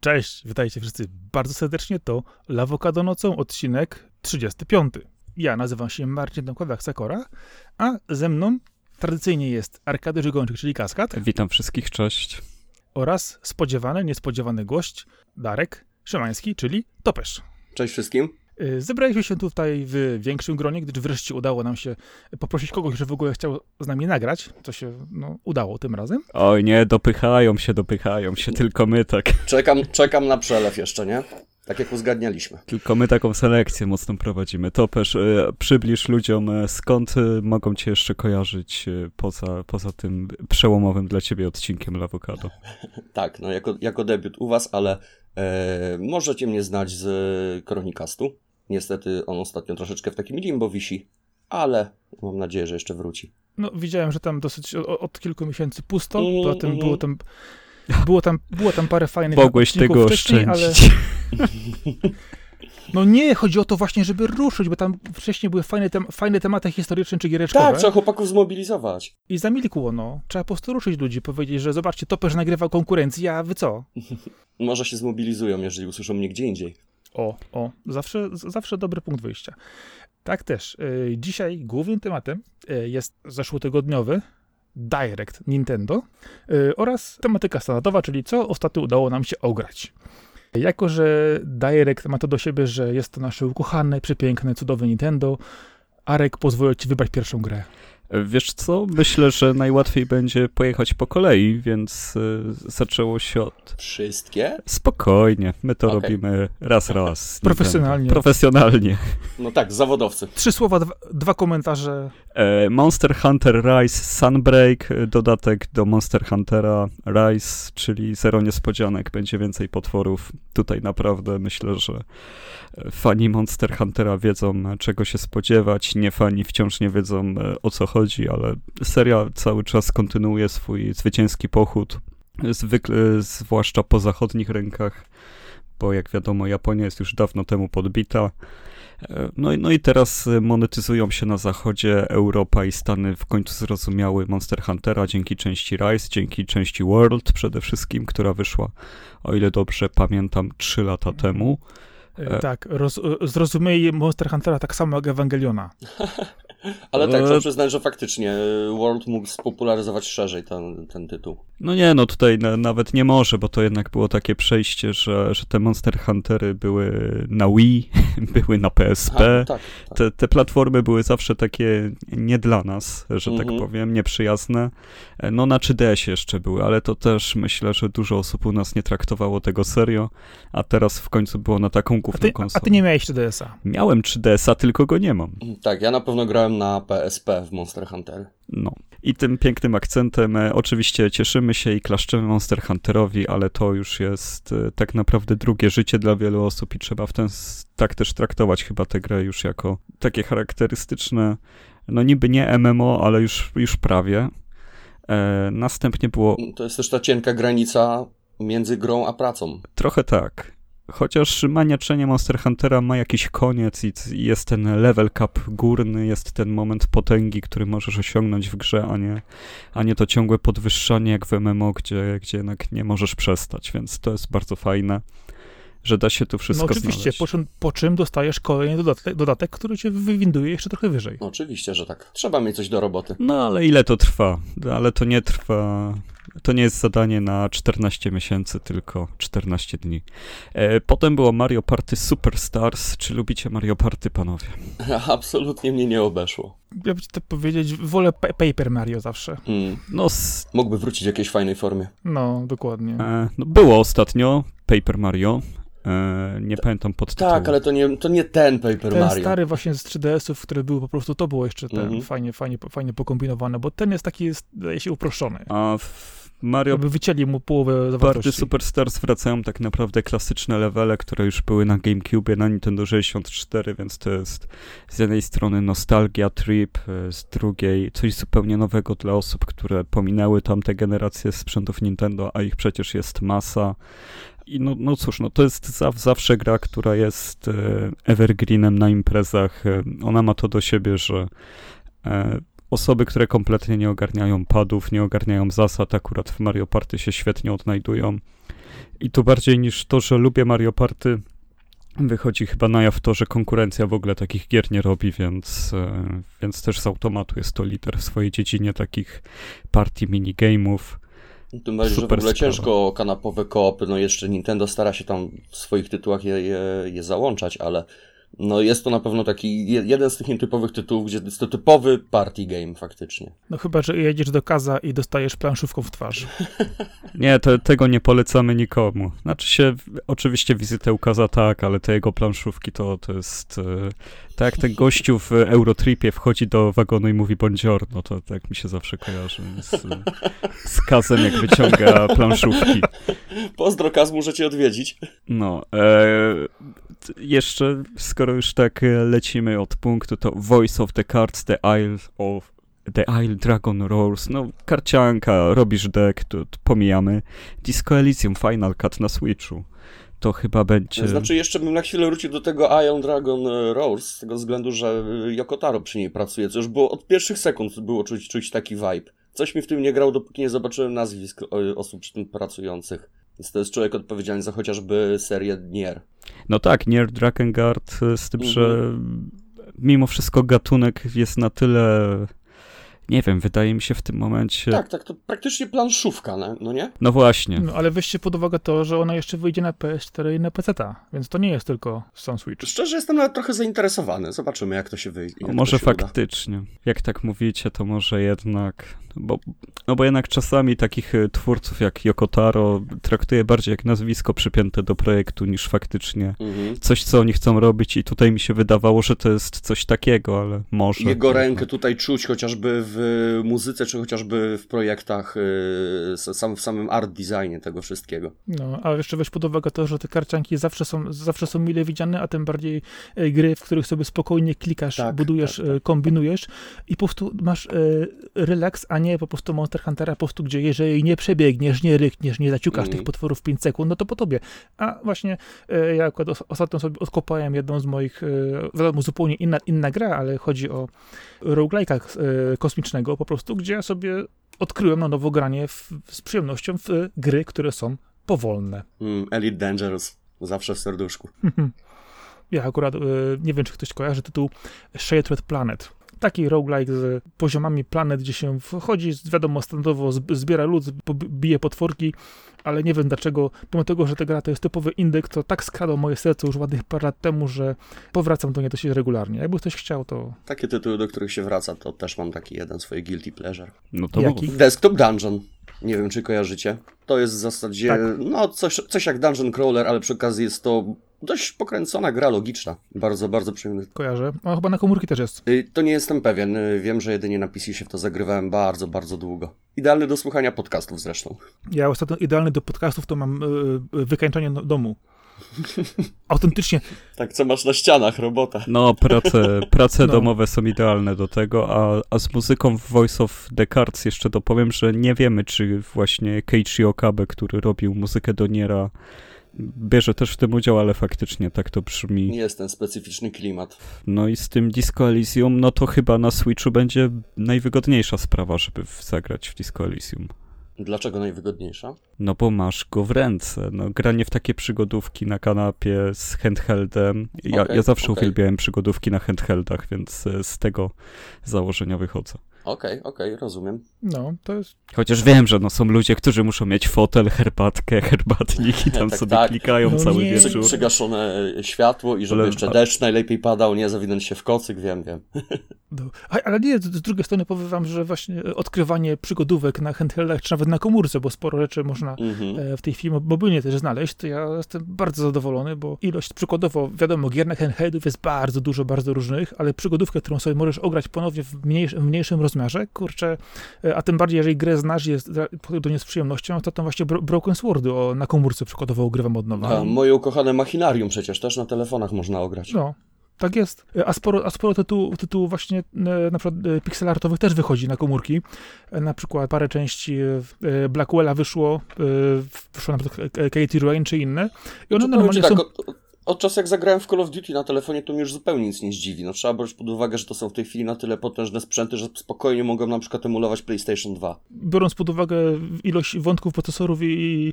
Cześć, witajcie wszyscy bardzo serdecznie. To Lawokado nocą, odcinek 35. Ja nazywam się Marcin Domkowiak-Sakora, a ze mną tradycyjnie jest Arkady Żygończyk, czyli Kaskad. Witam wszystkich, cześć. Oraz spodziewany, niespodziewany gość Darek Szymański, czyli Topesz. Cześć wszystkim. Y, zebraliśmy się tutaj w większym gronie, gdyż wreszcie udało nam się poprosić kogoś, że w ogóle chciał z nami nagrać, co się no, udało tym razem. Oj nie, dopychają się, dopychają się, tylko my tak. Czekam, czekam na przelew jeszcze, nie? Tak jak uzgadnialiśmy. Tylko my taką selekcję mocną prowadzimy. Topesz, e, przybliż ludziom, e, skąd mogą cię jeszcze kojarzyć poza, poza tym przełomowym dla ciebie odcinkiem Lawokado. Tak, no jako, jako debiut u was, ale e, możecie mnie znać z Kronikastu. Niestety on ostatnio troszeczkę w takim limbo wisi, ale mam nadzieję, że jeszcze wróci. No, widziałem, że tam dosyć o, od kilku miesięcy pusto, Mm, poza tym mm. było tam, było tam, było tam parę fajnych Mogłeś tego wcześniej, ale oszczędzić. no nie, chodzi o to właśnie, żeby ruszyć, bo tam wcześniej były fajne, tem fajne tematy historyczne czy giereczkowe Tak, trzeba chłopaków zmobilizować. i zamilkło, no. Trzeba po prostu ruszyć ludzi, powiedzieć, że zobaczcie, Topesz nagrywa konkurencję, a wy co? Może się zmobilizują, jeżeli usłyszą mnie gdzie indziej. O, o, zawsze, zawsze dobry punkt wyjścia. Tak też. y, dzisiaj głównym tematem y, jest zeszłotygodniowy Direct Nintendo y, oraz tematyka standardowa, czyli co ostatnio udało nam się ograć. Jako, że Direct ma to do siebie, że jest to nasze ukochane, przepiękne, cudowne Nintendo, Arek pozwolę ci wybrać pierwszą grę. Wiesz co, myślę, że najłatwiej będzie pojechać po kolei, więc e, zaczęło się od... Wszystkie? Spokojnie, my to Okej. robimy raz, raz. Profesjonalnie. Profesjonalnie. No tak, zawodowcy. Trzy słowa, dwa, dwa komentarze. E, Monster Hunter Rise Sunbreak, e, dodatek do Monster Huntera Rise, czyli zero niespodzianek, będzie więcej potworów. Tutaj naprawdę myślę, że e, fani Monster Huntera wiedzą, czego się spodziewać, nie fani wciąż nie wiedzą, o co chodzi, ale seria cały czas kontynuuje swój zwycięski pochód, zwykle, zwłaszcza po zachodnich rękach, bo jak wiadomo, Japonia jest już dawno temu podbita. No i, no i teraz monetyzują się na zachodzie Europa i Stany w końcu zrozumiały Monster Huntera dzięki części Rise, dzięki części World przede wszystkim, która wyszła, o ile dobrze pamiętam, 3 lata temu. E. Tak, roz, zrozumieli Monster Huntera tak samo jak Ewangeliona. Ale tak, trzeba przyznać, że faktycznie e, World mógł spopularyzować szerzej ten, ten tytuł. No nie, no tutaj na, nawet nie może, bo to jednak było takie przejście, że, że te Monster Huntery były na Wii, były na PSP. A, tak, tak. Te, te platformy były zawsze takie nie dla nas, że tak Mhm. powiem, nieprzyjazne. E, No na 3DS jeszcze były, ale to też myślę, że dużo osób u nas nie traktowało tego serio, a teraz w końcu było na taką główną konsolę. a ty nie miałeś 4DS-a. Miałem 3DS-a, tylko go nie mam. Tak, ja na pewno grałem na PSP w Monster Hunter. No. I tym pięknym akcentem e, oczywiście cieszymy się i klaszczemy Monster Hunterowi, ale to już jest e, tak naprawdę drugie życie dla wielu osób i trzeba w ten tak też traktować chyba tę grę już jako takie charakterystyczne, no niby nie MMO, ale już, już prawie. E, następnie było To jest też ta cienka granica między grą a pracą. trochę tak. Chociaż maniaczenie Monster Huntera ma jakiś koniec i jest ten level cap górny, jest ten moment potęgi, który możesz osiągnąć w grze, a nie, a nie to ciągłe podwyższanie jak w MMO, gdzie, gdzie jednak nie możesz przestać, więc to jest bardzo fajne, że da się tu wszystko No oczywiście, znaleźć. po czym, po czym dostajesz kolejny dodatek, dodatek, który cię wywinduje jeszcze trochę wyżej. No, oczywiście, że tak. Trzeba mieć coś do roboty. No ale ile to trwa? Ale to nie trwa. To nie jest zadanie na 14 miesięcy, tylko 14 dni. E, potem było Mario Party Superstars. Czy lubicie Mario Party, panowie? Absolutnie mnie nie obeszło. Ja bym ci to powiedzieć, wolę pa- Paper Mario zawsze. Mm. No, s- Mógłby wrócić w jakiejś fajnej formie. No, dokładnie. e, no było ostatnio Paper Mario. E, nie pamiętam pod Tak, ale to nie, to nie ten Paper Ten Mario. stary właśnie z 3DS-ów, które były po prostu, to było jeszcze ten Mhm. fajnie, fajnie, fajnie pokombinowane, bo ten jest taki, jest, się uproszczony. A w Mario Jakby wycięli mu połowę Party zawartości. Superstars wracają tak naprawdę klasyczne levele, które już były na GameCube, na Nintendo 64, więc to jest z jednej strony nostalgia trip, e, z drugiej coś zupełnie nowego dla osób, które pominęły tamte generacje sprzętów Nintendo, a ich przecież jest masa. I no, no cóż, no to jest zaw, zawsze gra, która jest e, evergreenem na imprezach. E, ona ma to do siebie, że osoby, które kompletnie nie ogarniają padów, nie ogarniają zasad, akurat w Mario Party się świetnie odnajdują. I tu bardziej niż to, że lubię Mario Party, wychodzi chyba na jaw to, że konkurencja w ogóle takich gier nie robi, więc, e, więc też z automatu jest to lider w swojej dziedzinie takich partii minigame'ów. Tym bardziej, że w ogóle sprawa. ciężko kanapowe koopy, no jeszcze Nintendo stara się tam w swoich tytułach je, je, je załączać, ale no jest to na pewno taki jeden z tych nietypowych tytułów, gdzie jest to typowy party game faktycznie. No chyba, że jedziesz do kaza i dostajesz planszówką w twarz. nie, to, tego nie polecamy nikomu. Znaczy się, oczywiście wizytę u kaza tak, ale te jego planszówki to, to jest... E, tak jak ten gościu w Eurotripie wchodzi do wagonu i mówi buongiorno, to tak mi się zawsze kojarzy z, z kazem, jak wyciąga planszówki. Pozdro, kaz, muszę cię odwiedzić. No, e, jeszcze, skoro już tak e, lecimy od punktu, to Voice of the Cards, The Isle of The Isle Dragon Roars, no karcianka, robisz deck, to, to pomijamy. Disco Elysium Final Cut na Switchu. To chyba będzie... Znaczy jeszcze bym na chwilę wrócił do tego Iron Dragon e, Roars, z tego względu, że e, Yokotaro przy niej pracuje, co już było od pierwszych sekund było czuć, czuć taki vibe. Coś mi w tym nie grał, dopóki nie zobaczyłem nazwisk osób przy tym pracujących. Więc to jest człowiek odpowiedzialny za chociażby serię Nier. No tak, Nier Drakengard, z tym, mhm. że mimo wszystko gatunek jest na tyle nie wiem, wydaje mi się w tym momencie... Tak, tak, to praktycznie planszówka, no, no nie? No właśnie. No, ale weźcie pod uwagę to, że ona jeszcze wyjdzie na PS4 i na PC, więc to nie jest tylko sam Switch. Szczerze jestem nawet trochę zainteresowany, zobaczymy jak to się wyjdzie. No, może faktycznie. Uda. Jak tak mówicie, to może jednak bo, no bo jednak czasami takich e, twórców jak Yokotaro traktuję bardziej jak nazwisko przypięte do projektu niż faktycznie mhm. coś, co oni chcą robić i tutaj mi się wydawało, że to jest coś takiego, ale może. Jego rękę tutaj czuć chociażby w muzyce, czy chociażby w projektach, e, sam, w samym art designie tego wszystkiego. No, a jeszcze weź pod uwagę to, że te karcianki zawsze są, zawsze są mile widziane, a tym bardziej e, gry, w których sobie spokojnie klikasz, tak, budujesz, tak, tak. kombinujesz i po prostu masz relaks, a nie po prostu Monster Huntera, po prostu gdzie jeżeli nie przebiegniesz, nie rykniesz, nie zaciukasz mm. tych potworów 5 sekund, no to po tobie. A właśnie ja akurat ostatnio sobie odkopałem jedną z moich, wiadomo, zupełnie inna, inna gra, ale chodzi o roguelike'a e, po prostu, gdzie sobie odkryłem na nowo granie w, z przyjemnością w gry, które są powolne. Mm, Elite Dangerous, zawsze w serduszku. Ja akurat, nie wiem, czy ktoś kojarzy tytuł Shattered Planet taki roguelike z poziomami planet, gdzie się wchodzi, wiadomo, standardowo zbiera lud, bije potworki, ale nie wiem dlaczego, pomimo tego, że ta gra to jest typowy indyk, to tak skradło moje serce już ładnych parę lat temu, że powracam do niej dosyć regularnie. Jakby ktoś chciał, to... Takie tytuły, do których się wraca, to też mam taki jeden swój guilty pleasure. No to Jaki? Desktop Dungeon. Nie wiem, czy kojarzycie. To jest w zasadzie, tak. no, coś, coś jak Dungeon Crawler, ale przy okazji jest to dość pokręcona gra logiczna. Bardzo, bardzo przyjemny. Kojarzę. A chyba na komórki też jest. Y, to nie jestem pewien. Y, wiem, że jedynie na PC się w to zagrywałem bardzo, bardzo długo. Idealny do słuchania podcastów zresztą. Ja ostatnio idealny do podcastów to mam yy, wykańczanie domu. Autentycznie. Tak, co masz na ścianach, robota. No, prace, prace no. domowe są idealne do tego, a, a z muzyką w Voice of the Cards jeszcze dopowiem, że nie wiemy, czy właśnie Keiichi Okabe, który robił muzykę do Niera, bierze też w tym udział, ale faktycznie tak to brzmi. Jest ten specyficzny klimat. No i z tym Disco Elysium, no to chyba na Switchu będzie najwygodniejsza sprawa, żeby zagrać w Disco Elysium. Dlaczego najwygodniejsza? No bo masz go w ręce. No, granie w takie przygodówki na kanapie z handheldem. Ja, okay, ja zawsze okay. uwielbiałem przygodówki na handheldach, więc e, z tego założenia wychodzę. Okej, okay, okej, okay, rozumiem. No, to jest... Chociaż wiem, że no, są ludzie, którzy muszą mieć fotel, herbatkę, herbatnik i tam tak, sobie tak. klikają no cały nie. wieczór. Przygaszone światło i żeby Ale... jeszcze deszcz najlepiej padał, nie zawinąć się w kocyk, wiem, wiem. No, ale nie, z drugiej strony powiem wam, że właśnie odkrywanie przygodówek na handheldach, czy nawet na komórce, bo sporo rzeczy można mm-hmm. w tej chwili mobilnie też znaleźć, to ja jestem bardzo zadowolony, bo ilość przykładowo, wiadomo, gier na handheldów jest bardzo dużo, bardzo różnych, ale przygodówkę, którą sobie możesz ograć ponownie w, mniejsz, w mniejszym rozmiarze, kurczę, e, a tym bardziej, jeżeli grę znasz jest to nie z przyjemnością, to tam właśnie Broken Swordy o, na komórce przykładowo ogrywam od nowa. A, moje ukochane Machinarium przecież też na telefonach można ograć. No, tak jest. A sporo, a sporo tytułów tytuł właśnie e, na przykład e, pixelartowych też wychodzi na komórki. Na przykład parę części Blackwella wyszło, wyszło na przykład Katie Rain czy inne. I one no normalnie tak, są... od czasu jak zagrałem w Call of Duty na telefonie, to mnie już zupełnie nic nie zdziwi. No trzeba brać pod uwagę, że to są w tej chwili na tyle potężne sprzęty, że spokojnie mogą na przykład emulować PlayStation 2. Biorąc pod uwagę ilość wątków procesorów i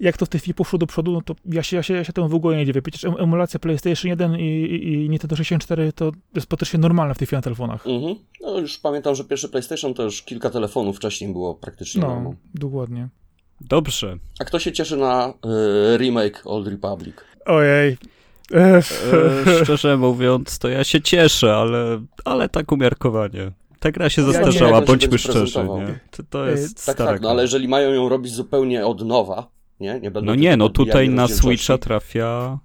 jak to w tej chwili poszło do przodu, no to ja się, ja się, ja się temu w ogóle nie dziwię. Przecież emulacja PlayStation 1 i, i, i Nintendo 64 to jest praktycznie normalne w tej chwili na telefonach. Mhm. No już pamiętam, że pierwszy PlayStation to już kilka telefonów wcześniej było praktycznie No, normą. dokładnie. Dobrze. A kto się cieszy na y, remake Old Republic? Ojej. E, szczerze mówiąc, to ja się cieszę, ale, ale tak umiarkowanie. Ta gra się Ja nie zastarzała, jak bądźmy szczerzy, nie? To, to E, jest Tak, stara tak, no ale jeżeli mają ją robić zupełnie od nowa, nie? nie będą No nie, no tutaj na. Switcha trafia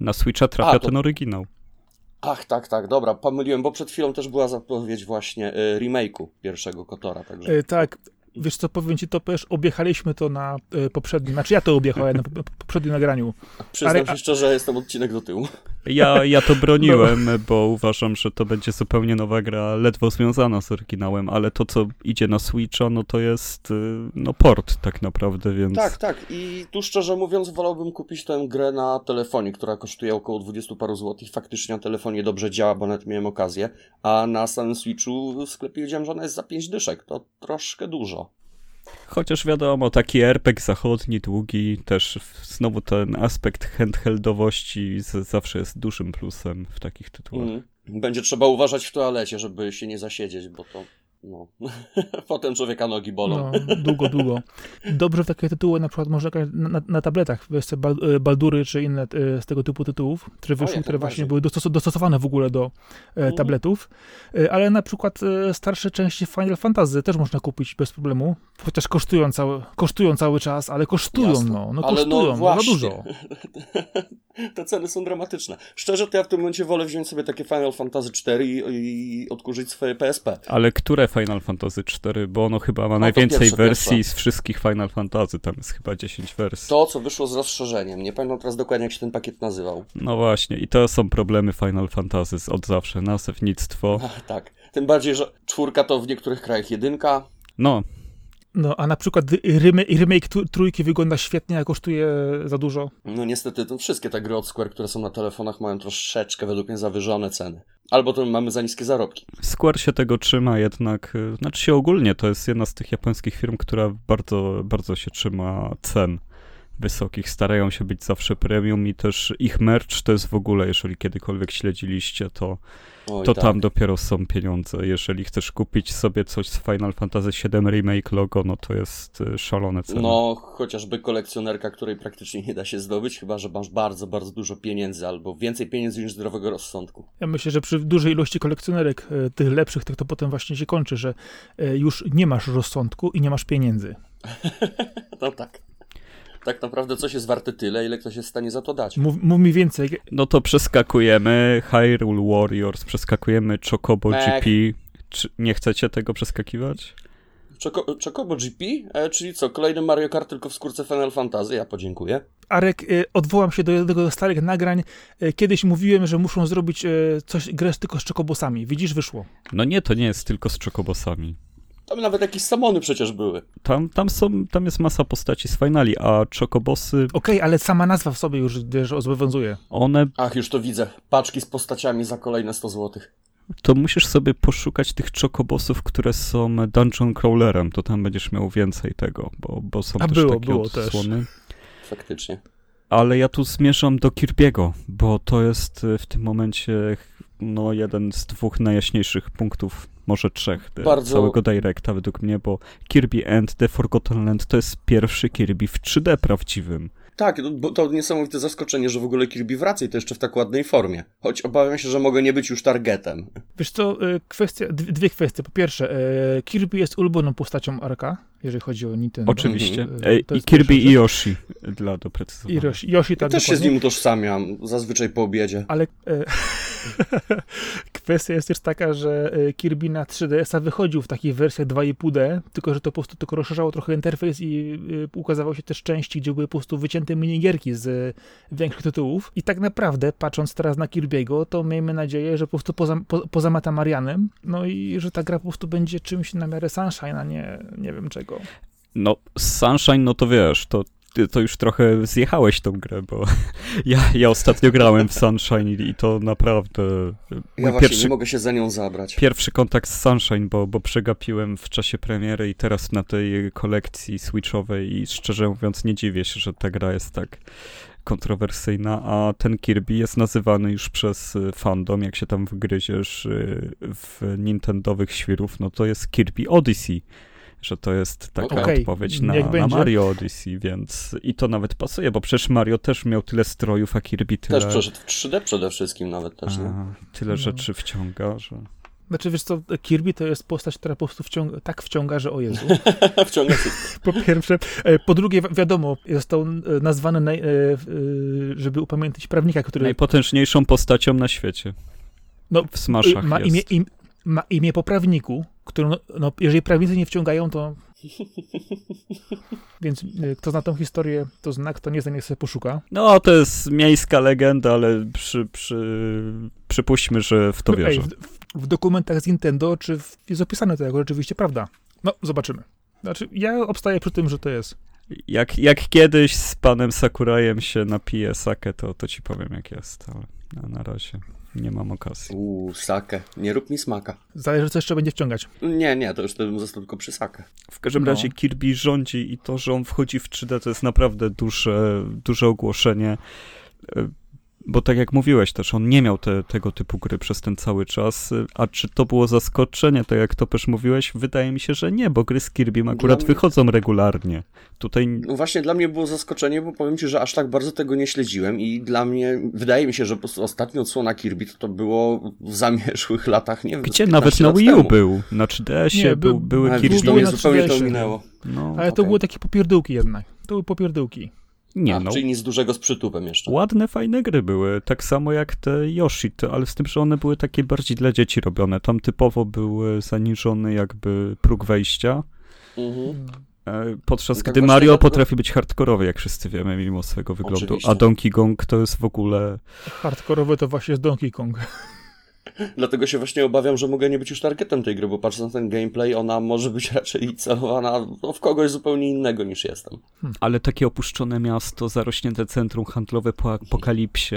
na Switcha trafia A, to- ten oryginał. Ach, tak, tak, dobra, pomyliłem, bo przed chwilą też była zapowiedź właśnie y, remake'u pierwszego Kotora, także... E, tak, wiesz co, powiem ci to, też objechaliśmy to na e, poprzednim, znaczy ja to objechałem na po- po- poprzednim nagraniu. Przyznam ale- się szczerze, jestem odcinek do tyłu. Ja, ja to broniłem, bo uważam, że to będzie zupełnie nowa gra, ledwo związana z oryginałem, ale to, co idzie na Switcha, no to jest y, no port tak naprawdę, więc... Tak, tak. I tu szczerze mówiąc, wolałbym kupić tę grę na telefonie, która kosztuje około 20 paru złotych. Faktycznie na telefonie dobrze działa, bo nawet miałem okazję. A na samym Switchu w sklepie widziałem, że ona jest za 5 dyszek. To troszkę dużo. Chociaż wiadomo, taki RPG zachodni, długi, też znowu ten aspekt handheldowości zawsze jest dużym plusem w takich tytułach. Mm. Będzie trzeba uważać w toalecie, żeby się nie zasiedzieć, bo to. No. Potem człowieka nogi bolą. No, długo, długo. Dobrze w takie tytuły na przykład można grać na, na, tabletach, Bal- e, Baldury czy inne e, z tego typu tytułów, które wyszły, które właśnie były dostos- dostosowane w ogóle do e, Mhm. tabletów, E, ale na przykład e, starsze części Final Fantasy też można kupić bez problemu, chociaż kosztują cały, kosztują cały czas, ale kosztują, Jasne. no, no Ale no kosztują, no, za właśnie. dużo. Te ceny są dramatyczne. Szczerze, to ja w tym momencie wolę wziąć sobie takie Final Fantasy 4 i, i odkurzyć swoje PSP. Ale które Final Fantasy 4? Bo ono chyba ma to najwięcej wersji z wszystkich Final Fantasy, tam jest chyba 10 wersji. To, co wyszło z rozszerzeniem. Nie pamiętam teraz dokładnie, jak się ten pakiet nazywał. No właśnie, i to są problemy Final Fantasy od zawsze, nazewnictwo. Tak. Tym bardziej, że czwórka to w niektórych krajach jedynka. No, No, a na przykład remake, trójki wygląda świetnie, a kosztuje za dużo. No niestety, to wszystkie te gry od Square, które są na telefonach, mają troszeczkę według mnie zawyżone ceny. Albo to mamy za niskie zarobki. Square się tego trzyma jednak, y, znaczy się ogólnie, to jest jedna z tych japońskich firm, która bardzo, bardzo się trzyma cen wysokich, starają się być zawsze premium i też ich merch to jest w ogóle, jeżeli kiedykolwiek śledziliście, to, Oj, to tak. tam dopiero są pieniądze. Jeżeli chcesz kupić sobie coś z Final Fantasy VII Remake logo, no to jest y, szalone ceny. No, chociażby kolekcjonerka, której praktycznie nie da się zdobyć, chyba że masz bardzo, bardzo dużo pieniędzy, albo więcej pieniędzy niż zdrowego rozsądku. Ja myślę, że przy dużej ilości kolekcjonerek, e, tych lepszych, tych to potem właśnie się kończy, że e, już nie masz rozsądku i nie masz pieniędzy. No tak. Tak naprawdę coś jest warte tyle, ile ktoś jest w stanie za to dać. Mów, mów mi więcej. No to przeskakujemy Hyrule Warriors, przeskakujemy Chocobo. GP. Czy nie chcecie tego przeskakiwać? Czoko, Chocobo GP? E, czyli co, kolejny Mario Kart tylko w skórce Final Fantasy? Ja podziękuję. Arek, e, odwołam się do jednego ze starych nagrań. E, Kiedyś mówiłem, że muszą zrobić e, coś, grę tylko z czekobosami. Widzisz, wyszło. No nie, to nie jest tylko z Chocobosami. Tam nawet jakieś samony przecież były. Tam, tam, są, tam jest masa postaci z finali, a Chocobosy, Okej, ale sama nazwa w sobie już wiesz, zobowiązuje. one, Ach, już to widzę. Paczki z postaciami za kolejne 100 zł. to musisz sobie poszukać tych Chocobosów, które są dungeon crawlerem, to tam będziesz miał więcej tego, bo, bo są A też było, takie było też. odsłony. Faktycznie. Ale ja tu zmierzam do Kirby'ego, bo to jest y, w tym momencie no, jeden z dwóch najjaśniejszych punktów, może trzech, y, Bardzo- całego Directa według mnie, bo Kirby and The Forgotten Land to jest pierwszy Kirby w 3D prawdziwym. Tak, no, bo to niesamowite zaskoczenie, że w ogóle Kirby wraca i to jeszcze w tak ładnej formie. Choć obawiam się, że mogę nie być już targetem. Wiesz co, e, kwestia, dwie kwestie. Po pierwsze, e, Kirby jest ulubioną postacią Arka, jeżeli chodzi o Nintendo. Oczywiście. Mhm. To I Kirby i. Yoshi, dla doprecyzowania. I Yoshi, Yoshi Ja tak też się z nim utożsamiam, zazwyczaj po obiedzie. Ale e, kwestia jest też taka, że e, Kirby na 3DS-a wychodził w takich wersjach 2,5D, tylko że to po prostu tylko rozszerzało trochę interfejs i e, ukazało się też części, gdzie były po prostu wycięte minigierki z e, większych tytułów. I tak naprawdę, patrząc teraz na Kirby'ego, to miejmy nadzieję, że po prostu poza, po, poza Matamarianem, no i że ta gra po prostu będzie czymś na miarę Sunshine, a nie, nie wiem czego. No, Sunshine, no to wiesz, to ty to już trochę zjechałeś tą grę, bo ja, ja ostatnio grałem w Sunshine i, i to naprawdę... Ja właśnie pierwszy, nie mogę się za nią zabrać. Pierwszy kontakt z Sunshine, bo, bo przegapiłem w czasie premiery i teraz na tej kolekcji switchowej i szczerze mówiąc nie dziwię się, że ta gra jest tak kontrowersyjna, a ten Kirby jest nazywany już przez y, fandom, jak się tam wgryziesz y, w nintendowych świrów, no to jest Kirby Odyssey że to jest taka okay. odpowiedź na, na, Mario Odyssey, więc i to nawet pasuje, bo przecież Mario też miał tyle strojów, a Kirby tyle... Też przeszedł w 3D przede wszystkim nawet też, a, Tyle no. rzeczy wciąga, że... Znaczy, wiesz co, Kirby to jest postać, która po prostu wciąga, tak wciąga, że o Jezu. wciąga Po pierwsze. E, po drugie, wiadomo, został e, nazwany, naj, e, żeby upamiętnić prawnika, który... Najpotężniejszą postacią na świecie. No, w Smashach ma imię, im, ma imię po prawniku, którą, no, jeżeli prawnicy nie wciągają, to... Więc kto zna tą historię, to zna, kto nie zna, niech sobie poszuka. No, to jest miejska legenda, ale przy, przy, przypuśćmy, że w to wierzę. Ej, w, w dokumentach z Nintendo, czy w, jest opisane to jako rzeczywiście prawda. No, zobaczymy. Znaczy, ja obstaję przy tym, że to jest. Jak, jak kiedyś z panem Sakurajem się napiję sakę, to, to ci powiem, jak jest, ale na, na razie nie mam okazji. Uuu, sakę. Nie rób mi smaka. Zależy, co jeszcze będzie wciągać. Nie, nie, to już bym został tylko przy sakę. W każdym no. razie Kirby rządzi i to, że on wchodzi w 3D, to jest naprawdę duże, duże ogłoszenie bo tak jak mówiłeś też, on nie miał te, tego typu gry przez ten cały czas, a czy to było zaskoczenie, tak jak to też mówiłeś? Wydaje mi się, że nie, bo gry z Kirby akurat mnie... wychodzą regularnie. Tutaj... No właśnie dla mnie było zaskoczenie, bo powiem ci, że aż tak bardzo tego nie śledziłem i dla mnie, wydaje mi się, że po prostu ostatnia odsłona Kirby to, to było w zamierzchłych latach, nie wiem, Gdzie nawet na Wii U był, na 3DS-ie był, były Kirby. To mnie zupełnie to minęło. No, ale okay. to były takie popierdółki jednak, to były popierdółki. Nie, A, no. Czyli nic dużego z przytupem jeszcze. Ładne, fajne gry były, tak samo jak te Yoshi, ale z tym, że one były takie bardziej dla dzieci robione. Tam typowo był zaniżony jakby próg wejścia. Mhm. E, podczas no tak gdy Mario dlatego... potrafi być hardkorowy, jak wszyscy wiemy, mimo swojego wyglądu. Oczywiście. A Donkey Kong to jest w ogóle. Hardkorowy to właśnie jest Donkey Kong. Dlatego się właśnie obawiam, że mogę nie być już targetem tej gry, bo patrząc na ten gameplay, ona może być raczej celowana no, w kogoś zupełnie innego niż jestem. Hmm. Ale takie opuszczone miasto, zarośnięte centrum handlowe po apokalipsie.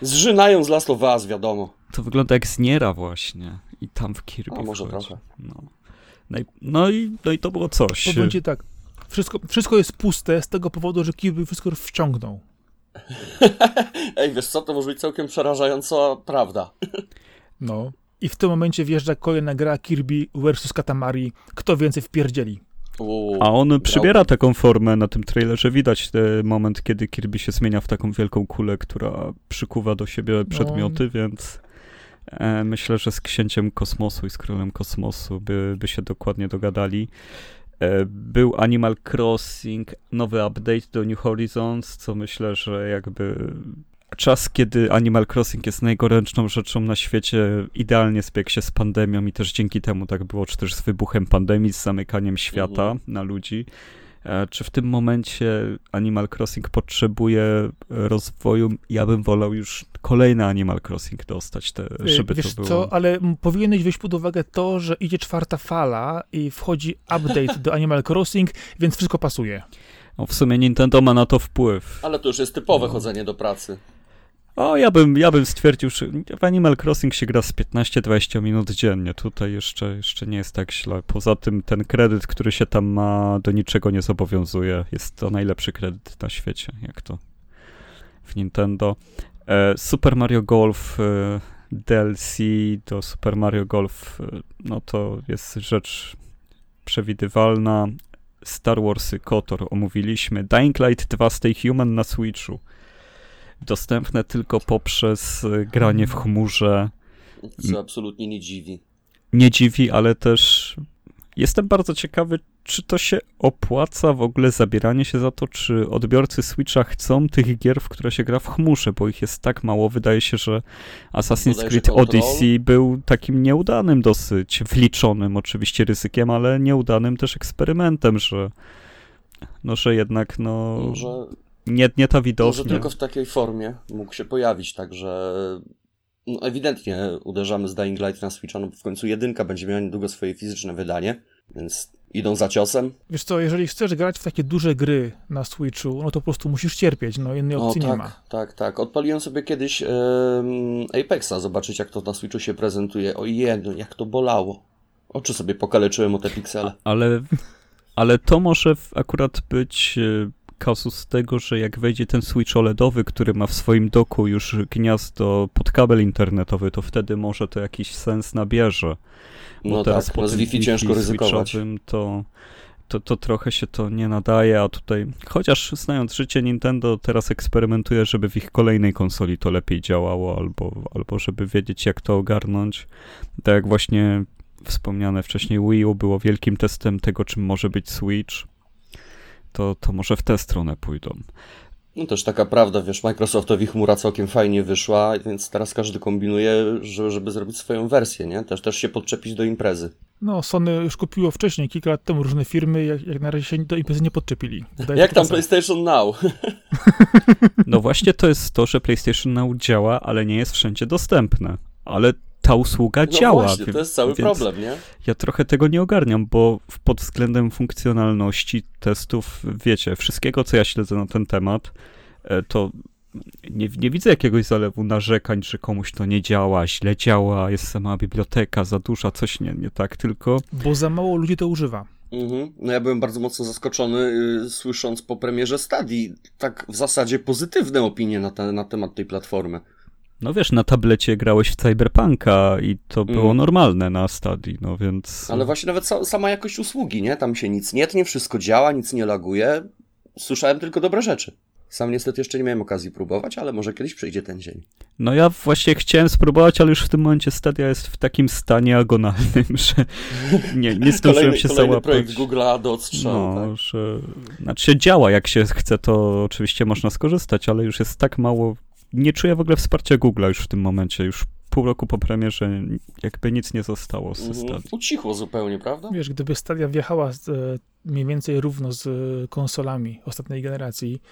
Zżynając Last of Us, wiadomo. To wygląda jak z Niera właśnie. I tam w Kirby A może wchodzi. trochę. No. No, i, no, i, no i to było coś. Powiem ci tak, wszystko, wszystko jest puste z tego powodu, że Kirby wszystko wciągnął. Ej, wiesz co, to może być całkiem przerażająca prawda. No. I w tym momencie wjeżdża kolejna gra Kirby vs. Katamari. Kto więcej wpierdzieli? A on przybiera taką formę na tym trailerze. Widać ten moment, kiedy Kirby się zmienia w taką wielką kulę, która przykuwa do siebie no. przedmioty, no. więc e, myślę, że z księciem kosmosu i z królem kosmosu by, by się dokładnie dogadali. E, był Animal Crossing, nowy update do New Horizons, co myślę, że jakby czas, kiedy Animal Crossing jest najgoręczną rzeczą na świecie, idealnie zbiegł się z pandemią i też dzięki temu tak było, czy też z wybuchem pandemii, z zamykaniem świata mhm. na ludzi. E, czy w tym momencie Animal Crossing potrzebuje rozwoju? Ja bym wolał już kolejny Animal Crossing dostać, te, y, żeby Wiesz to było. co, ale powinieneś wziąć pod uwagę to, że idzie czwarta fala i wchodzi update do Animal Crossing, więc wszystko pasuje. No, w sumie Nintendo ma na to wpływ. Ale to już jest typowe no. chodzenie do pracy. O, ja bym, ja bym stwierdził, że w Animal Crossing się gra z 15-20 minut dziennie. Tutaj jeszcze, jeszcze nie jest tak źle. Poza tym ten kredyt, który się tam ma, do niczego nie zobowiązuje. Jest to najlepszy kredyt na świecie, jak to w Nintendo. E, Super Mario Golf e, DLC do Super Mario Golf, e, no to jest rzecz przewidywalna. Star Warsy KOTOR omówiliśmy. Dying Light 2 Stay Human na Switchu dostępne tylko poprzez y, granie w chmurze. Co absolutnie nie dziwi. Nie dziwi, ale też jestem bardzo ciekawy, czy to się opłaca w ogóle zabieranie się za to, czy odbiorcy Switcha chcą tych gier, w które się gra w chmurze, bo ich jest tak mało. Wydaje się, że Assassin's Creed Odyssey był takim nieudanym dosyć, wliczonym oczywiście ryzykiem, ale nieudanym też eksperymentem, że no, że jednak no... Może nie, nie ta widownia. Może tylko w takiej formie mógł się pojawić, także no ewidentnie uderzamy z Dying Light na Switcha, no bo w końcu jedynka będzie miała niedługo swoje fizyczne wydanie, więc Idą za ciosem? Wiesz co, jeżeli chcesz grać w takie duże gry na Switchu, no to po prostu musisz cierpieć, no innej opcji tak, nie ma. Tak, tak. Odpaliłem sobie kiedyś em, Apexa, zobaczyć jak to na Switchu się prezentuje. Ojej, no jak to bolało. Oczy sobie pokaleczyłem o te piksele. Ale, ale to może akurat być e, kasus tego, że jak wejdzie ten Switch OLEDowy, który ma w swoim doku już gniazdo pod kabel internetowy, to wtedy może to jakiś sens nabierze. Bo No teraz tak, po no z Wi-Fi ciężko ryzykować. To, to, to trochę się to nie nadaje, a tutaj, chociaż znając życie Nintendo, teraz eksperymentuje, żeby w ich kolejnej konsoli to lepiej działało, albo, albo żeby wiedzieć, jak to ogarnąć. Tak jak właśnie wspomniane wcześniej Wii U było wielkim testem tego, czym może być Switch, to, to może w tę stronę pójdą. No też taka prawda, wiesz, Microsoftowi chmura całkiem fajnie wyszła, więc teraz każdy kombinuje, że- żeby zrobić swoją wersję, nie? Też, też się podczepić do imprezy. No, Sony już kupiło wcześniej, kilka lat temu, różne firmy, jak, jak na razie się do imprezy nie podczepili. Wydaje Jak tam PlayStation Now? No właśnie to jest to, że PlayStation Now działa, ale nie jest wszędzie dostępne. Ale ta usługa No działa. właśnie, to jest cały więc problem, nie? Ja trochę tego nie ogarniam, bo w- pod względem funkcjonalności testów, wiecie, wszystkiego, co ja śledzę na ten temat, e, to nie, nie widzę jakiegoś zalewu narzekań, że komuś to nie działa, źle działa, jest sama biblioteka za duża, coś nie, nie tak, tylko Bo za mało ludzi to używa. Mhm. No ja byłem bardzo mocno zaskoczony, y, słysząc po premierze Stadii tak w zasadzie pozytywne opinie na, te, na temat tej platformy. No wiesz, na tablecie grałeś w Cyberpunka i to było Mm. normalne na stadii, no więc... Ale właśnie nawet sa, sama jakość usługi, nie? Tam się nic nie tnie, wszystko działa, nic nie laguje. Słyszałem tylko dobre rzeczy. Sam niestety jeszcze nie miałem okazji próbować, ale może kiedyś przyjdzie ten dzień. No ja właśnie chciałem spróbować, ale już w tym momencie Stadia jest w takim stanie agonalnym, że nie, nie zdążyłem Kolejny, się kolejny załapać. projekt Google'a do odstrzału, No, tak? że... Znaczy działa, jak się chce, to oczywiście można skorzystać, ale już jest tak mało... Nie czuję w ogóle wsparcia Google'a już w tym momencie, już pół roku po premierze jakby nic nie zostało z Mhm. Stadii. Ucichło zupełnie, prawda? Wiesz, gdyby Stadia wjechała z, e, mniej więcej równo z e, konsolami ostatniej generacji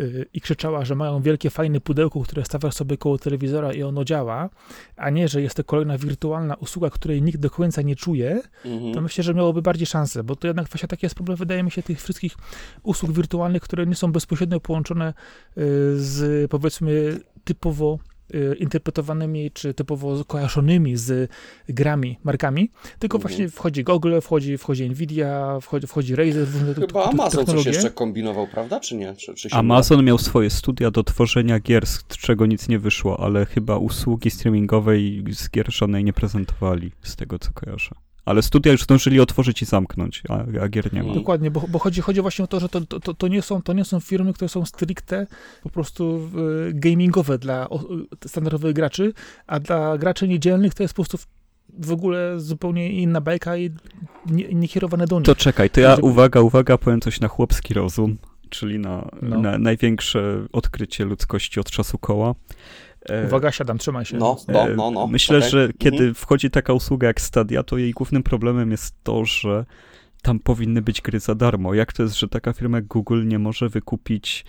e, i krzyczała, że mają wielkie, fajne pudełko, które stawiasz sobie koło telewizora i ono działa, a nie, że jest to kolejna wirtualna usługa, której nikt do końca nie czuje, Mhm. to myślę, że miałoby bardziej szansę, bo to jednak właśnie taki jest problem, wydaje mi się, tych wszystkich usług wirtualnych, które nie są bezpośrednio połączone z, powiedzmy, typowo e, interpretowanymi, czy typowo kojarzonymi z grami, markami, tylko Mhm. właśnie wchodzi Google, wchodzi, wchodzi Nvidia, wchodzi, wchodzi Razer, różne Chyba te- Amazon coś jeszcze kombinował, prawda? Czy nie? Czy, czy Amazon miał swoje studia do tworzenia gier, z czego nic nie wyszło, ale chyba usługi streamingowej z gier żadnej nie prezentowali, z tego co kojarzę. Ale studia już zdążyli otworzyć i zamknąć, a, a gier nie ma. Dokładnie, bo, bo chodzi, chodzi właśnie o to, że to, to, to, nie są, to nie są firmy, które są stricte po prostu e, gamingowe dla o, standardowych graczy, a dla graczy niedzielnych to jest po prostu w, ogóle zupełnie inna bajka i nie, nie kierowane do nich. To czekaj, to ja uwaga, uwaga, powiem coś na chłopski rozum, czyli na, No. na największe odkrycie ludzkości od czasu koła. E, Uwaga, siadam, trzymaj się. No, no, E, no, no. Myślę, okej. że kiedy Mhm. wchodzi taka usługa jak Stadia, to jej głównym problemem jest to, że tam powinny być gry za darmo. Jak to jest, że taka firma jak Google nie może wykupić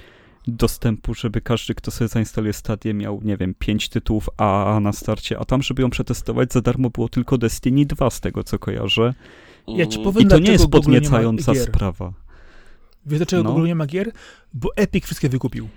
dostępu, żeby każdy, kto sobie zainstaluje Stadię, miał, nie wiem, pięć tytułów AAA na starcie, a tam, żeby ją przetestować za darmo, było tylko Destiny 2, z tego co kojarzę. Ja ci Mhm. powiem, I to nie jest nie podniecająca gier. sprawa. Wiesz dlaczego No. Google nie ma gier? Bo Epic wszystkie wykupił.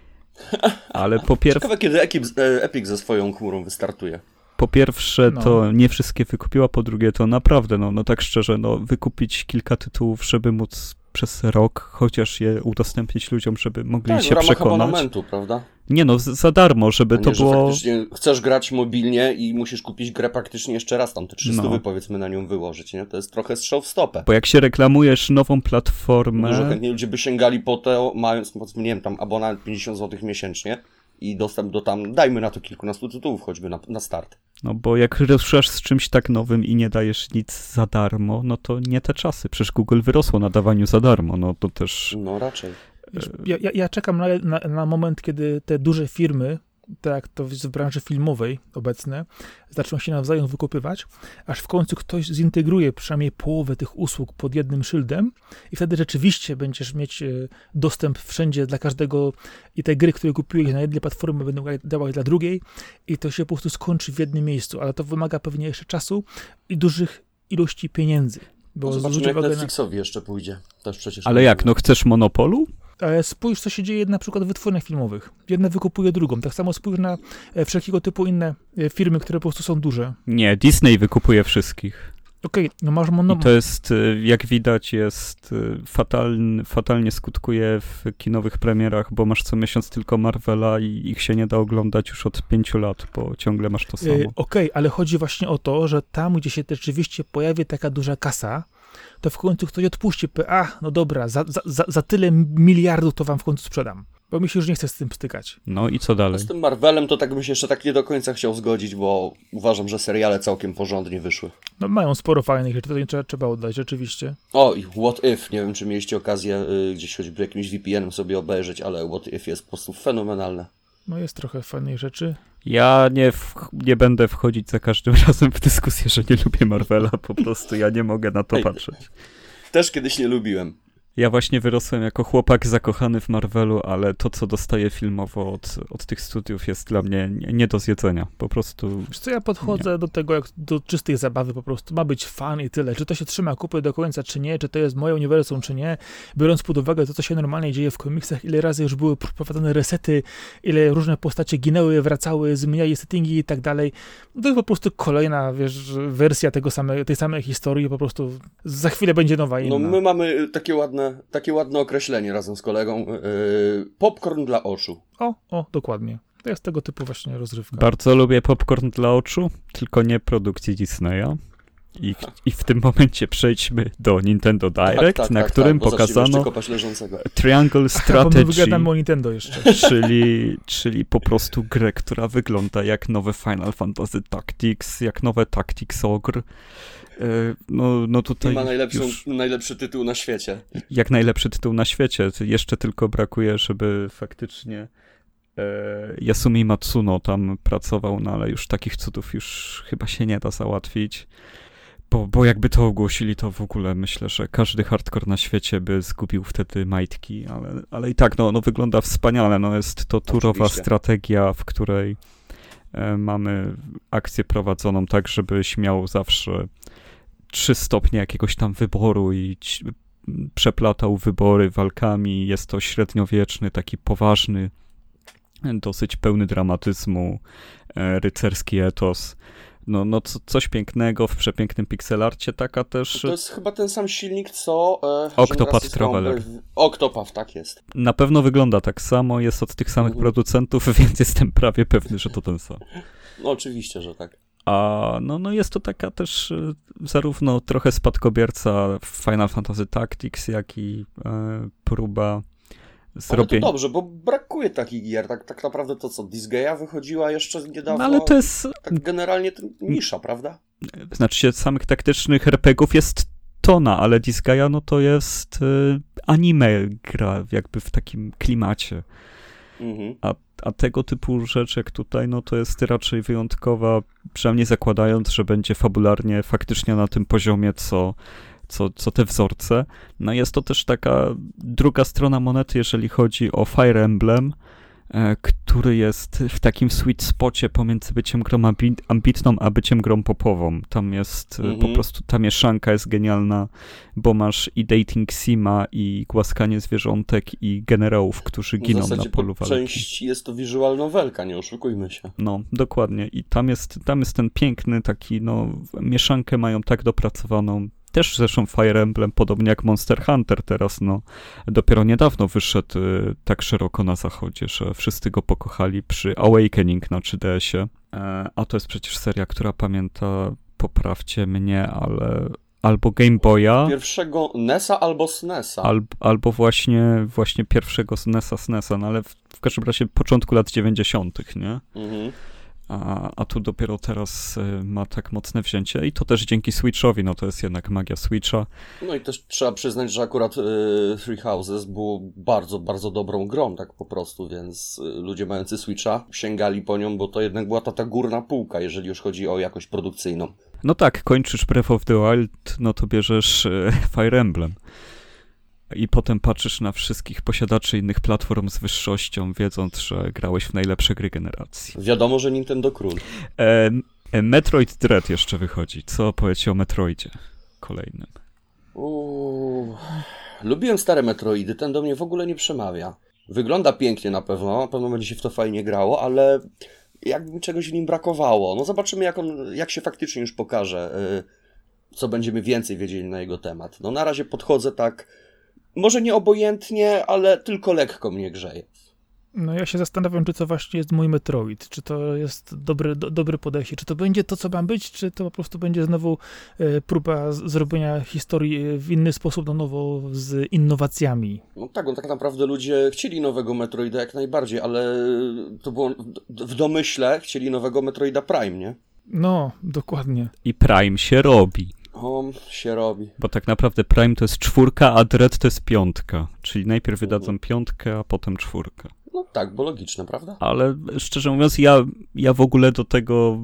Ale po, pier Ciekawe, kiedy Epic, e, Epic ze swoją chmurą wystartuje. po pierwsze No. to nie wszystkie wykupiła, po drugie to naprawdę, no, no tak szczerze, no wykupić kilka tytułów, żeby móc przez rok chociaż je udostępnić ludziom, żeby mogli Tak, w się ramach przekonać. abonamentu, prawda? Nie no, za darmo, żeby nie, to było... chcesz grać mobilnie i musisz kupić grę praktycznie jeszcze raz, tam te 300 No. powiedzmy na nią wyłożyć, nie? To jest trochę strzał w stopę. Bo jak się reklamujesz nową platformę... Dużo chętniej ludzie by sięgali po to, mając, nie wiem, tam abonament 50 zł miesięcznie i dostęp do tam, dajmy na to kilkunastu tytułów choćby na, na start. No bo jak ruszasz z czymś tak nowym i nie dajesz nic za darmo, no to nie te czasy. Przecież Google wyrosło na dawaniu za darmo, no to też... No raczej. Wiesz, ja, ja, ja czekam na, na, na moment, kiedy te duże firmy, tak jak to jest w branży filmowej obecne, zaczną się nawzajem wykupywać, aż w końcu ktoś zintegruje przynajmniej połowę tych usług pod jednym szyldem i wtedy rzeczywiście będziesz mieć e, dostęp wszędzie dla każdego i te gry, które kupiłeś na jednej platformie będą działać dla drugiej i to się po prostu skończy w jednym miejscu, ale to wymaga pewnie jeszcze czasu i dużych ilości pieniędzy. Bo No zobaczymy, jak uwagę na... Netflixowi jeszcze pójdzie. Też przecież. Ale jak, no chcesz monopolu? Ale spójrz, co się dzieje na przykład w wytwórniach filmowych. Jedna wykupuje drugą. Tak samo spójrz na e, wszelkiego typu inne e, firmy, które po prostu są duże. Nie, Disney wykupuje wszystkich. Okej, no masz mono... I to jest, y, jak widać, jest y, fatalny, fatalnie skutkuje w kinowych premierach, bo masz co miesiąc tylko Marvela i ich się nie da oglądać już od pięciu lat, bo ciągle masz to samo. E, Okej, ale chodzi właśnie o to, że tam, gdzie się rzeczywiście pojawi taka duża kasa, to w końcu ktoś odpuści, a, no dobra, za, za, za tyle miliardów to wam w końcu sprzedam. Bo mi się już nie chce z tym stykać. No i co dalej? Z tym Marvelem to tak bym się jeszcze tak nie do końca chciał zgodzić, bo uważam, że seriale całkiem porządnie wyszły. No mają sporo fajnych rzeczy, to nie trzeba, trzeba oddać, rzeczywiście. O, i What If, nie wiem czy mieliście okazję y, gdzieś choćby jakimś VPN-em sobie obejrzeć, ale What If jest po prostu fenomenalne. No jest trochę fajnych rzeczy. Ja nie, w, nie będę wchodzić za każdym razem w dyskusję, że nie lubię Marvela, po prostu ja nie mogę na to Ej. patrzeć. Też kiedyś nie lubiłem. Ja właśnie wyrosłem jako chłopak zakochany w Marvelu, ale to, co dostaję filmowo od, od tych studiów jest dla mnie nie, nie do zjedzenia. Po prostu Wiesz co, ja podchodzę do tego jak do czystej zabawy po prostu. Ma być fan i tyle. Czy to się trzyma kupy do końca, czy nie, czy to jest moje uniwersum, czy nie. Biorąc pod uwagę to, co się normalnie dzieje w komiksach, ile razy już były prowadzone resety, ile różne postacie ginęły, wracały, zmieniali settingi i tak dalej. No To jest po prostu kolejna, wiesz, wersja tego same, tej samej historii, po prostu za chwilę będzie nowa inna. No my mamy takie ładne, takie ładne określenie razem z kolegą. Yy, popcorn dla oczu. O, o, dokładnie. To jest tego typu właśnie rozrywka. bardzo lubię popcorn dla oczu, tylko nie produkcji Disneya. I, I w tym momencie przejdźmy do Nintendo Direct, tak, tak, na tak, którym tak, bo zacznijmy jeszcze pokazano. Triangle Aha, bo my Strategy. wygadamy o Nintendo jeszcze. czyli, czyli po prostu grę, która wygląda jak nowe Final Fantasy Tactics, jak nowe Tactics Ogre. E, No, no I tutaj ma najlepszą, już najlepszy tytuł na świecie. jak najlepszy tytuł na świecie. Jeszcze tylko brakuje, żeby faktycznie e, Yasumi Matsuno tam pracował, no ale już takich cudów już chyba się nie da załatwić. Bo, bo jakby to ogłosili, to w ogóle myślę, że każdy hardcore na świecie by zgubił wtedy majtki, ale, ale i tak, no, no wygląda wspaniale. No jest to turowa Oczywiście. strategia, w której e, mamy akcję prowadzoną tak, żebyś miał zawsze trzy stopnie jakiegoś tam wyboru i przeplatał wybory walkami. Jest to średniowieczny, taki poważny, dosyć pełny dramatyzmu, e, rycerski etos. No, no co, coś pięknego w przepięknym pixelarcie, taka też To jest chyba ten sam silnik, co... E, Octopath Traveler. Strong- Octopath, tak jest. na pewno wygląda tak samo, jest od tych samych Mhm. producentów, więc jestem prawie pewny, że to ten sam. No oczywiście, że tak. A no, no jest to taka też e, zarówno trochę spadkobierca Final Fantasy Tactics, jak i e, próba Ale to zrobienia. dobrze, bo brakuje takich gier. Tak, tak naprawdę to co, Disgaea wychodziła jeszcze niedawno. No ale to jest, Tak generalnie to nisza, prawda? znaczy się samych taktycznych RPGów jest tona, ale Disgaea no to jest e, anime gra jakby w takim klimacie. Mhm. A tego typu rzecz jak tutaj, no to jest raczej wyjątkowa, przynajmniej zakładając, że będzie fabularnie faktycznie na tym poziomie, co, co, co te wzorce. No jest to też taka druga strona monety, jeżeli chodzi o Fire Emblem, e, który jest w takim sweet spocie pomiędzy byciem grą ambi- ambitną, a byciem grą popową. Tam jest e, po Mhm. prostu, ta mieszanka jest genialna, bo masz i dating sima, i głaskanie zwierzątek, i generałów, którzy giną na polu po walki. części jest to visual novelka, nie oszukujmy się. No, dokładnie. I tam jest, tam jest ten piękny taki, no, mieszankę mają tak dopracowaną. Też zresztą Fire Emblem, podobnie jak Monster Hunter teraz, no, dopiero niedawno wyszedł y, tak szeroko na zachodzie, że wszyscy go pokochali przy Awakening na 3DS-ie. E, a to jest przecież seria, która pamięta, poprawcie mnie, ale albo Game Boya, Pierwszego NESa albo SNESa. al, albo właśnie, właśnie pierwszego SNESa, SNESa, no ale w, w każdym razie początku lat 90., nie? Mhm. A, a tu dopiero teraz y, ma tak mocne wzięcie i to też dzięki Switchowi, no to jest jednak magia Switcha. No i też trzeba przyznać, że akurat y, Three Houses było bardzo, bardzo dobrą grą, tak po prostu, więc y, ludzie mający Switcha sięgali po nią, bo to jednak była ta, ta górna półka, jeżeli już chodzi o jakość produkcyjną. No tak, kończysz Breath of the Wild, no to bierzesz Fire Emblem. I potem patrzysz na wszystkich posiadaczy innych platform z wyższością, wiedząc, że grałeś w najlepsze gry generacji. Wiadomo, że Nintendo król. E, e, Metroid Dread jeszcze wychodzi. Co powiecie o Metroidzie kolejnym? Uuu. Lubiłem stare Metroidy, ten do mnie w ogóle nie przemawia. Wygląda pięknie na pewno, na pewno będzie się w to fajnie grało, ale jakby mi czegoś w nim brakowało. No zobaczymy, jak, on, jak się faktycznie już pokaże, y, co będziemy więcej wiedzieli na jego temat. No na razie podchodzę tak, może nie obojętnie, ale tylko lekko mnie grzeje. No ja się zastanawiam, czy to właśnie jest mój Metroid, czy to jest dobry, do, dobry podejście, czy to będzie to, co ma być, czy to po prostu będzie znowu e, próba z, zrobienia historii e, w inny sposób, na nowo, z innowacjami. No tak, no tak naprawdę ludzie chcieli nowego Metroida jak najbardziej, ale to było w domyśle chcieli nowego Metroida Prime, nie? No, dokładnie. I Prime się robi. O, się robi. Bo tak naprawdę Prime to jest czwórka, a Dread to jest piątka. Czyli najpierw wydadzą piątkę, a potem czwórkę. No tak, bo logiczne, prawda? Ale szczerze mówiąc, ja, ja w ogóle do tego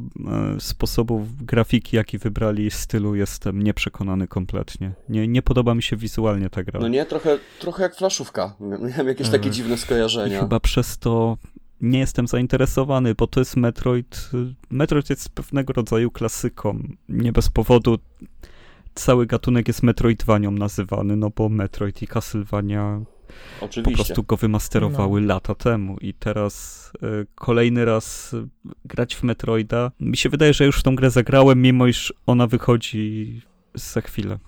e, sposobu grafiki, jaki wybrali stylu, jestem nieprzekonany kompletnie. Nie, nie podoba mi się wizualnie ta gra. No nie, trochę, trochę jak flaszówka. Miałem jakieś takie Ech. dziwne I skojarzenia. chyba przez to nie jestem zainteresowany, bo to jest Metroid. Metroid jest pewnego rodzaju klasyką. Nie bez powodu cały gatunek jest Metroidvanią nazywany, no bo Metroid i Castlevania po Oczywiście. prostu go wymasterowały lata temu i teraz y, kolejny raz y, grać w Metroida. Mi się wydaje, że już w tą grę zagrałem, mimo iż ona wychodzi za chwilę.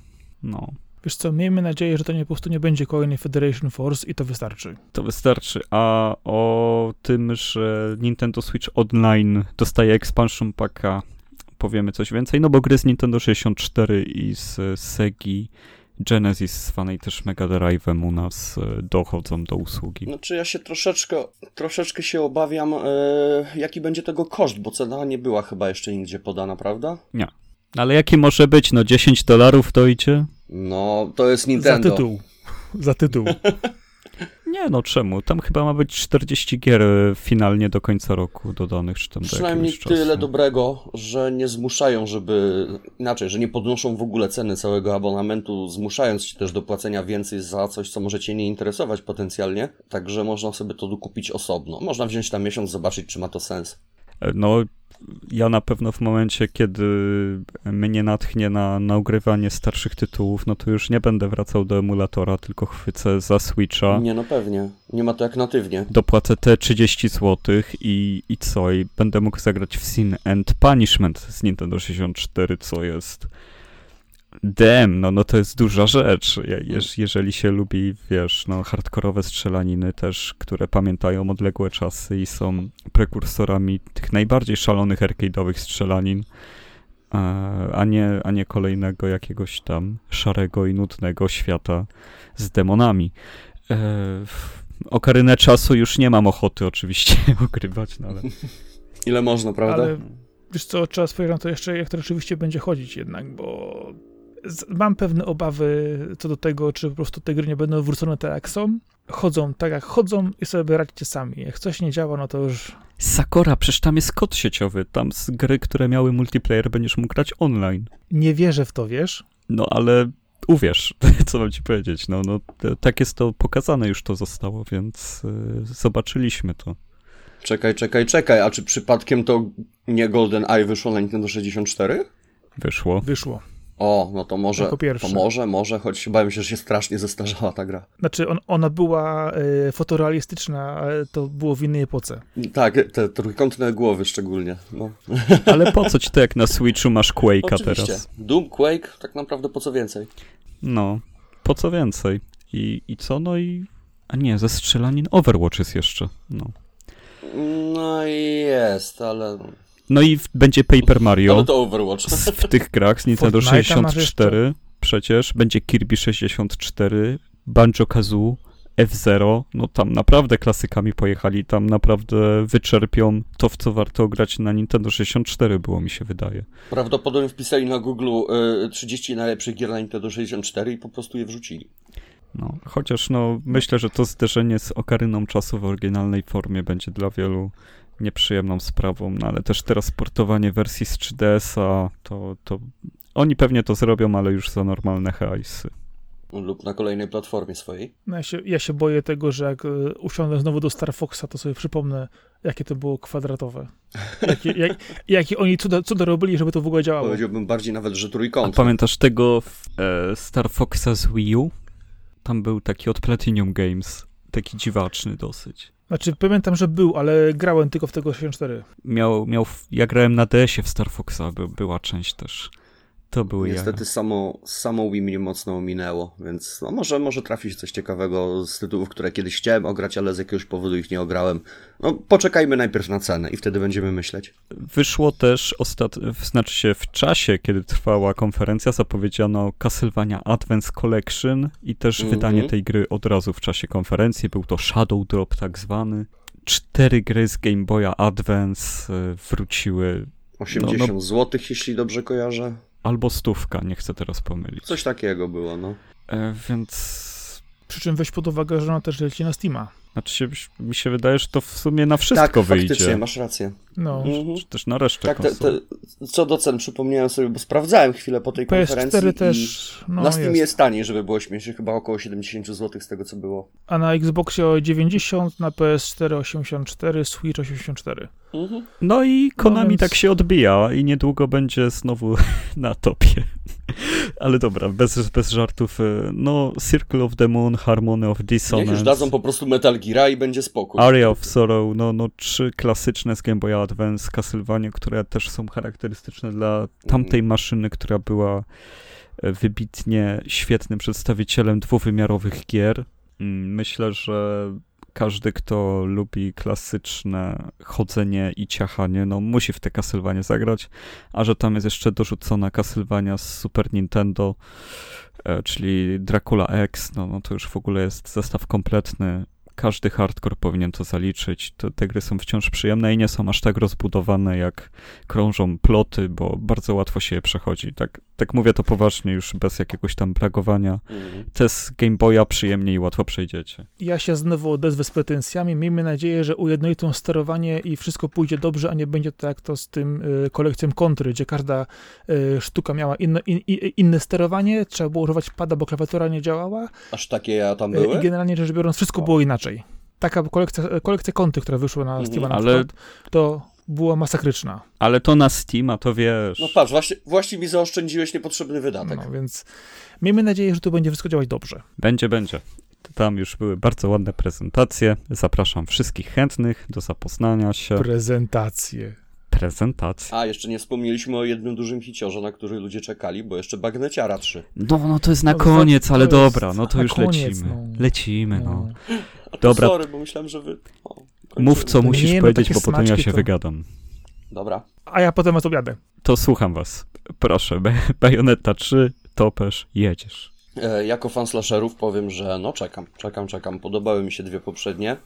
No, Wiesz co, miejmy nadzieję, że to nie, po prostu nie będzie kolejny Federation Force i to wystarczy. to wystarczy. A o tym, że Nintendo Switch Online dostaje expansion packa, powiemy coś więcej, no bo gry z Nintendo 64 i z Segi Genesis, zwanej też Mega Drive'em u nas y, dochodzą do usługi. Znaczy ja się troszeczkę, troszeczkę się obawiam, e, jaki będzie tego koszt, bo cena nie była chyba jeszcze nigdzie podana, prawda? Ale jaki może być? No 10 dolarów to idzie? No, to jest Nintendo. Za tytuł. Za tytuł. Nie no, czemu? Tam chyba ma być 40 gier e, finalnie do końca roku dodanych, czy tam do Przynajmniej czasu. tyle dobrego, że nie zmuszają, żeby inaczej, że nie podnoszą w ogóle ceny całego abonamentu, zmuszając cię też do płacenia więcej za coś, co może cię nie interesować potencjalnie. Także można sobie to dokupić osobno. Można wziąć tam miesiąc, zobaczyć, czy ma to sens. E, No, ja na pewno w momencie, kiedy mnie natchnie na, na ugrywanie starszych tytułów, no to już nie będę wracał do emulatora, tylko chwycę za Switcha. Nie, no pewnie. Nie ma to jak natywnie. Dopłacę te 30 zł i, i co? I będę mógł zagrać w Sin and Punishment z Nintendo 64, co jest. Dem, no, no to jest duża rzecz. Je, jeż, jeżeli się lubi, wiesz, no, hardkorowe strzelaniny też, które pamiętają odległe czasy i są prekursorami tych najbardziej szalonych arcade'owych strzelanin, e, a nie, a nie kolejnego jakiegoś tam szarego i nudnego świata z demonami. E, Okarynę czasu już nie mam ochoty oczywiście ogrywać, no ale Ile można, prawda? Ale wiesz co, trzeba spojrzeć na to jeszcze, jak to rzeczywiście będzie chodzić jednak, bo mam pewne obawy co do tego, czy po prostu te gry nie będą wrócone tak jak są. Chodzą tak jak chodzą i sobie radźcie sami. Jak coś nie działa, no to już Sakora, przecież tam jest kod sieciowy, tam z gry, które miały multiplayer będziesz mógł grać online. nie wierzę w to, wiesz? No ale uwierz, co mam ci powiedzieć, no, no tak jest to pokazane już to zostało, więc y, zobaczyliśmy to. Czekaj, czekaj, czekaj. A czy przypadkiem to nie Golden Eye wyszło na Nintendo 64? Wyszło. Wyszło. O, no to może, Jako pierwsze. to może, może, choć bałem się, że się strasznie zestarzała ta gra. Znaczy, on, ona była e, fotorealistyczna, ale to było w innej epoce. Tak, te trójkątne głowy szczególnie. No. Ale po co ci to, jak na Switchu masz Quake'a Oczywiście. teraz? Doom, Quake, tak naprawdę po co więcej. No, po co więcej? I, I co? No i... A nie, ze strzelanin Overwatch jest jeszcze, no. No i jest, ale... No i w, będzie Paper Mario. Ale to Overwatch. z, w tych grach z Nintendo Fortnite'a masz 64 przecież, będzie Kirby 64, Banjo-Kazoo, F-Zero, no tam naprawdę klasykami pojechali, tam naprawdę wyczerpią to, w co warto grać na Nintendo 64, było mi się wydaje. Prawdopodobnie wpisali na Google y, 30 najlepszych gier na Nintendo 64 i po prostu je wrzucili. No, chociaż no, myślę, że to zderzenie z Okaryną czasu w oryginalnej formie będzie dla wielu nieprzyjemną sprawą, no ale też teraz portowanie wersji z 3DS-a, to, to oni pewnie to zrobią, ale już za normalne hajsy. Lub na kolejnej platformie swojej. No ja, się, ja się boję tego, że jak e, usiądę znowu do Star Foxa, to sobie przypomnę, jakie to było kwadratowe. Jakie, jak, jakie oni cuda, cuda robili, żeby to w ogóle działało. Powiedziałbym bardziej nawet, że A trójkąt. pamiętasz tego e, Star Foxa z Wii U? Tam był taki od Platinum Games, taki dziwaczny dosyć. Znaczy, pamiętam, że był, ale grałem tylko w tego 64. Miał, miał, ja grałem na DS-ie w Star Foxa, by, była część też. To były Niestety samo, samo Wii mnie mocno ominęło, więc no może, może trafi się coś ciekawego z tytułów, które kiedyś chciałem ograć, ale z jakiegoś powodu ich nie ograłem. No poczekajmy najpierw na cenę i wtedy będziemy myśleć. Wyszło też, ostat... znaczy się w czasie, kiedy trwała konferencja, zapowiedziano Castlevania Advance Collection i też Mhm. wydanie tej gry od razu w czasie konferencji. Był to Shadow Drop tak zwany. Cztery gry z Game Boya Advance e, wróciły, 80 No, zł, jeśli dobrze kojarzę. Albo stówka, nie chcę teraz pomylić. Coś takiego było, no. E, więc... Przy czym weź pod uwagę, że ona też leci na Steama. Znaczy się, mi się wydaje, że to w sumie na wszystko tak, wyjdzie. faktycznie, masz rację. No, Mhm. Czy też na resztę Tak, te, te, co do cen przypomniałem sobie, bo sprawdzałem chwilę po tej konferencji PS4 i też, no na Steamie jest. jest taniej, żeby było śmiesznie, chyba około 70 zł z tego co było. A na Xboxie o 90, na PS4 84, Switch 84. Mhm. No i Konami więc- tak się odbija i niedługo będzie znowu na topie. Ale dobra, bez, bez żartów. No, Circle of the Moon, Harmony of Niech Dissonance, już dadzą po prostu Metal Gear i będzie spokój. Aria of Sorrow, no, no trzy klasyczne z Game Boy Advance, Castlevania, które też są charakterystyczne dla tamtej Mhm. maszyny, która była e, wybitnie świetnym przedstawicielem dwuwymiarowych gier. Mm, Myślę, że każdy, kto lubi klasyczne chodzenie i ciachanie, no musi w te Castlevania zagrać, a że tam jest jeszcze dorzucona Castlevania z Super Nintendo, e, czyli Dracula X, no, no to już w ogóle jest zestaw kompletny. Każdy hardcore powinien to zaliczyć. To, te gry są wciąż przyjemne i nie są aż tak rozbudowane, jak krążą ploty, bo bardzo łatwo się je przechodzi. Tak, tak mówię to poważnie, już bez jakiegoś tam bragowania. Mhm. Te z Game Boya przyjemnie i łatwo przejdziecie. Ja się znowu odezwę z pretensjami. Miejmy nadzieję, że ujednolicą sterowanie i wszystko pójdzie dobrze, a nie będzie to jak to z tym y, kolekcją kontry, gdzie każda y, sztuka miała inne, in, i- inne sterowanie, trzeba było używać pada, bo klawiatura nie działała Aż takie ja tam y, były? i generalnie rzecz biorąc wszystko O. było inaczej. Taka kolekcja, kolekcja konty, która wyszła na Mhm. Steama na Ale- przykład, to była masakryczna. Ale to na Steama, to wiesz. No patrz, właśnie, właśnie mi zaoszczędziłeś niepotrzebny wydatek. No, więc miejmy nadzieję, że tu będzie wszystko działać dobrze. Będzie, będzie. Tam już były bardzo ładne prezentacje. Zapraszam wszystkich chętnych do zapoznania się. Prezentacje. Prezentacja. A, jeszcze nie wspomnieliśmy o jednym dużym hiciorze, na który ludzie czekali, bo jeszcze Bagneciara 3. No, no to jest na No, to- koniec, ale to dobra, no to już koniec, lecimy. no. Lecimy, no. A to Dobra. sorry, bo myślałem, że wy... O. Mów, co musisz nie, no powiedzieć, bo potem ja się to- wygadam. Dobra. A ja potem objadę. To słucham was. Proszę, Bayonetta 3, topesz, jedziesz. E, jako fan slasherów powiem, że no czekam, czekam, czekam. Podobały mi się dwie poprzednie.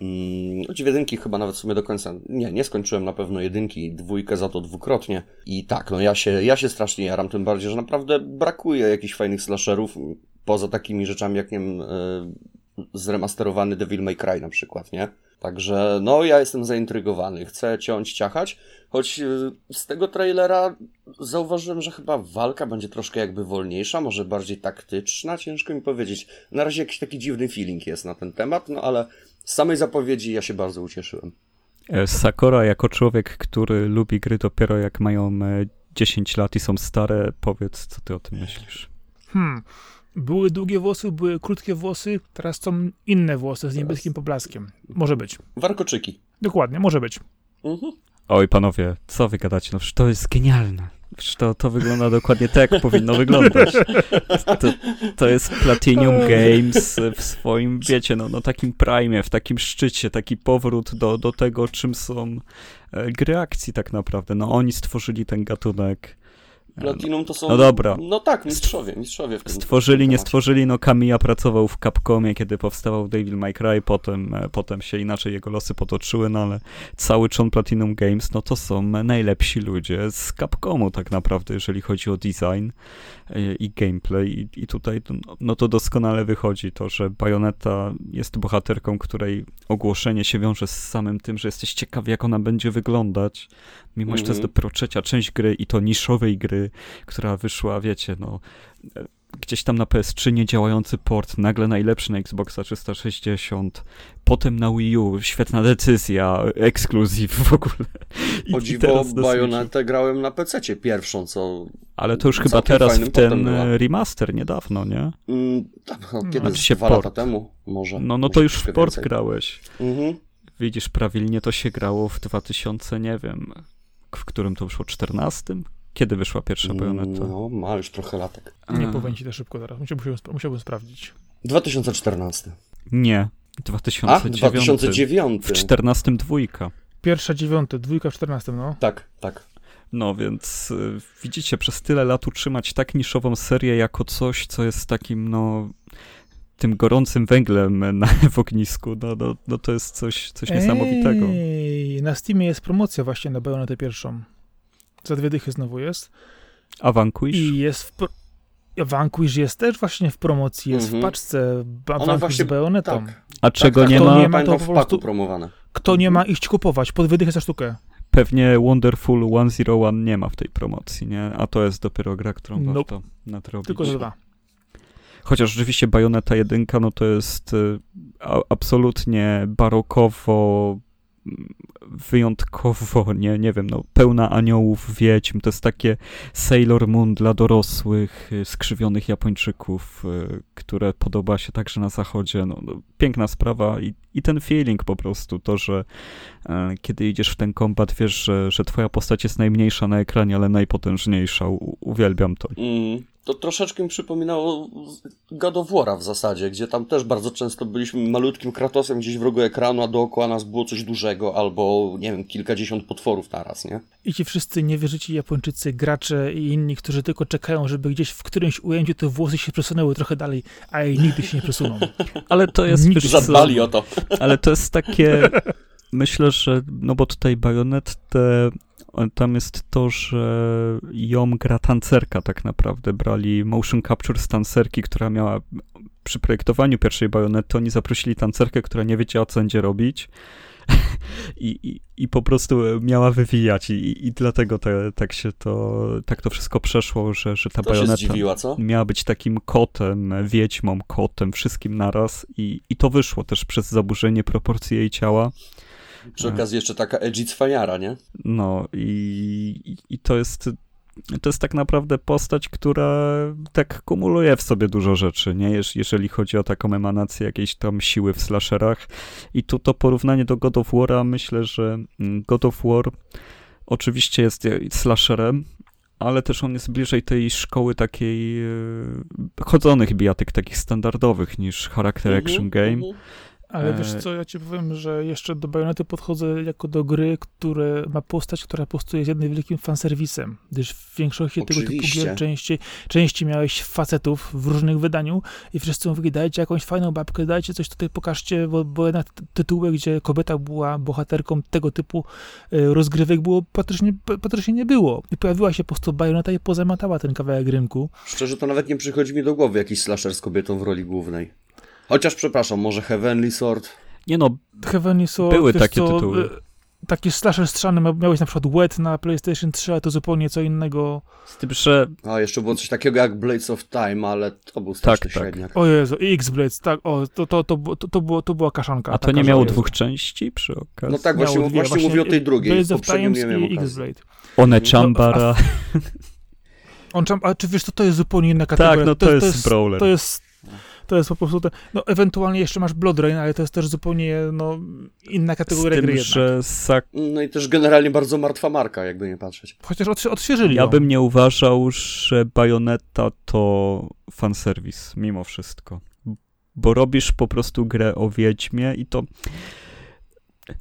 Mm, choć jedynki chyba nawet w sumie do końca. Nie, nie skończyłem na pewno jedynki, dwójkę za to dwukrotnie. I tak, no ja się, ja się strasznie jaram, tym bardziej, że naprawdę brakuje jakichś fajnych slasherów, poza takimi rzeczami jak, nie wiem, e, zremasterowany Devil May Cry na przykład, nie? Także, no, ja jestem zaintrygowany. Chcę ciąć, ciachać, choć e, z tego trailera zauważyłem, że chyba walka będzie troszkę jakby wolniejsza, może bardziej taktyczna, ciężko mi powiedzieć. Na razie jakiś taki dziwny feeling jest na ten temat, no ale z samej zapowiedzi ja się bardzo ucieszyłem. E, Sakura jako człowiek, który lubi gry dopiero jak mają e, 10 lat i są stare, powiedz, co ty o tym myślisz. Hmm. Były długie włosy, były krótkie włosy, teraz są inne włosy z niebieskim poblaskiem. Może być. Warkoczyki. Dokładnie, może być. Mhm. Oj, panowie, co wy gadacie? No przecież to jest genialne. Przecież to, to wygląda dokładnie tak, jak powinno wyglądać. To, to jest Platinum Games w swoim, wiecie, no, no takim prime, w takim szczycie, taki powrót do, do tego, czym są e, gry akcji tak naprawdę. No oni stworzyli ten gatunek. Platinum to są... No dobra. No tak, mistrzowie, mistrzowie w tym Stworzyli, tym nie stworzyli, no Kamiya pracował w Capcomie, kiedy powstawał Devil May Cry, potem, e, potem się inaczej jego losy potoczyły, no ale cały czon Platinum Games, no to są najlepsi ludzie z Capcomu tak naprawdę, jeżeli chodzi o design e, i gameplay i, i tutaj no, no to doskonale wychodzi to, że Bayonetta jest bohaterką, której ogłoszenie się wiąże z samym tym, że jesteś ciekaw jak ona będzie wyglądać, mimo że to jest Mhm. dopiero trzecia część gry i to niszowej gry, która wyszła, wiecie, no e, gdzieś tam na PS3 niedziałający port, nagle najlepszy na Xboxa 360, potem na Wii U, świetna decyzja, ekskluzyw w ogóle. I, o dziwo, Bayonetę grałem na PC pierwszą, co... Ale to już chyba teraz w ten remaster niedawno, nie? Mm, tak, no, kiedy? Znaczy się dwa port. lata temu może. No, no to już w port więcej. grałeś. Mhm. Widzisz, prawilnie to się grało w 2000, nie wiem, w którym to wyszło, 14? Kiedy wyszła pierwsza Bayonetta? No, ma już trochę latek. Nie powiem ci to szybko teraz, musiałbym, musiałbym sprawdzić. 2014. Nie, 2009. A, 2009. W 14 dwójka. Pierwsza dziewiąta, dwójka w 14, no. Tak, tak. No więc y, widzicie, przez tyle lat utrzymać tak niszową serię jako coś, co jest takim, no, tym gorącym węglem na, w ognisku, no, no, no to jest coś, coś Ej, niesamowitego. Na Steamie jest promocja właśnie na Bayonetę pierwszą. Za dwie dychy znowu jest. A Vanquish? I jest w... Pro... Vanquish jest też właśnie w promocji, jest mm -hmm. w paczce ba Vanquish właśnie, z Bayonetą. Tak. A czego tak, nie, ma? nie ma? to po prostu promowane. Kto nie ma iść kupować, pod dychy za sztukę. Pewnie Wonderful 101 nie ma w tej promocji, nie? A to jest dopiero gra, którą nope. warto nadrobić. Tylko że dwa. Chociaż rzeczywiście Bayonetta 1 no to jest y, absolutnie barokowo wyjątkowo, nie, nie wiem, no, pełna aniołów, wiedźm, to jest takie Sailor Moon dla dorosłych, y, skrzywionych Japończyków, y, które podoba się także na zachodzie, no, no piękna sprawa i, i ten feeling po prostu, to, że e, kiedy idziesz w ten kombat, wiesz, że, że twoja postać jest najmniejsza na ekranie, ale najpotężniejsza, U, uwielbiam to. Mm to troszeczkę mi przypominało War'a w zasadzie, gdzie tam też bardzo często byliśmy malutkim Kratosem gdzieś w rogu ekranu, a dookoła nas było coś dużego, albo nie wiem, kilkadziesiąt potworów naraz, nie? I ci wszyscy niewierzyci Japończycy, gracze i inni, którzy tylko czekają, żeby gdzieś w którymś ujęciu te włosy się przesunęły trochę dalej, a jej nigdy się nie przesuną. Ale to jest... Nigdy Zadbali o to. Ale to jest takie... Myślę, że, no bo tutaj Bayonet te tam jest to, że ją gra tancerka tak naprawdę. Brali motion capture z tancerki, która miała przy projektowaniu pierwszej bajonety, oni zaprosili tancerkę, która nie wiedziała, co będzie robić. I, i, I, po prostu miała wywijać i, i dlatego te, tak się to, tak to wszystko przeszło, że, że ta to bajoneta zdziwiła, miała być takim kotem, wiedźmą, kotem, wszystkim naraz i, i to wyszło też przez zaburzenie proporcji jej ciała. Przy okazji jeszcze taka edgy cwaniara, nie? No i, i to jest to jest tak naprawdę postać, która tak kumuluje w sobie dużo rzeczy, nie? jeżeli chodzi o taką emanację jakiejś tam siły w slasherach. I tu to porównanie do God of War'a, myślę, że mm, God of War oczywiście jest slasherem, ale też on jest bliżej tej szkoły takiej e, chodzonych bijatyk, takich standardowych niż Character mhm, Action Game. Ale wiesz e, co, ja ci powiem, że jeszcze do Bajonety podchodzę jako do gry, które ma postać, która po prostu jest jednym wielkim fanserwisem, gdyż w większości Oczywiście. tego typu gier częściej, częściej miałeś facetów w różnych wydaniu i wszyscy mówili, dajcie jakąś fajną babkę, dajcie coś tutaj, pokażcie, bo, bo jednak tytuły, gdzie kobieta była bohaterką tego typu e, rozgrywek było, praktycznie, praktycznie nie było. I pojawiła się po prostu Bajoneta i pozamatała ten kawałek rynku. Szczerze, to nawet nie przychodzi mi do głowy jakiś slasher z kobietą w roli głównej. Chociaż przepraszam, może Heavenly Sword? Nie no, Heavenly Sword, były takie co, tytuły. E, taki slasher strzany miałeś na przykład Wet na PlayStation 3, a to zupełnie co innego. Z tym, że... A, jeszcze było coś takiego jak Blades of Time, ale to był straszny tak, średniak. O Jezu, X-Blades, tak, o, to, to, to, to, to, było, to była kaszanka. A to nie miało dwóch części przy okazji? No tak, właśnie, właśnie, właśnie mówię o tej drugiej. Blades of Time i X-Blade. One Chambara. On, a czy wiesz, to, to jest zupełnie inna kategoria. Tak, no to, to, jest, to jest brawler. To jest to jest po prostu, te, no ewentualnie jeszcze masz Blood Rain, ale to jest też zupełnie no, inna kategoria Z tym, gry że sak... No i też generalnie bardzo martwa marka, jakby nie patrzeć. Chociaż odświe odświeżyli Ja ją. bym nie uważał, że Bayonetta to fanserwis, mimo wszystko. Bo robisz po prostu grę o Wiedźmie i to...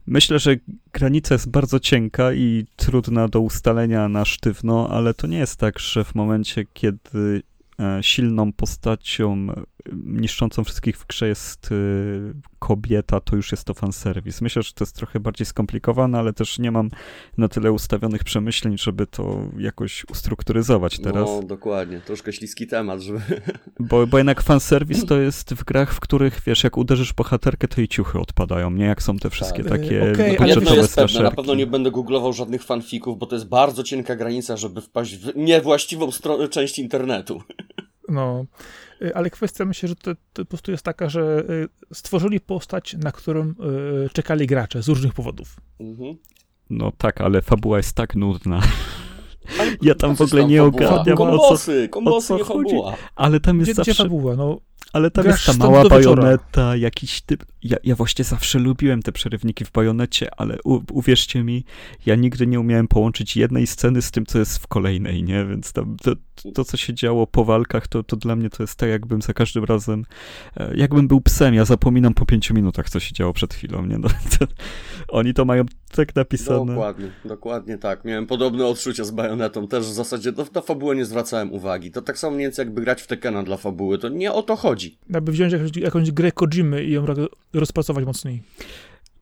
Myślę, że granica jest bardzo cienka i trudna do ustalenia na sztywno, ale to nie jest tak, że w momencie, kiedy e, silną postacią niszczącą wszystkich w grze jest y, kobieta, to już jest to fanserwis. Myślę, że to jest trochę bardziej skomplikowane, ale też nie mam na tyle ustawionych przemyśleń, żeby to jakoś ustrukturyzować teraz. No, dokładnie. Troszkę śliski temat, żeby... Bo, bo jednak fanserwis to jest w grach, w których, wiesz, jak uderzysz bohaterkę, to i ciuchy odpadają, nie? Jak są te wszystkie tak. takie okay, budżetowe jest pewne, Na pewno nie będę googlował żadnych fanfików, bo to jest bardzo cienka granica, żeby wpaść w niewłaściwą stronę, część internetu. No, y, ale kwestia myślę, że to, to po prostu jest taka, że y, stworzyli postać, na którą y, czekali gracze z różnych powodów. Mhm. No tak, ale fabuła jest tak nudna. Ale Ja tam po w co ogóle tam nie ogarniam, o co- Kombosy, kombosy, o nie co chodzi. Ale tam jest Gdzie, gdzie zawsze... fabuła? No, Ale tam jest ta mała bajoneta, jakiś typ. Ja, ja właśnie zawsze lubiłem te przerywniki w bajonecie, ale u, uwierzcie mi, ja nigdy nie umiałem połączyć jednej sceny z tym, co jest w kolejnej, nie? Więc tam to, to co się działo po walkach, to, to dla mnie to jest tak, jakbym za każdym razem, e, jakbym był psem, ja zapominam po pięciu minutach, co się działo przed chwilą, nie? No, to, oni to mają tak napisane. Dokładnie, dokładnie tak. Miałem podobne odczucia z Bajonetą. Też w zasadzie no, na fabułę nie zwracałem uwagi. To tak samo mniej więcej jakby grać w Tekena dla fabuły. To nie o to chodzi. aby wziąć jakąś, jakąś grę Kojimy i ją ro- rozpracować mocniej.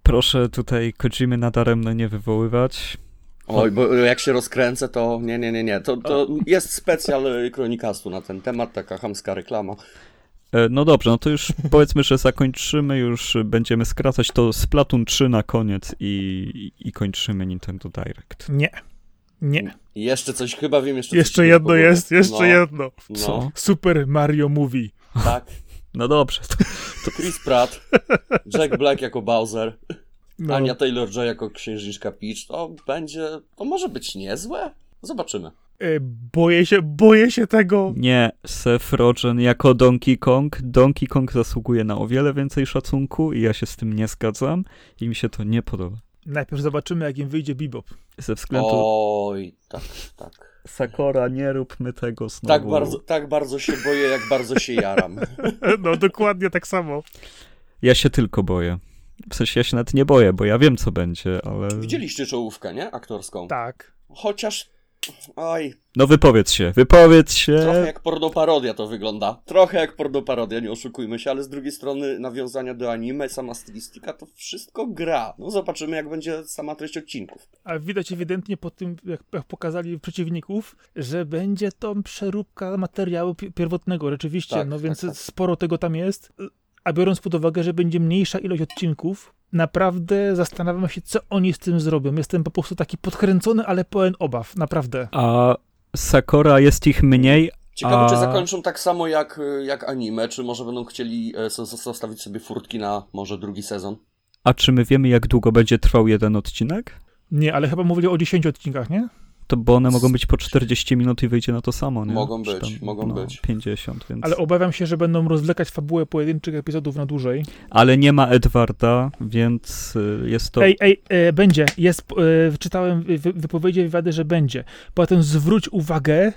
Proszę tutaj Kojimy nadaremno nie wywoływać. Oj, bo jak się rozkręcę, to nie, nie, nie, nie. To, to jest specjal Kronikastu na ten temat, taka chamska reklama. E, No dobrze, no to już powiedzmy, że zakończymy, już będziemy skracać to Splatoon 3 na koniec i, i kończymy Nintendo Direct. Nie. Nie. Jeszcze coś, chyba wiem jeszcze coś. Jeszcze jedno powiem. jest, jeszcze no, jedno. No, Co? Super Mario Movie. tak. No dobrze, to, Chris Pratt, Jack Black jako Bowser, No, Ania Taylor-Joy jako księżniczka Peach. To będzie, to może być niezłe? Zobaczymy. E, boję się, boję się tego. nie, Seth Rogen jako Donkey Kong. Donkey Kong zasługuje na o wiele więcej szacunku i ja się z tym nie zgadzam i mi się to nie podoba. Najpierw zobaczymy, jak im wyjdzie Bebop. Ze względu Oj, tak, tak. Sakora, nie róbmy tego znowu. Tak bardzo, tak bardzo się boję, jak bardzo się jaram. No, dokładnie tak samo. Ja się tylko boję. W sensie ja się nawet nie boję, bo ja wiem co będzie, ale... Widzieliście czołówkę, nie? Aktorską. Tak. Chociaż, oj, No wypowiedz się, wypowiedz się! trochę jak pornoparodia to wygląda. Trochę jak pornoparodia, nie oszukujmy się, ale z drugiej strony nawiązania do anime, sama stylistyka, to wszystko gra. No zobaczymy, jak będzie sama treść odcinków. A widać ewidentnie po tym, jak, pokazali przeciwników, że będzie to przeróbka materiału pi- pierwotnego, rzeczywiście. Tak, no tak, więc tak. sporo tego tam jest. A biorąc pod uwagę, że będzie mniejsza ilość odcinków, naprawdę zastanawiam się, co oni z tym zrobią. Jestem po prostu taki podkręcony, ale pełen obaw, naprawdę. A Sakora jest ich mniej, Ciekawe, A- czy zakończą tak samo jak, jak anime, czy może będą chcieli e, zostawić sobie furtki na może drugi sezon. a czy my wiemy jak długo będzie trwał jeden odcinek? Nie, ale chyba mówili o 10 odcinkach, nie? To bo one mogą być po 40 minut i wyjdzie na to samo, nie? Mogą być, mogą no, być. 50, więc... Ale obawiam się, że będą rozwlekać fabułę pojedynczych epizodów na dłużej. Ale nie ma Edwarda, więc y, jest to... Ej, ej, e, będzie. Jest, e, czytałem wy, wypowiedzi, wywiady, że będzie. Potem zwróć uwagę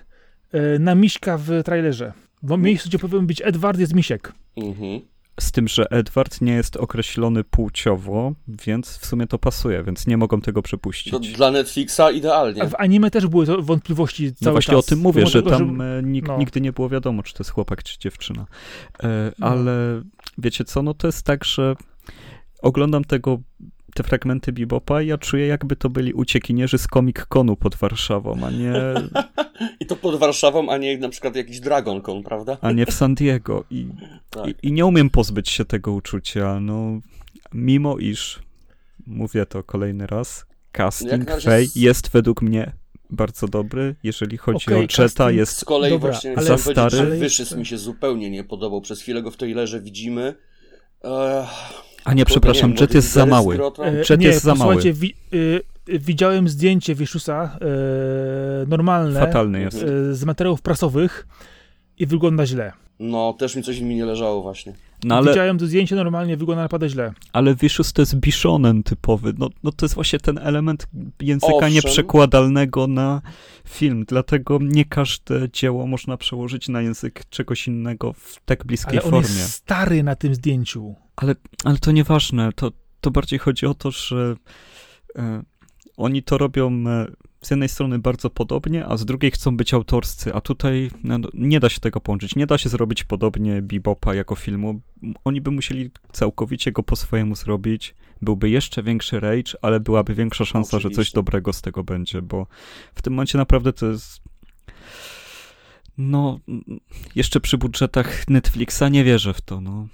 e, na miśka w trailerze. W miejscu, gdzie powinien być Edward, jest misiek. Mhm. Z tym, że Edward nie jest określony płciowo, więc w sumie to pasuje, więc nie mogą tego przepuścić. To dla Netflixa idealnie. A w anime też były wątpliwości cały No właśnie czas. o tym mówię, że tam e, nig no. nigdy nie było wiadomo, czy to jest chłopak, czy dziewczyna. E, No. ale wiecie co, no to jest tak, że oglądam tego, te fragmenty Bebopa i ja czuję, jakby to byli uciekinierzy z Comic Conu pod Warszawą, a nie, I to pod Warszawą, a nie na przykład jakiś Dragon Con, prawda? a nie w San Diego. I, Tak. i, I nie umiem pozbyć się tego uczucia, no mimo iż, mówię to kolejny raz, casting razie jest według mnie bardzo dobry, jeżeli chodzi Okej, o Jetta, casting jest Z kolei Dobra, właśnie ale- Za powiedzieć, stary. Wyszys mi się zupełnie nie podobał. Przez chwilę go w trailerze widzimy. Ech, A nie, przepraszam, nie, Jet jest za mały. E, Jet nie, jest za posłuchajcie, wi, y, widziałem zdjęcie Wiszusa e, normalne Fatalny jest. Mhm. e, z materiałów prasowych i wygląda źle. No, też mi coś mi nie leżało właśnie. No ale, Widziałem to zdjęcie normalnie, wygląda naprawdę źle. ale Vicious to jest Bishonen typowy. No, no to jest właśnie ten element języka Owszem. nieprzekładalnego na film. Dlatego nie każde dzieło można przełożyć na język czegoś innego w tak bliskiej Ale on formie. jest stary na tym zdjęciu. Ale, ale to nieważne. To, to bardziej chodzi o to, że e, oni to robią e, z jednej strony bardzo podobnie, a z drugiej chcą być autorscy, a tutaj no, no, nie da się tego połączyć. Nie da się zrobić podobnie Bebopa jako filmu. Oni by musieli całkowicie go po swojemu zrobić. Byłby jeszcze większy rage, ale byłaby większa szansa, że coś Oczywiście. dobrego z tego będzie, bo w tym momencie naprawdę to jest no, jeszcze przy budżetach Netflixa nie wierzę w to, no.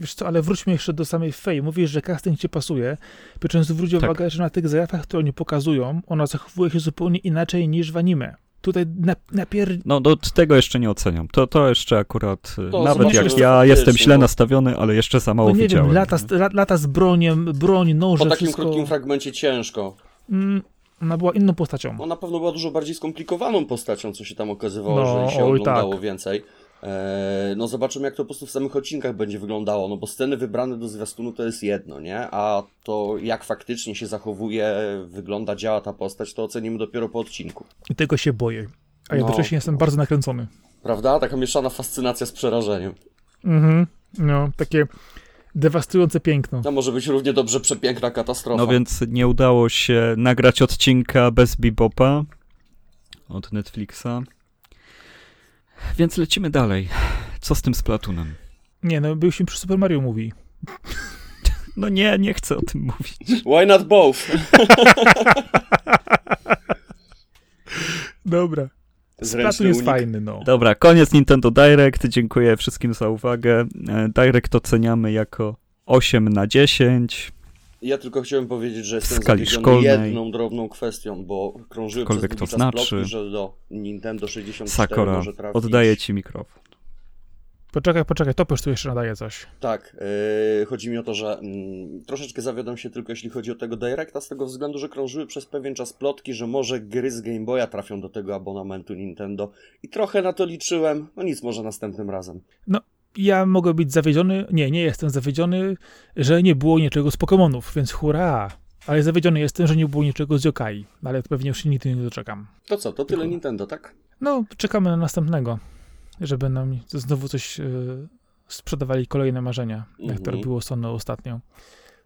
Wiesz co, ale wróćmy jeszcze do samej Fej. Mówisz, że casting ci pasuje. Przy czym zwróć Tak. uwagę, że na tych zajawkach, które oni pokazują, ona zachowuje się zupełnie inaczej niż w anime. Tutaj na, napier... No do tego jeszcze nie oceniam. To, to jeszcze akurat, y, To nawet jak ja jestem źle no. nastawiony, ale jeszcze za mało No nie widziałem. wiem, lata, z- la- lata z broniem, broń, noże, Po takim wszystko. krótkim fragmencie ciężko. Mm, ona była inną postacią. No na pewno była dużo bardziej skomplikowaną postacią, co się tam okazywało, No, że się oglądało tak. więcej. Eee, no zobaczymy jak to po prostu w samych odcinkach będzie wyglądało, no bo sceny wybrane do zwiastunu to jest jedno, nie? A to jak faktycznie się zachowuje, wygląda, działa ta postać, to ocenimy dopiero po odcinku. I tego się boję. A No. jednocześnie jestem bardzo nakręcony. Prawda? Taka mieszana fascynacja z przerażeniem. Mhm. No, takie dewastujące piękno. To może być równie dobrze przepiękna katastrofa. No więc nie udało się nagrać odcinka bez Bebopa od Netflixa. Więc lecimy dalej. Co z tym Splatunem? Nie, no byliśmy przy Super Mario Movie. No nie, nie chcę o tym mówić. Why not both? Dobra. Zręczny Splatoon jest unik. fajny, no. Dobra, koniec Nintendo Direct. Dziękuję wszystkim za uwagę. E, Direct oceniamy jako 8 na 10. Ja tylko chciałem powiedzieć, że jestem zawiedziony jedną drobną kwestią, bo krążyły przez to znaczy. plotki, że do Nintendo 64 Sakora, może trafić. oddaję ci mikrofon. Poczekaj, poczekaj, Topisz tu jeszcze nadaje coś. Tak, yy, chodzi mi o to, że mm, troszeczkę zawiodam się tylko jeśli chodzi o tego Directa, z tego względu, że krążyły przez pewien czas plotki, że może gry z Game Boya trafią do tego abonamentu Nintendo i trochę na to liczyłem, no nic, może następnym razem. Ja mogę być zawiedziony, nie, nie jestem zawiedziony, że nie było niczego z Pokémonów, więc hurra! Ale zawiedziony jestem, że nie było niczego z Yokai, ale pewnie już się nigdy nie doczekam. To co, to tyle Tylko- Nintendo, tak? No, czekamy na następnego, żeby nam znowu coś e, sprzedawali kolejne marzenia, jak to Mhm. robiło Sony ostatnio.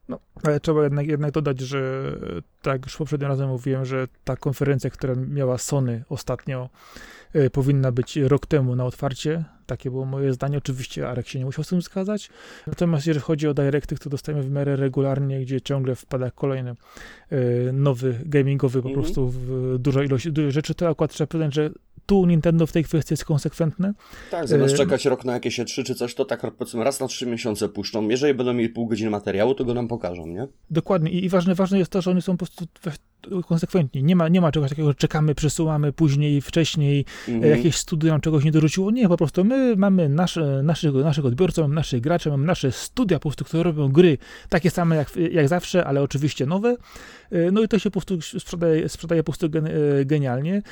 No, ale trzeba jednak, jednak dodać, że tak już poprzednim razem mówiłem, że ta konferencja, która miała Sony ostatnio, e, powinna być rok temu na otwarcie. Takie było moje zdanie. Oczywiście Arek się nie musiał z tym zgadzać. Natomiast jeżeli chodzi o directy, to dostajemy w miarę regularnie, gdzie ciągle wpada kolejny e, nowy gamingowy po Mhm. prostu w dużo ilość rzeczy, to akurat trzeba przyznać, że tu Nintendo w tej kwestii jest konsekwentne. Tak, zamiast czekać rok na jakieś E3 czy coś, to tak powiedzmy raz na trzy miesiące puszczą. Jeżeli będą mieli pół godziny materiału, to go nam pokażą, nie? Dokładnie. I, i ważne, ważne jest to, że oni są po prostu we- konsekwentni. Nie ma, nie ma czegoś takiego, że czekamy, przesuwamy później, wcześniej, Mhm. jakieś studio nam czegoś nie dorzuciło. Nie, po prostu my mamy nasze, naszych, naszych odbiorców, mamy naszych graczy, mamy nasze studia, po prostu, które robią gry takie same jak, jak zawsze, ale oczywiście nowe. E, No i to się po prostu sprzedaje, sprzedaje po prostu gen, e, genialnie,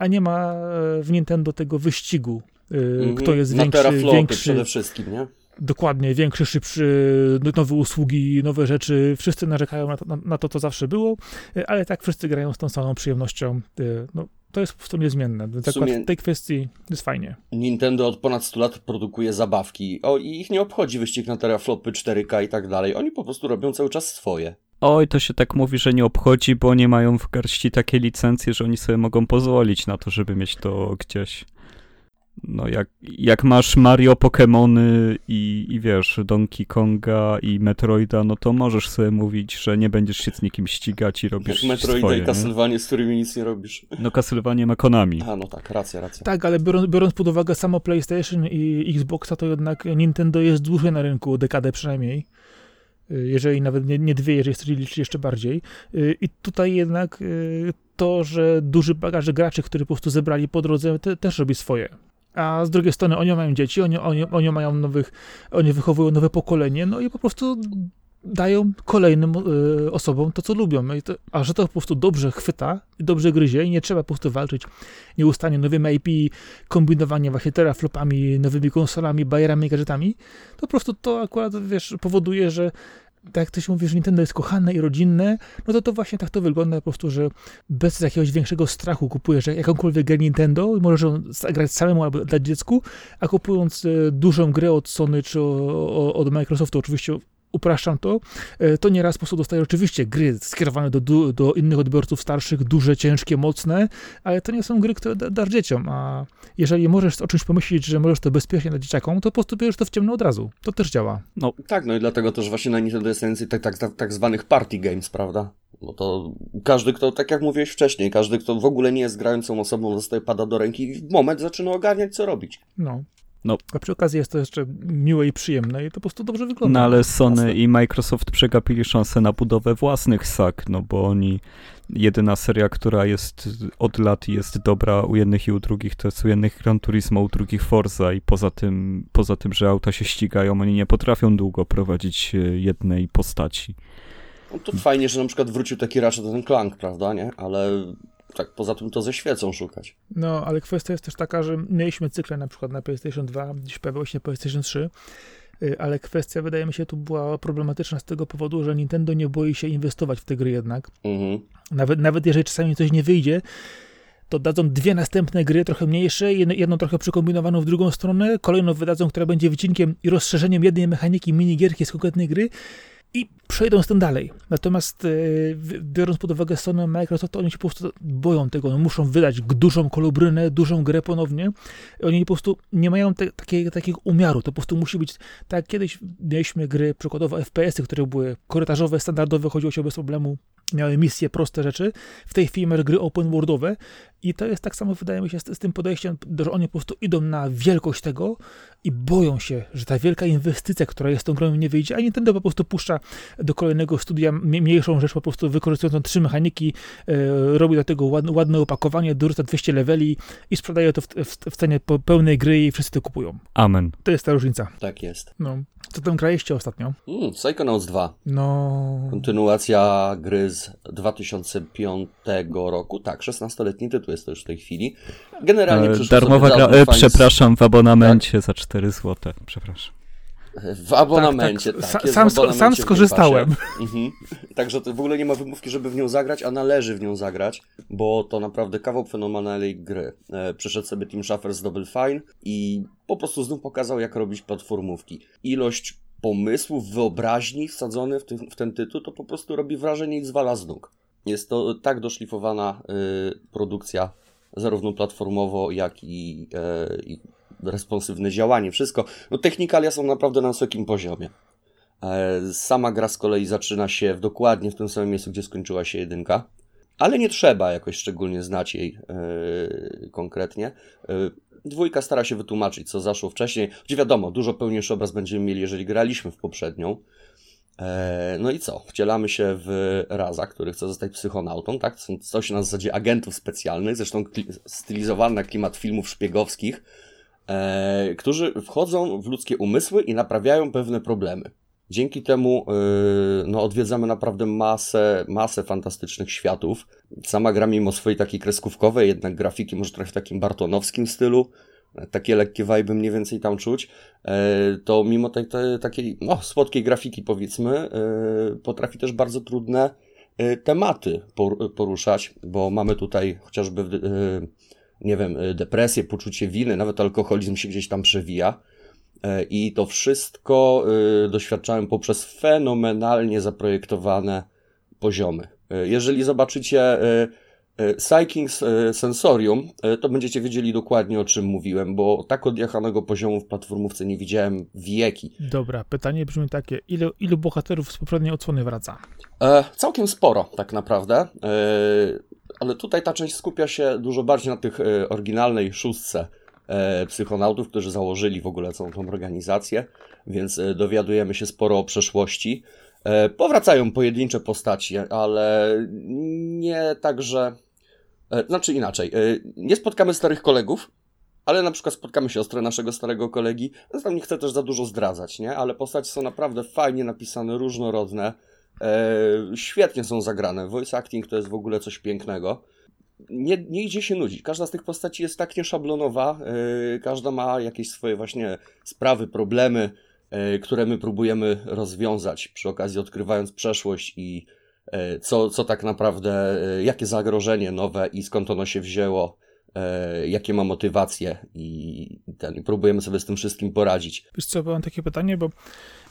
a nie ma e, w Nintendo tego wyścigu. e, Mhm. Kto jest na większy, teraflopy większy, przede wszystkim, nie? Dokładnie, większy, szybszy, no- nowe usługi, nowe rzeczy. Wszyscy narzekają na to, na, na to, co zawsze było, e, ale tak wszyscy grają z tą samą przyjemnością. No, to jest po prostu niezmienne. Więc W sumie- w tej kwestii jest fajnie. Nintendo od ponad 100 lat produkuje zabawki. O, i ich nie obchodzi wyścig na teraflopy 4K i tak dalej. Oni po prostu robią cały czas swoje. Oj, to się tak mówi, że nie obchodzi, bo nie mają w garści takie licencje, że oni sobie mogą pozwolić na to, żeby mieć to gdzieś. No jak, jak masz Mario, Pokémony i, i wiesz, Donkey Konga i Metroida, no to możesz sobie mówić, że nie będziesz się z nikim ścigać i Jak robisz Metroida swoje, i? Castlevania, z którymi nic nie robisz. No Castlevania ma Konami. A, no tak, racja, racja. Tak, ale biorąc, biorąc pod uwagę samo PlayStation i Xboxa, to jednak Nintendo jest dłużej na rynku, dekadę przynajmniej. Jeżeli nawet nie, nie dwie, jeżeli chcecie liczyć jeszcze bardziej. Y, I tutaj jednak y, to, że duży bagaż graczy, który po prostu zebrali po drodze, te, też robi swoje. A z drugiej strony oni mają dzieci, oni, oni, oni mają nowych, oni wychowują nowe pokolenie, no i po prostu dają kolejnym y, osobom to, co lubią. To, a że to po prostu dobrze chwyta i dobrze gryzie i nie trzeba po prostu walczyć nieustannie nowymi IP, kombinowanie właśnie teraflopami, nowymi konsolami, bajerami, gadżetami, to po prostu to akurat, wiesz, powoduje, że tak jak się mówi, że Nintendo jest kochane i rodzinne, no to to właśnie tak to wygląda po prostu, że bez jakiegoś większego strachu kupujesz jakąkolwiek grę Nintendo możesz ją zagrać samemu albo dać dziecku, a kupując e, dużą grę od Sony czy od Microsoftu, oczywiście upraszczam to, e, to nieraz po prostu dostaję oczywiście gry skierowane do, do innych odbiorców starszych, duże, ciężkie, mocne, ale to nie są gry, które da- dasz dzieciom, a jeżeli możesz o czymś pomyśleć, że możesz to bezpiecznie dać dzieciakom, to po prostu bierzesz to w ciemno od razu. To też działa. Tak, no i dlatego też właśnie na Nintendo jest najwięcej tak, tak, tak, tak zwanych party games, prawda? Bo to każdy, kto, tak jak mówiłeś wcześniej, każdy, kto w ogóle nie jest grającą osobą, dostaje pada do ręki i w moment zaczyna ogarniać, co robić. No. No. A przy okazji jest to jeszcze miłe i przyjemne i to po prostu dobrze wygląda. No ale Sony Jasne. i Microsoft przegapili szansę na budowę własnych sak, no bo oni jedyna seria, która jest od lat jest dobra u jednych i u drugich, to jest u jednych Gran Turismo, u drugich Forza i poza tym, poza tym, że auta się ścigają, oni nie potrafią długo prowadzić e, jednej postaci. No to fajnie, że na przykład wrócił taki Ratchet ten Clank, prawda, nie? Ale tak poza tym to ze świecą szukać. No, ale kwestia jest też taka, że mieliśmy cykle na przykład na PlayStation 2, dziś pojawiło się na PlayStation 3, y, ale kwestia wydaje mi się tu była problematyczna z tego powodu, że Nintendo nie boi się inwestować w te gry jednak. Mhm. Nawet, nawet jeżeli czasami coś nie wyjdzie, to dadzą dwie następne gry, trochę mniejsze, jedną trochę przekombinowaną w drugą stronę, kolejną wydadzą, która będzie wycinkiem i rozszerzeniem jednej mechaniki minigierki z konkretnej gry i przejdą z tym dalej. Natomiast e, biorąc pod uwagę Sony Microsoft, oni się po prostu boją tego. Oni muszą wydać dużą kolubrynę, dużą grę ponownie. Oni po prostu nie mają te, takie, takiego umiaru. To po prostu musi być tak kiedyś mieliśmy gry, przykładowo FPS-y, które były korytarzowe, standardowe, chodziło się bez problemu, miały misje, proste rzeczy. W tej chwili masz gry open worldowe i to jest tak samo, wydaje mi się, z, z tym podejściem, że oni po prostu idą na wielkość tego i boją się, że ta wielka inwestycja, która jest tą grą nie wyjdzie, a Nintendo po prostu puszcza do kolejnego studia mniejszą rzecz, po prostu wykorzystującą trzy mechaniki, e, robi do tego ładne, ładne opakowanie, dorzuca 200 leveli i sprzedaje to w, w, w cenie pełnej gry i wszyscy to kupują. Amen. To jest ta różnica. Tak jest. No. Co tam graliście ostatnio? Mm, Psychonauts 2. No. Kontynuacja gry z 2005 roku. Tak, 16-letni tytuł jest to już w tej chwili. Generalnie e, Darmowa gra, e, przepraszam, w abonamencie tak? za 4 zł. Przepraszam. W abonamencie, tak. tak, tak sam, w abonamencie sam skorzystałem. Mhm. Także to w ogóle nie ma wymówki, żeby w nią zagrać, a należy w nią zagrać, bo to naprawdę kawał fenomenalnej gry. E, przyszedł sobie Tim Schafer z Double Fine i po prostu znów pokazał, jak robić platformówki. Ilość pomysłów, wyobraźni wsadzone w, ty, w ten tytuł, to po prostu robi wrażenie i zwala z nóg. Jest to tak doszlifowana y, produkcja, zarówno platformowo, jak i, y, i responsywne działanie, wszystko. No technikalia są naprawdę na wysokim poziomie. E, sama gra z kolei zaczyna się w dokładnie w tym samym miejscu, gdzie skończyła się jedynka, ale nie trzeba jakoś szczególnie znać jej yy, konkretnie. Yy, dwójka stara się wytłumaczyć, co zaszło wcześniej, gdzie wiadomo, dużo pełniejszy obraz będziemy mieli, jeżeli graliśmy w poprzednią. No i co? Wcielamy się w Raza, który chce zostać psychonautą, tak? Coś na zasadzie agentów specjalnych, zresztą stylizowany na klimat filmów szpiegowskich, e, którzy wchodzą w ludzkie umysły i naprawiają pewne problemy. Dzięki temu yy, no, odwiedzamy naprawdę masę, masę fantastycznych światów. Sama gra mimo swojej takiej kreskówkowej, jednak grafiki może trochę w takim bartonowskim stylu, takie lekkie wajby mniej więcej tam czuć, e, to mimo tej, tej takiej no, słodkiej grafiki powiedzmy, e, potrafi też bardzo trudne e, tematy poruszać, bo mamy tutaj chociażby nie wiem, y, depresję, poczucie winy, nawet alkoholizm się gdzieś tam przewija. E, I to wszystko y, doświadczałem poprzez fenomenalnie zaprojektowane poziomy. E, jeżeli zobaczycie y, Psyking Sensorium, to będziecie wiedzieli dokładnie o czym mówiłem, bo tak odjechanego poziomu w platformówce nie widziałem wieki. Dobra, pytanie brzmi takie, ilu, ilu bohaterów z poprzedniej odsłony wraca? E, całkiem sporo, tak naprawdę. E, ale tutaj ta część skupia się dużo bardziej na tych e, oryginalnej szóstce e, psychonautów, którzy założyli w ogóle całą tą organizację, więc e, dowiadujemy się sporo o przeszłości. Powracają pojedyncze postaci, ale nie tak, że. Znaczy inaczej. Nie spotkamy starych kolegów, ale na przykład spotkamy siostrę naszego starego kolegi. Zresztą nie chcę też za dużo zdradzać, nie? Ale postaci są naprawdę fajnie napisane, różnorodne. E, świetnie są zagrane. Voice acting to jest w ogóle coś pięknego. Nie, nie idzie się nudzić. Każda z tych postaci jest tak nieszablonowa, e, każda ma jakieś swoje właśnie sprawy, problemy, e, które my próbujemy rozwiązać przy okazji odkrywając przeszłość i co, co tak naprawdę, jakie zagrożenie nowe i skąd ono się wzięło, jakie ma motywacje i ten, próbujemy sobie z tym wszystkim poradzić. Wiesz co, mam takie pytanie, bo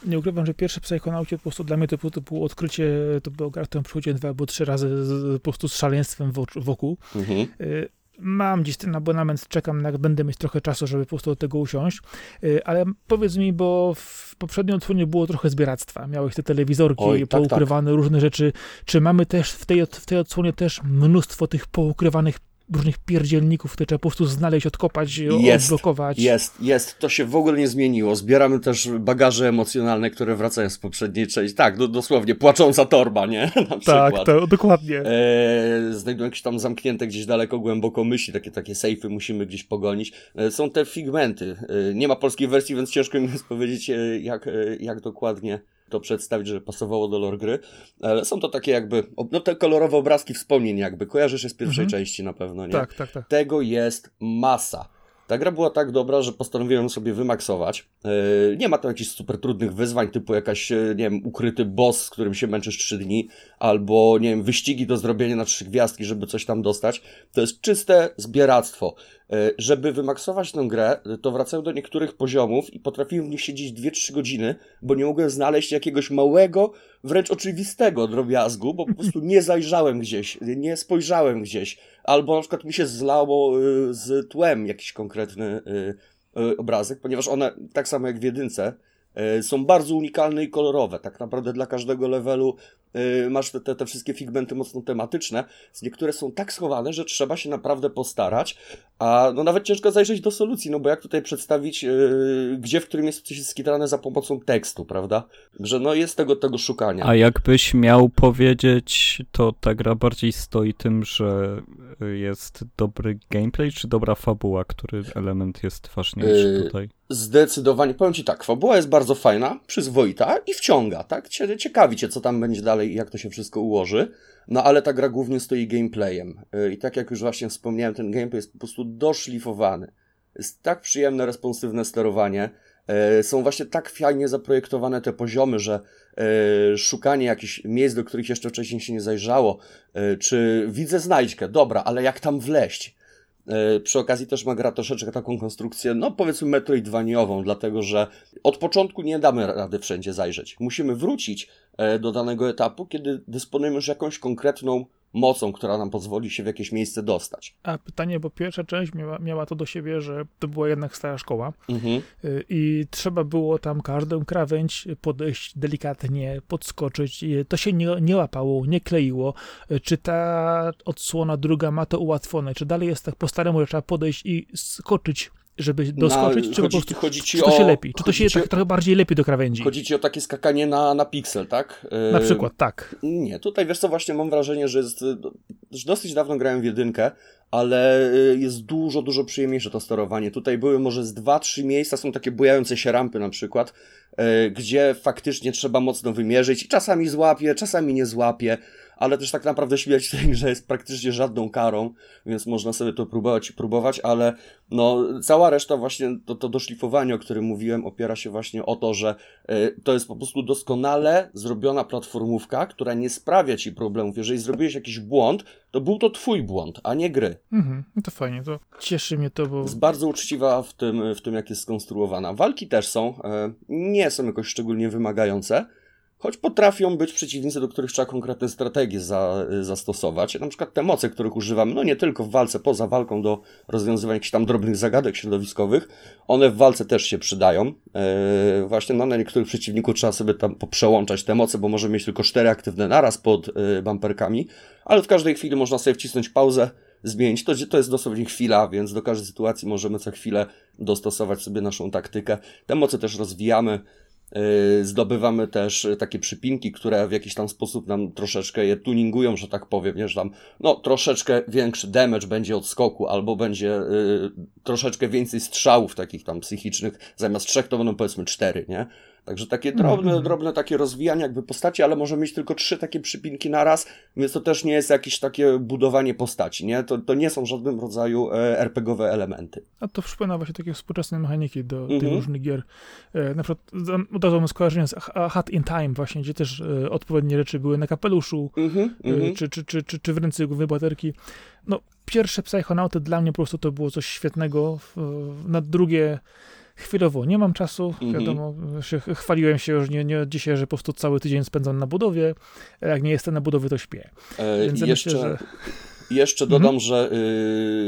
nie ukrywam, że pierwszy Psychonaucie po prostu dla mnie to, to było odkrycie, to było gra, którą przychodziłem dwa albo trzy razy z, po prostu z szaleństwem wokół. Mhm. Y, mam dziś ten abonament, czekam, jak będę mieć trochę czasu, żeby po prostu do tego usiąść, y, ale powiedz mi, bo w poprzedniej odsłonie było trochę zbieractwa. Miałeś te telewizorki Oj, tak, poukrywane, tak. różne rzeczy. Czy mamy też w tej, w tej odsłonie też mnóstwo tych poukrywanych różnych pierdzielników, które trzeba po prostu znaleźć, odkopać, jest, odblokować. Jest, jest. To się w ogóle nie zmieniło. Zbieramy też bagaże emocjonalne, które wracają z poprzedniej części. Tak, do, dosłownie, płacząca torba, nie? Tak, to, dokładnie. E, znajdują jakieś tam zamknięte gdzieś daleko, głęboko myśli, takie, takie sejfy musimy gdzieś pogonić. E, są te figmenty. E, nie ma polskiej wersji, więc ciężko mi jest powiedzieć, e, jak, e, jak dokładnie to przedstawić, żeby pasowało do lore gry. Ale są to takie jakby, no te kolorowe obrazki wspomnień jakby. Kojarzysz je z pierwszej mhm. części na pewno, nie? Tak, tak, tak. Tego jest masa. Ta gra była tak dobra, że postanowiłem sobie wymaksować. Yy, nie ma tam jakichś super trudnych wyzwań, typu jakaś, nie wiem, ukryty boss, z którym się męczysz 3 dni, albo, nie wiem, wyścigi do zrobienia na trzy gwiazdki, żeby coś tam dostać. To jest czyste zbieractwo. E, żeby wymaksować tę grę, to wracałem do niektórych poziomów i potrafiłem w nich siedzieć 2-3 godziny, bo nie mogłem znaleźć jakiegoś małego, wręcz oczywistego drobiazgu, bo po prostu nie zajrzałem gdzieś, nie spojrzałem gdzieś, albo na przykład mi się zlało e, z tłem jakiś konkretny e, obrazek, ponieważ one, tak samo jak w jedynce, są bardzo unikalne i kolorowe. Tak naprawdę dla każdego levelu masz te, te, te, wszystkie figmenty mocno tematyczne, niektóre są tak schowane, że trzeba się naprawdę postarać, a no nawet ciężko zajrzeć do solucji, no bo jak tutaj przedstawić, yy, gdzie w którym jest coś skitrane za pomocą tekstu, prawda? Że no jest tego, tego szukania. A jakbyś miał powiedzieć, to ta gra bardziej stoi tym, że jest dobry gameplay, czy dobra fabuła, który element jest ważniejszy yy, tutaj? Zdecydowanie, powiem Ci tak, fabuła jest bardzo fajna, przyzwoita i wciąga, tak? Ciekawi Cię, co tam będzie dalej dalej, jak to się wszystko ułoży. No ale ta gra głównie stoi gameplayem. Y, I tak jak już właśnie wspomniałem, ten gameplay jest po prostu doszlifowany. Jest tak przyjemne, responsywne sterowanie. Y, są właśnie tak fajnie zaprojektowane te poziomy, że y, szukanie jakichś miejsc, do których jeszcze wcześniej się nie zajrzało, czy widzę znajdźkę, dobra, ale jak tam wleść? E, przy okazji też ma gra troszeczkę taką konstrukcję, no powiedzmy metroidvaniową, dlatego że od początku nie damy rady wszędzie zajrzeć. Musimy wrócić e, do danego etapu, kiedy dysponujemy już jakąś konkretną mocą, która nam pozwoli się w jakieś miejsce dostać. A pytanie, bo pierwsza część miała, miała to do siebie, że to była jednak stara szkoła mhm. Y, i trzeba było tam każdą krawędź podejść delikatnie, podskoczyć. To się nie, nie łapało, nie kleiło. Y, czy ta odsłona druga ma to ułatwione? Czy dalej jest tak po staremu, że trzeba podejść i skoczyć żeby doskoczyć, no, czy po prostu, chodzi ci czy to się lepi? Czy to się tak, trochę bardziej lepi do krawędzi? Chodzi ci o takie skakanie na, na piksel, tak? Na przykład, tak. Nie, tutaj wiesz co, właśnie mam wrażenie, że jest, że dosyć dawno grałem w jedynkę, ale y, jest dużo, dużo przyjemniejsze to sterowanie. Tutaj były może z dwa, trzy miejsca, są takie bujające się rampy na przykład, y, gdzie faktycznie trzeba mocno wymierzyć. Czasami złapie, czasami nie złapie ale też tak naprawdę śmierć w tej grze jest praktycznie żadną karą, więc można sobie to próbować, próbować, ale no, cała reszta właśnie, to, to doszlifowanie, o którym mówiłem, opiera się właśnie o to, że y, to jest po prostu doskonale zrobiona platformówka, która nie sprawia ci problemów. Jeżeli zrobiłeś jakiś błąd, to był to twój błąd, a nie gry. Mhm, no to fajnie, to cieszy mnie to, bo... Jest bardzo uczciwa w tym, w tym jak jest skonstruowana. Walki też są, y, nie są jakoś szczególnie wymagające, choć potrafią być przeciwnicy, do których trzeba konkretne strategie za, zastosować. Na przykład te moce, których używam, no nie tylko w walce, poza walką do rozwiązywania jakichś tam drobnych zagadek środowiskowych, one w walce też się przydają. Yy, właśnie no, na niektórych przeciwników trzeba sobie tam poprzełączać te moce, bo może mieć tylko cztery aktywne naraz pod yy, bumperkami, ale w każdej chwili można sobie wcisnąć pauzę, zmienić. To, to jest dosłownie chwila, więc do każdej sytuacji możemy co chwilę dostosować sobie naszą taktykę. Te moce też rozwijamy. Y, zdobywamy też takie przypinki, które w jakiś tam sposób nam troszeczkę je tuningują, że tak powiem, nie? że tam no, troszeczkę większy damage będzie od skoku, albo będzie y, troszeczkę więcej strzałów takich tam psychicznych, zamiast trzech to będą powiedzmy cztery, nie? Także takie drobne, mm -hmm. drobne takie rozwijanie jakby postaci, ale może mieć tylko trzy takie przypinki na raz, więc to też nie jest jakieś takie budowanie postaci, nie? To, to nie są żadnym rodzaju e, RPGowe elementy. A to przypomina właśnie takie współczesne mechaniki do mm -hmm. tych mhm. różnych gier. E, na przykład od razu mam skojarzenie z Hat in Time właśnie, gdzie też e, odpowiednie rzeczy były na kapeluszu, mm -hmm. czy, czy, czy, czy, czy w ręce głównej bohaterki. No, pierwsze Psychonauty dla mnie po prostu to było coś świetnego. Na drugie chwilowo nie mam czasu, -hmm. wiadomo, się, chwaliłem się już nie, nie dzisiaj, że po prostu cały tydzień spędzam na budowie, jak nie jestem na budowie, to śpię. E, Więc jeszcze, myślę, że... Jeszcze dodam, mm -hmm. że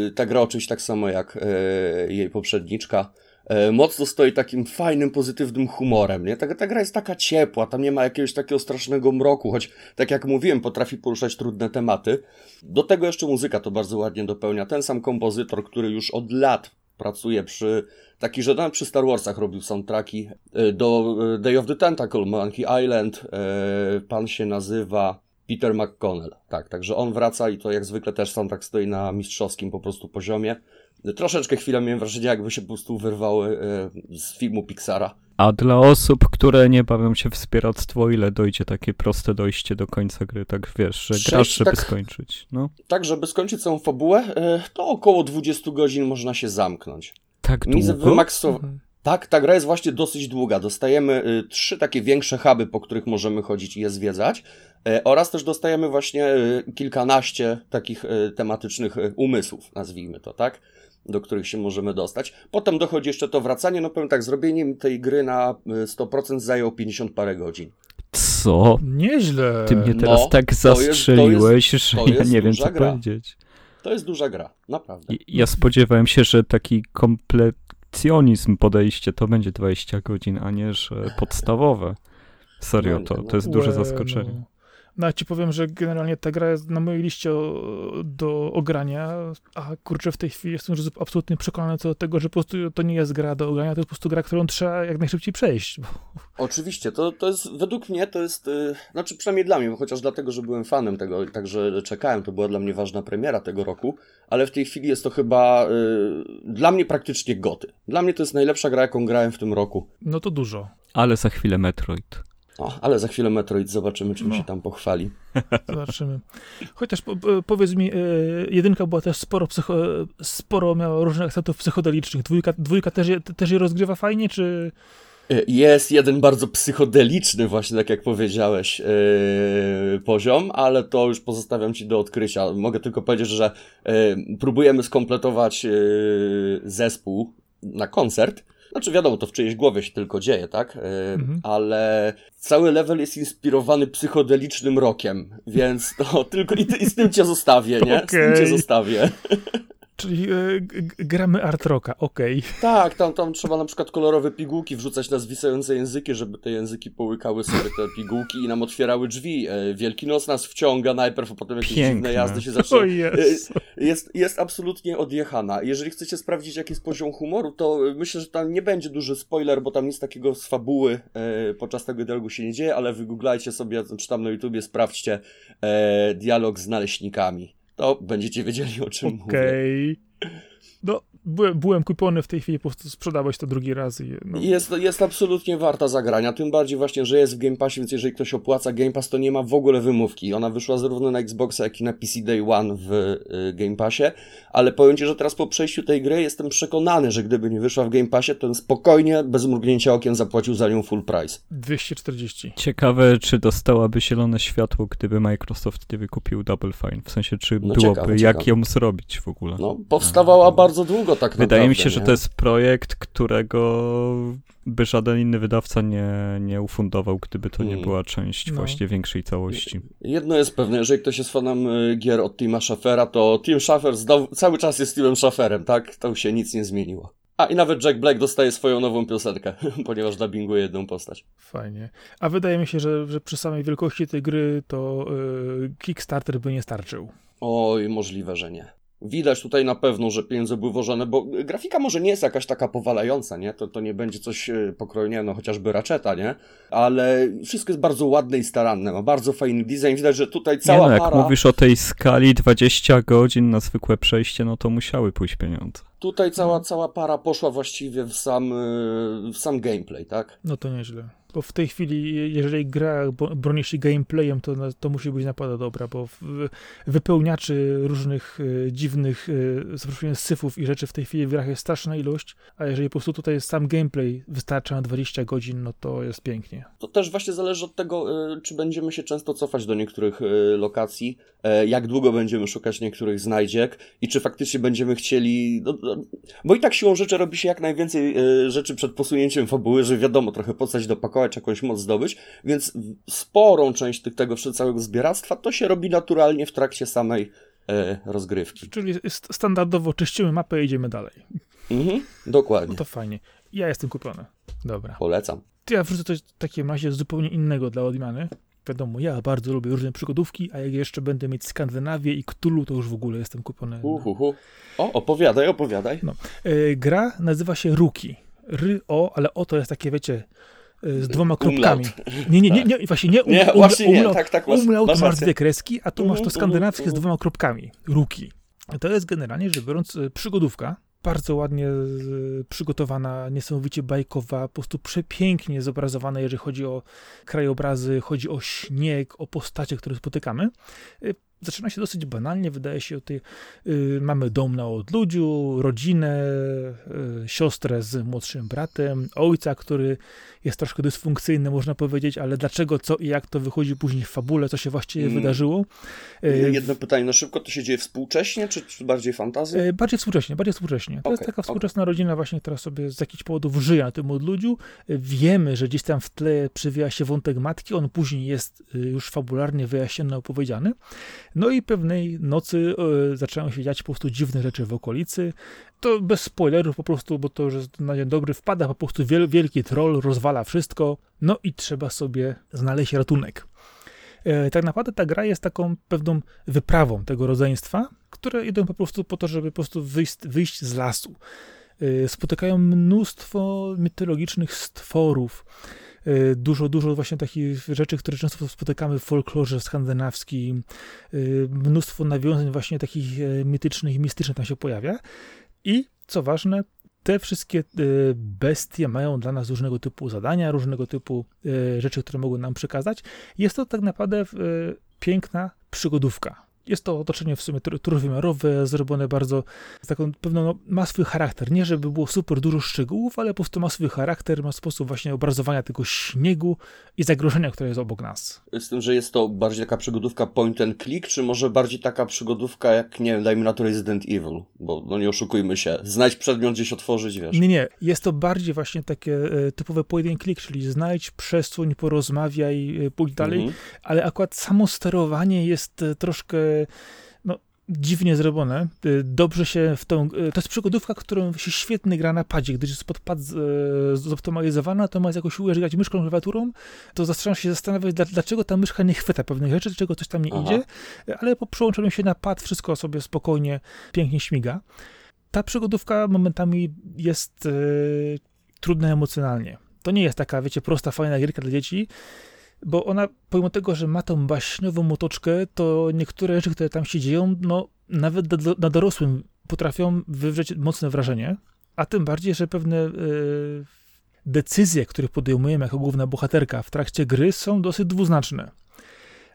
y, ta gra oczywiście tak samo jak y, jej poprzedniczka e, mocno stoi takim fajnym, pozytywnym humorem, nie? Ta, ta gra jest taka ciepła, tam nie ma jakiegoś takiego strasznego mroku, choć tak jak mówiłem, potrafi poruszać trudne tematy. Do tego jeszcze muzyka to bardzo ładnie dopełnia. Ten sam kompozytor, który już od lat pracuje przy taki, że nawet przy Star Warsach robił soundtracki e, do e, Day of the Tentacle, Monkey Island, e, pan się nazywa Peter McConnell. Tak, także on wraca i to jak zwykle też soundtrack stoi na mistrzowskim po prostu poziomie. Troszeczkę chwilę miałem wrażenie, jakby się po prostu wyrwały z filmu Pixara. A dla osób, które nie bawią się w wspieractwo, ile dojdzie takie proste dojście do końca gry, tak wiesz, że Sześć, grasz, żeby tak, skończyć. No. Tak, żeby skończyć całą fabułę, to około 20 godzin można się zamknąć. Tak długo? Wymaksow... Mhm. Tak, ta gra jest właśnie dosyć długa. Dostajemy y, trzy takie większe huby, po których możemy chodzić i je zwiedzać. Oraz też dostajemy właśnie kilkanaście takich tematycznych umysłów, nazwijmy to, tak? Do których się możemy dostać. Potem dochodzi jeszcze to wracanie. No powiem tak, zrobienie tej gry na 100% y, zajęło 50 parę godzin. Co? Nieźle. Ty mnie teraz no, tak zastrzeliłeś, to jest, to jest, że ja nie wiem, co gra. powiedzieć. To jest duża gra, naprawdę. Ja spodziewałem się, że taki komplekcjonizm podejście to będzie 20 godzin, a nie, że podstawowe. Serio, no, to, to jest duże zaskoczenie. No. Ja ci powiem, że generalnie ta gra jest na mojej liście do ogrania, a kurczę w tej chwili jestem już absolutnie przekonany co do tego, że po prostu to nie jest gra do ogrania, to jest po prostu gra, którą trzeba jak najszybciej przejść. Oczywiście, to, to jest, według mnie to jest, yy, znaczy przynajmniej dla mnie, chociaż dlatego, że byłem fanem tego, także czekałem, to była dla mnie ważna premiera tego roku, ale w tej chwili jest to chyba yy, dla mnie praktycznie goty. Dla mnie to jest najlepsza gra, jaką grałem w tym roku. No to dużo. Ale za chwilę Metroid. Ale za chwilę Metroid zobaczymy, czym no. się tam pochwali. Zobaczymy. Chociaż po, powiedz mi, e, jedynka była też sporo, psycho, sporo miała różnych akcentów psychodelicznych. Dwójka, dwójka też, je, też je rozgrywa fajnie, czy... E, jest jeden bardzo psychodeliczny, właśnie tak jak powiedziałeś, yy, poziom, ale to już pozostawiam ci do odkrycia. Mogę tylko powiedzieć, że yy, próbujemy skompletować yy, zespół na koncert znaczy wiadomo, to w czyjejś głowie się tylko dzieje, tak? Yy, mhm. Ale cały level jest inspirowany psychodelicznym rokiem, więc to tylko i, i z tym cię zostawię, nie? Okay. Z tym cię zostawię. Czyli y, gramy art rocka, okej. Okay. Tak, tam, tam trzeba na przykład kolorowe pigułki wrzucać na zwisające języki, żeby te języki połykały sobie te pigułki i nam otwierały drzwi. E, Wielki Noc nas wciąga najpierw, a potem jakieś Piękne. dziwne jazdy się zaczną. Jest. jest. Jest absolutnie odjechana. Jeżeli chcecie sprawdzić, jaki jest poziom humoru, to myślę, że tam nie będzie duży spoiler, bo tam nic takiego z fabuły e, podczas tego dialogu się nie dzieje, ale wygooglajcie sobie, czy tam na YouTubie, sprawdźcie e, dialog z naleśnikami to będziecie wiedzieli o czym okay. mówię. Okej. No, byłem, byłem kupiony w tej chwili, po prostu sprzedałeś to drugi raz. I, no. jest, jest absolutnie warta zagrania, tym bardziej właśnie, że jest w Game Passie, więc jeżeli ktoś opłaca Game Pass, to nie ma w ogóle wymówki. Ona wyszła zarówno na Xboxa, jak i na PC Day One w y, Game Passie, ale powiem Ci, że teraz po przejściu tej gry jestem przekonany, że gdyby nie wyszła w Game Passie, to spokojnie, bez mrugnięcia okiem zapłacił za nią full price. 240. Ciekawe, czy dostałaby zielone światło, gdyby Microsoft nie wykupił Double Fine, w sensie, czy no byłoby ciekawe, jak ciekawe. ją zrobić w ogóle. No, powstawała no. bardzo długo tak naprawdę. Wydaje mi się, nie? że to jest projekt, którego by żaden inny wydawca nie, nie ufundował, gdyby to nie hmm. była część no. właśnie większej całości. Jedno jest pewne, jeżeli ktoś jest fanem y, gier od Tima Schaffera, to Tim Schaffer cały czas jest Timem Schafferem, tak? To się nic nie zmieniło. A i nawet Jack Black dostaje swoją nową piosenkę, ponieważ dubbinguje jedną postać. Fajnie. A wydaje mi się, że, że przy samej wielkości tej gry to yy, Kickstarter by nie starczył. Oj, możliwe, że nie. Widać tutaj na pewno, że pieniądze były włożone, bo grafika może nie jest jakaś taka powalająca, nie? To, to nie będzie coś e, pokrojone, no chociażby raczeta, nie? Ale wszystko jest bardzo ładne i staranne, ma bardzo fajny design. Widać, że tutaj cała nie, no, jak mówisz o tej skali 20 godzin na zwykłe przejście, no to musiały pójść pieniądze. Tutaj cała, cała para poszła właściwie w sam, e, w sam gameplay, tak? No to nieźle. Bo w tej chwili, jeżeli gra broni się gameplayem, to, to musi być naprawdę dobra, bo wypełniaczy różnych e, dziwnych, e, syfów i rzeczy w tej chwili w grach jest straszna ilość, a jeżeli po prostu tutaj jest sam gameplay wystarcza na 20 godzin, no to jest pięknie. To też właśnie zależy od tego, e, czy będziemy się często cofać do niektórych lokacji, jak długo będziemy szukać niektórych znajdziek i czy faktycznie będziemy chcieli... No, no, bo i tak siłą rzeczy robi się jak najwięcej rzeczy przed posunięciem fabuły, że wiadomo, trochę postać dopakować jakąś moc zdobyć, więc sporą część tych, tego całego zbieractwa to się robi naturalnie w trakcie samej e, rozgrywki. Czyli standardowo czyścimy mapę i idziemy dalej. Mhm, dokładnie. No to fajnie. Ja jestem kupiony. Dobra. Polecam. To ja wrzucę coś w takim razie zupełnie innego dla odmiany. Wiadomo, ja bardzo lubię różne przygodówki, a jak jeszcze będę mieć Skandynawię i Cthulhu, to już w ogóle jestem kupiony. Uhuhu. O, opowiadaj, opowiadaj. No. E, gra nazywa się Ruki. Ry-o, ale o to jest takie, wiecie, e, z dwoma kropkami. Nie, nie, nie, nie, właśnie nie, um, Nie, właśnie nie, tak, tak, masz- umlaut masz masz dwie kreski, a tu masz to skandynawskie z dwoma kropkami. Ruki. To jest generalnie rzecz biorąc e, przygodówka, bardzo ładnie przygotowana, niesamowicie bajkowa, po prostu przepięknie zobrazowana, jeżeli chodzi o krajobrazy, chodzi o śnieg, o postacie, które spotykamy. Zaczyna się dosyć banalnie, wydaje się, tej, y, mamy dom na odludziu, rodzinę, y, siostrę z młodszym bratem, ojca, który jest troszkę dysfunkcyjny, można powiedzieć, ale dlaczego, co i jak to wychodzi później w fabule, co się właściwie Mm. wydarzyło. Y, Jedno pytanie, no szybko to się dzieje współcześnie, czy, czy bardziej fantazja? E, Bardziej współcześnie, bardziej współcześnie. To jest taka współczesna rodzina właśnie, która sobie z jakichś powodów żyje na tym odludziu. Wiemy, że gdzieś tam w tle przewija się wątek matki, on później jest już fabularnie wyjaśniony, opowiedziany. No i pewnej nocy e, zaczynają się dziać po prostu dziwne rzeczy w okolicy. To bez spoilerów po prostu, bo to już jest na dzień dobry, wpada po prostu wiel, wielki troll, rozwala wszystko, no i trzeba sobie znaleźć ratunek. E, Tak naprawdę ta gra jest taką pewną wyprawą tego rodzeństwa, które idą po prostu po to, żeby po prostu wyjść, wyjść z lasu. E, Spotykają mnóstwo mitologicznych stworów, dużo, dużo właśnie takich rzeczy, które często spotykamy w folklorze skandynawskim, e, mnóstwo nawiązań właśnie takich e, mitycznych i mistycznych tam się pojawia. I co ważne, te wszystkie e, bestie mają dla nas różnego typu zadania, różnego typu e, rzeczy, które mogą nam przekazać. Jest to tak naprawdę piękna przygodówka. Jest to otoczenie w sumie tr- trójwymiarowe, zrobione bardzo z taką pewną, no, ma swój charakter. Nie, żeby było super dużo szczegółów, ale po prostu ma swój charakter, ma sposób właśnie obrazowania tego śniegu i zagrożenia, które jest obok nas. Z tym, że jest to bardziej taka przygodówka point and click, czy może bardziej taka przygodówka jak, nie wiem, dajmy na to Resident Evil, bo no nie oszukujmy się, znajdź przedmiot gdzieś otworzyć, wiesz. Nie, nie, jest to bardziej właśnie takie e, typowe pojedyn klik, czyli znajdź, przesuń, porozmawiaj, e, pójdź dalej, Mhm. ale akurat samo sterowanie jest e, troszkę no, dziwnie zrobione. E, Dobrze się w tą. e, To jest przygodówka, którą się świetnie gra na padzie. Gdyż jest pod pad z- e, zoptymalizowana, to ma jakoś ujeżdżać myszką klawiaturą, to zaczynam się zastanawiać, dla- dlaczego ta myszka nie chwyta pewnych rzeczy, dlaczego coś tam nie Aha. idzie, ale po przełączeniu się na pad wszystko sobie spokojnie, pięknie śmiga. Ta przygodówka momentami jest e, trudna emocjonalnie. To nie jest taka, wiecie, prosta, fajna gierka dla dzieci, bo ona, pomimo tego, że ma tą baśniową otoczkę, to niektóre rzeczy, które tam się dzieją, no nawet na dorosłym potrafią wywrzeć mocne wrażenie, a tym bardziej, że pewne e, decyzje, które podejmujemy jako główna bohaterka w trakcie gry są dosyć dwuznaczne.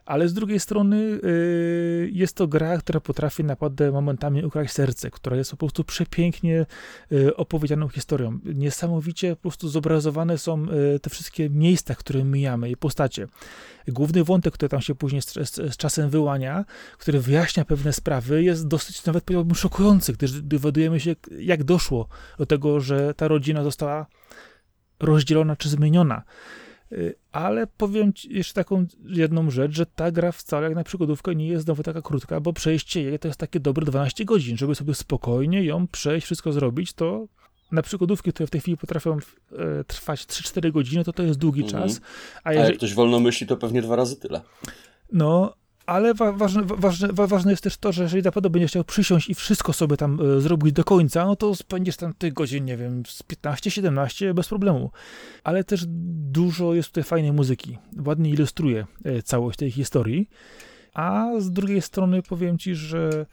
Ale z drugiej strony y, jest to gra, która potrafi naprawdę momentami ukraść serce, która jest po prostu przepięknie y, opowiedzianą historią. Niesamowicie po prostu zobrazowane są y, te wszystkie miejsca, które mijamy i postacie. Główny wątek, który tam się później z, z, z czasem wyłania, który wyjaśnia pewne sprawy, jest dosyć nawet powiedziałbym szokujący, gdyż dowiadujemy się, jak doszło do tego, że ta rodzina została rozdzielona czy zmieniona. Y, Ale powiem jeszcze taką jedną rzecz, że ta gra wcale jak na przygodówkę nie jest znowu taka krótka, bo przejście jej to jest takie dobre 12 godzin. Żeby sobie spokojnie ją przejść, wszystko zrobić, to na przygodówki, które w tej chwili potrafią e, trwać 3-4 godziny, to to jest długi Mhm. czas. A A jeżeli, jak ktoś wolno myśli, to pewnie dwa razy tyle. no, ale wa ważne, wa- ważne, wa ważne jest też to, że jeżeli naprawdę będziesz chciał przysiąść i wszystko sobie tam e, zrobić do końca, no to spędzisz tam tych godzin, nie wiem, z 15-17 bez problemu. Ale też dużo jest tutaj fajnej muzyki. Ładnie ilustruje e, całość tej historii. A z drugiej strony powiem ci, że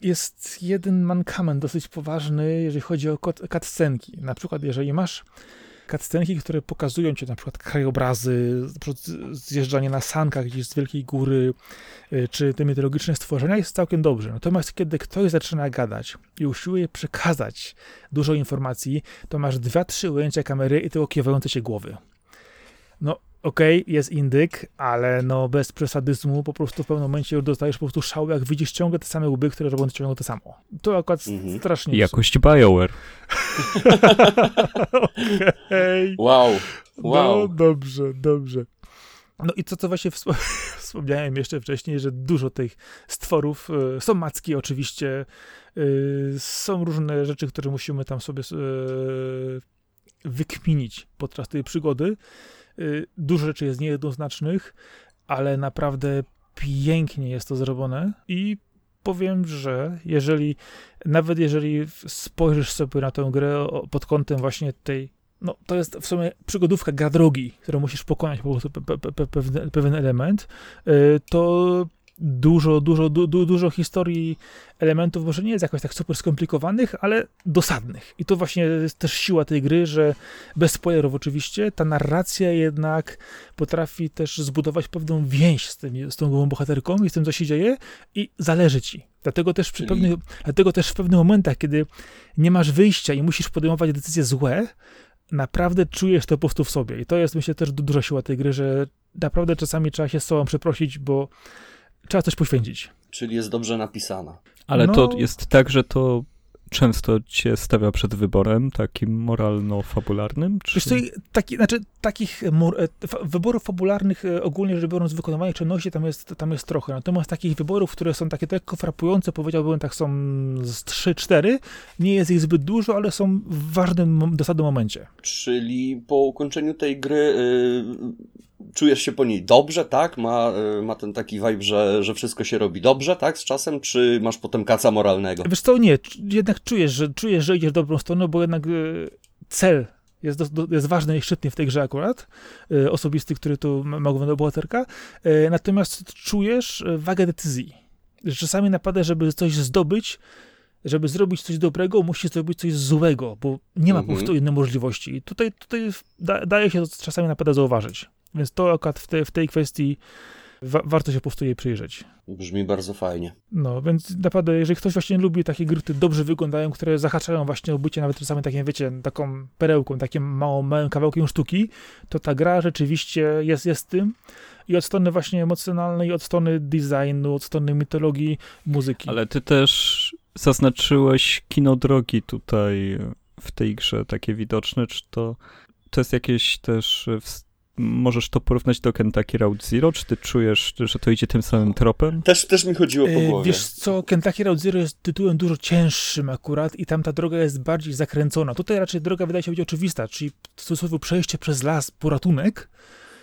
jest jeden mankament dosyć poważny, jeżeli chodzi o cutscenki. Na przykład, jeżeli masz cutscenki, które pokazują ci na przykład krajobrazy, zjeżdżanie na sankach gdzieś z wielkiej góry, y, czy te mitologiczne stworzenia, jest całkiem dobrze. Natomiast kiedy ktoś zaczyna gadać i usiłuje przekazać dużo informacji, to masz dwa, trzy ujęcia kamery i tylko kiewające się głowy. No, okej, jest indyk, ale no bez przesadyzmu po prostu w pewnym momencie już dostajesz po prostu szału, jak widzisz ciągle te same łby, które robią ciągle to samo. To akurat Mhm. strasznie Jakość BioWare. Okej. Wow, No wow. dobrze, dobrze. No i co, co właśnie wsp- wspomniałem jeszcze wcześniej, że dużo tych stworów, y, są macki oczywiście, y, są różne rzeczy, które musimy tam sobie y, wykminić podczas tej przygody. Dużo rzeczy jest niejednoznacznych, ale naprawdę pięknie jest to zrobione i powiem, że jeżeli, nawet jeżeli spojrzysz sobie na tę grę pod kątem właśnie tej no, to jest w sumie przygodówka, gra drogi, którą musisz pokonać po prostu pe, pe, pe, pewien, pewien element, y, to dużo, dużo, du, dużo historii, elementów może nie jest jakoś tak super skomplikowanych, ale dosadnych. I to właśnie jest też siła tej gry, że bez spoilerów oczywiście, ta narracja jednak potrafi też zbudować pewną więź z, tym, z tą głową bohaterką i z tym, co się dzieje i zależy ci. Dlatego też, przy pewnych, dlatego też w pewnych momentach, kiedy nie masz wyjścia i musisz podejmować decyzje złe, naprawdę czujesz to po prostu w sobie. I to jest, myślę, też duża siła tej gry, że naprawdę czasami trzeba się z sobą przeprosić, bo trzeba coś poświęcić. Czyli jest dobrze napisana. Ale no... to jest tak, że to często cię stawia przed wyborem takim moralno-fabularnym? Czy... Wiesz co, taki, znaczy, takich e, wyborów fabularnych e, ogólnie rzecz biorąc wykonywania czynności tam jest, tam jest trochę. Natomiast takich wyborów, które są takie lekko frapujące, powiedziałbym tak są z 3-4, nie jest ich zbyt dużo, ale są w ważnym, dosadnym momencie. Czyli po ukończeniu tej gry yy, czujesz się po niej dobrze, tak? Ma, y, ma ten taki vibe, że, że wszystko się robi dobrze, tak? Z czasem, czy masz potem kaca moralnego? Wiesz co, nie. Jednak czujesz, że, czujesz, że idziesz w dobrą stronę, bo jednak y, cel jest, do, jest ważny i szczytny w tej grze akurat, y, osobisty, który tu ma głównego bohaterka, natomiast czujesz wagę decyzji. Czasami napada, żeby coś zdobyć, żeby zrobić coś dobrego, musi zrobić coś złego, bo nie ma mhm. po prostu innej możliwości. I tutaj, tutaj da, daje się to czasami naprawdę zauważyć. Więc to akurat w, te, w tej kwestii wa warto się po prostu jej przyjrzeć. Brzmi bardzo fajnie. No, więc naprawdę, jeżeli ktoś właśnie lubi takie gry, które dobrze wyglądają, które zahaczają właśnie o bycie nawet czasami takim, wiecie, taką perełką, takim małą, małym kawałkiem sztuki, to ta gra rzeczywiście jest, jest tym i od strony właśnie emocjonalnej, od strony designu, od strony mitologii, muzyki. Ale ty też zaznaczyłeś kino drogi tutaj w tej grze, takie widoczne, czy to, to jest jakieś też możesz to porównać do Kentucky Route Zero? Czy ty czujesz, że to idzie tym samym tropem? Też, też mi chodziło po e, głowie. Wiesz co, Kentucky Route Zero jest tytułem dużo cięższym akurat i tam ta droga jest bardziej zakręcona. Tutaj raczej droga wydaje się być oczywista, czyli w cudzysłowie przejście przez las po ratunek,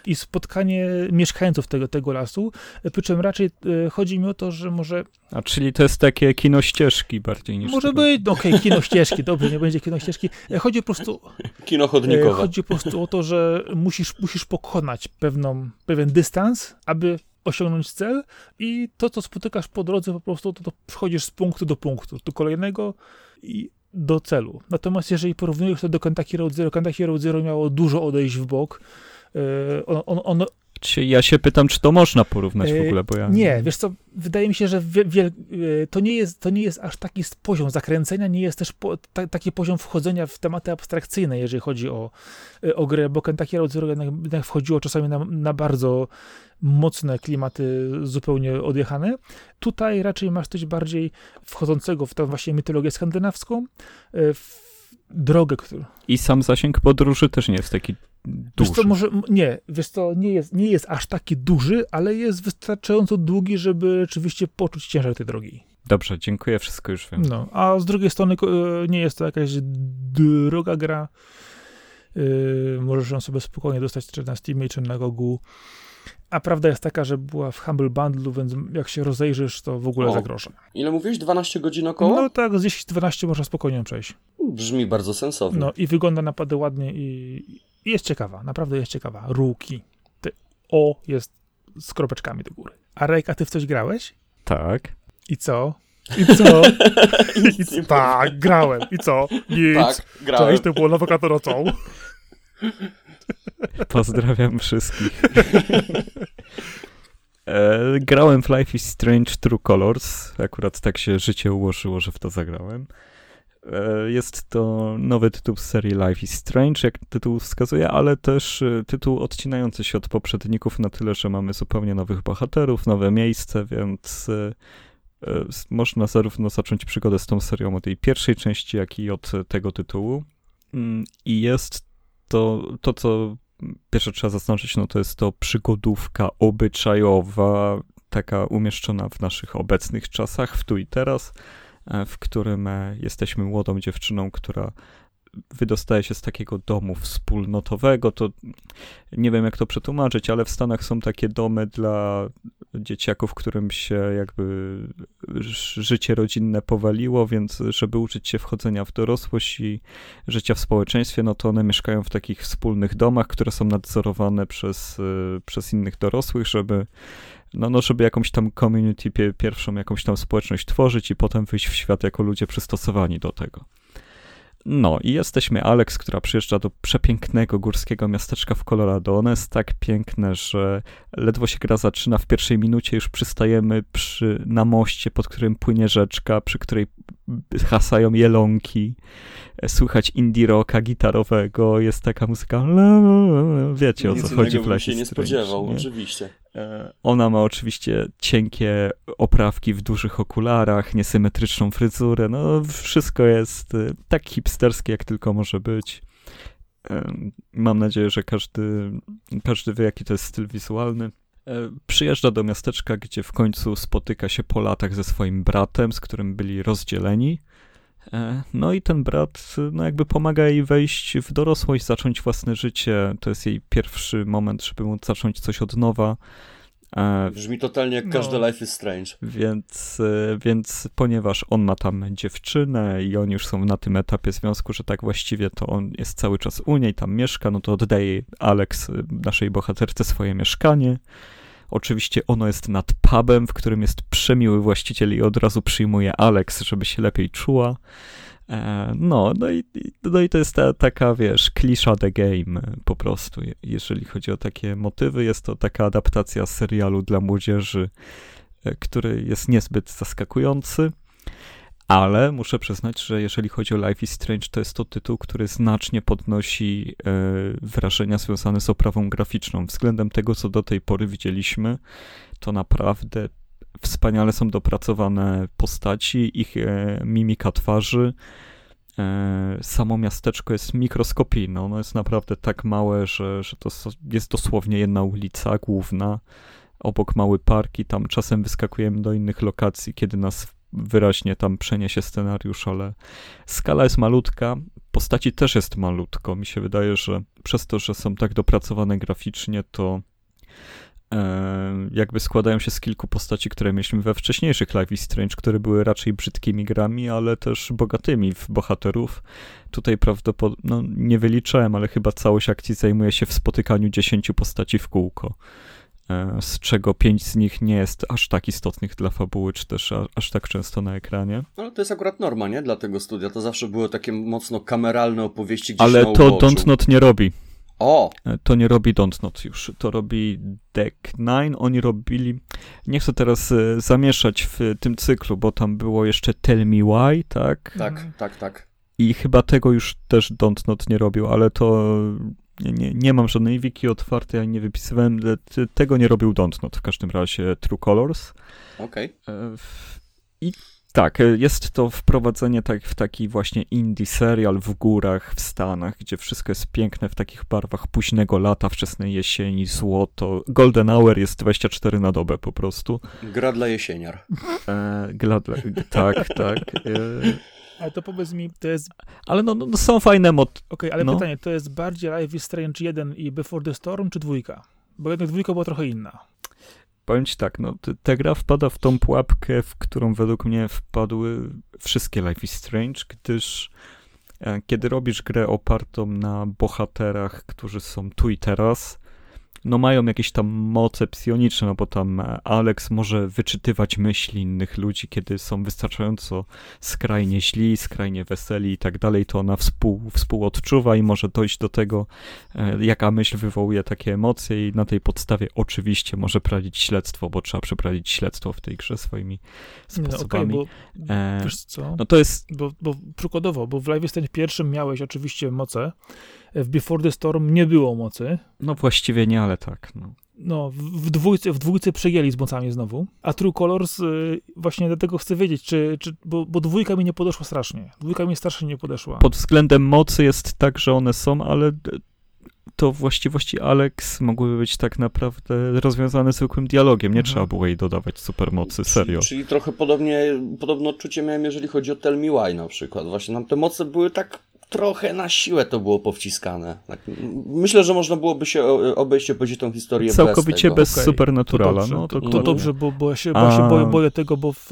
i spotkanie mieszkańców tego, tego lasu. Przy czym raczej e, chodzi mi o to, że może. A czyli to jest takie kino ścieżki bardziej niż. Może tego. być, no okej, okay, kino ścieżki, dobrze, nie będzie kino ścieżki. E, chodzi po prostu. Kino chodnikowe. Chodzi po prostu o to, że musisz, musisz pokonać pewną, pewien dystans, aby osiągnąć cel i to, co spotykasz po drodze, po prostu to, to przechodzisz z punktu do punktu, do kolejnego i do celu. Natomiast jeżeli porównujesz to do Kentucky Road Zero, Kentucky Road Zero miało dużo odejść w bok, E, on, on, on ja się pytam, czy to można porównać w e, ogóle, bo ja... Nie, wiesz co, wydaje mi się, że. E, to, nie jest, to nie jest aż taki poziom zakręcenia, nie jest też po, ta, taki poziom wchodzenia w tematy abstrakcyjne, jeżeli chodzi o, o grę, bo Kentucky Road Zero jednak, jednak wchodziło czasami na, na bardzo mocne klimaty zupełnie odjechane. Tutaj raczej masz coś bardziej wchodzącego w tę właśnie mitologię skandynawską, w drogę, którą... I sam zasięg podróży też nie jest taki duży. Wiesz co, może, nie, wiesz co, nie jest, nie jest aż taki duży, ale jest wystarczająco długi, żeby rzeczywiście poczuć ciężar tej drogi. Dobrze, dziękuję, wszystko już wiem. No, a z drugiej strony e, nie jest to jakaś droga gra. Yy, możesz ją sobie spokojnie dostać czy na Steamie, czy na Gogu. A prawda jest taka, że była w Humble Bundle, więc jak się rozejrzysz, to w ogóle o. za grosze. Ile mówisz? 12 godzin około? No tak, z 10-12 można spokojnie przejść. Brzmi bardzo sensownie. No i wygląda naprawdę ładnie i jest ciekawa, naprawdę jest ciekawa. Ruki. Ty, o jest z kropeczkami do góry. A Rejka, ty w coś grałeś? Tak. I co? I co? I, tak, grałem. I co? Nic. Tak, grałem. Cześć, to było nawokatorocą. Pozdrawiam wszystkich. E, grałem w Life is Strange True Colors. Akurat tak się życie ułożyło, że w to zagrałem. E, jest to nowy tytuł z serii Life is Strange, jak tytuł wskazuje, ale też e, tytuł odcinający się od poprzedników na tyle, że mamy zupełnie nowych bohaterów, nowe miejsce, więc e, można zarówno zacząć przygodę z tą serią od tej pierwszej części, jak i od tego tytułu. Mm, I jest to, to co pierwsze trzeba zaznaczyć, no to jest to przygodówka obyczajowa, taka umieszczona w naszych obecnych czasach, w tu i teraz, w którym e, jesteśmy młodą dziewczyną, która wydostaje się z takiego domu wspólnotowego, to nie wiem jak to przetłumaczyć, ale w Stanach są takie domy dla dzieciaków, którym się jakby życie rodzinne powaliło, więc żeby uczyć się wchodzenia w dorosłość i życia w społeczeństwie, no to one mieszkają w takich wspólnych domach, które są nadzorowane przez, przez innych dorosłych, żeby no, no, żeby jakąś tam community, pierwszą jakąś tam społeczność tworzyć i potem wyjść w świat jako ludzie przystosowani do tego. No i jesteśmy Alex, która przyjeżdża do przepięknego górskiego miasteczka w Colorado. Ono jest tak piękne, że ledwo się gra zaczyna, w pierwszej minucie już przystajemy przy, na moście, pod którym płynie rzeczka, przy której hasają jelonki, słychać indie rocka gitarowego, jest taka muzyka, wiecie Nic o co chodzi w Life się nie spodziewał, nie? oczywiście. E, ona ma oczywiście cienkie oprawki w dużych okularach, niesymetryczną fryzurę, no wszystko jest e, tak hipsterskie, jak tylko może być. E, mam nadzieję, że każdy, każdy wie, jaki to jest styl wizualny. Przyjeżdża do miasteczka, gdzie w końcu spotyka się po latach ze swoim bratem, z którym byli rozdzieleni. No i ten brat, no jakby pomaga jej wejść w dorosłość, zacząć własne życie. To jest jej pierwszy moment, żeby móc zacząć coś od nowa. Brzmi totalnie jak no. każde Life is Strange. Więc, e, więc ponieważ on ma tam dziewczynę i oni już są na tym etapie związku, że tak właściwie to on jest cały czas u niej, tam mieszka, no to oddaje Alex, e, naszej bohaterce, swoje mieszkanie. Oczywiście ono jest nad pubem, w którym jest przemiły właściciel i od razu przyjmuje Alex, żeby się lepiej czuła. E, no, no i, no i to jest ta, taka, wiesz, klisza the game po prostu. Jeżeli chodzi o takie motywy, jest to taka adaptacja serialu dla młodzieży, e, który jest niezbyt zaskakujący, ale muszę przyznać, że jeżeli chodzi o Life is Strange, to jest to tytuł, który znacznie podnosi e, wrażenia związane z oprawą graficzną. Względem tego, co do tej pory widzieliśmy, to naprawdę wspaniale są dopracowane postaci, ich e, mimika twarzy. E, samo miasteczko jest mikroskopijne. Ono jest naprawdę tak małe, że, że to jest dosłownie jedna ulica główna. Obok mały park i tam czasem wyskakujemy do innych lokacji, kiedy nas wyraźnie tam przeniesie scenariusz, ale skala jest malutka, postaci też jest malutko. Mi się wydaje, że przez to, że są tak dopracowane graficznie, to e, jakby składają się z kilku postaci, które mieliśmy we wcześniejszych Life is Strange, które były raczej brzydkimi grami, ale też bogatymi w bohaterów. Tutaj prawdopodobnie, no nie wyliczałem, ale chyba całość akcji zajmuje się w spotykaniu dziesięciu postaci w kółko. E, z czego pięć z nich nie jest aż tak istotnych dla fabuły, czy też aż tak często na ekranie. Ale to jest akurat norma, nie? Dla tego studia. To zawsze były takie mocno kameralne opowieści gdzieś Ale to Don't Not nie robi. O! E, to nie robi Don't Not już. To robi Deck Nine. Oni robili... Nie chcę teraz e, zamieszać w tym cyklu, bo tam było jeszcze Tell Me Why, tak? Tak, tak, tak. I chyba tego już też Don't Not nie robił, ale to nie, nie, nie mam żadnej wiki otwartej, ani nie wypisywałem. Tego nie robił Dontnod, w każdym razie True Colors. Okej. Okay. E, I tak, e, jest to wprowadzenie tak, w taki właśnie indie serial w górach, w Stanach, gdzie wszystko jest piękne w takich barwach późnego lata, wczesnej jesieni, złoto. Golden Hour jest 24 na dobę po prostu. Gra dla jesieniar. E, dla, tak, tak. E, ale to powiedz mi, to jest... Ale no, no, no są fajne mod... Okej, okay, ale no. pytanie, to jest bardziej Life is Strange 1 i Before the Storm, czy dwójka? Bo jednak dwójka była trochę inna. Powiem ci tak, no, ta gra wpada w tą pułapkę, w którą według mnie wpadły wszystkie Life is Strange, gdyż e, kiedy robisz grę opartą na bohaterach, którzy są tu i teraz, no mają jakieś tam moce psioniczne, no bo tam e, Alex może wyczytywać myśli innych ludzi, kiedy są wystarczająco skrajnie źli, skrajnie weseli i tak dalej, to ona współ, współodczuwa i może dojść do tego, e, jaka myśl wywołuje takie emocje i na tej podstawie oczywiście może prowadzić śledztwo, bo trzeba przeprowadzić śledztwo w tej grze swoimi sposobami. No, okay, bo, e, wiesz co? No to jest... Bo, bo przykładowo, bo w Live pierwszym miałeś oczywiście moce, w Before the Storm nie było mocy. No właściwie nie, ale tak. No. No, w dwójce, w dwójce przejęli z mocami znowu. A True Colors, y, właśnie dlatego chcę wiedzieć, czy, czy bo, bo dwójka mi nie podeszła strasznie. Dwójka mi strasznie nie podeszła. Pod względem mocy jest tak, że one są, ale to właściwości Alex mogłyby być tak naprawdę rozwiązane zwykłym dialogiem. Nie Mhm. trzeba było jej dodawać supermocy, serio. Czyli, czyli trochę podobnie, podobne odczucie miałem, jeżeli chodzi o Tell Me Why na przykład. Właśnie nam te moce były tak trochę na siłę to było powciskane. Tak, myślę, że można byłoby się obejść obejść tą historię Całkowicie bez bez. Okej, Supernaturala. dobrze, no, to, to, dobrze, bo, bo ja się, bo ja się A- boję, boję tego, bo w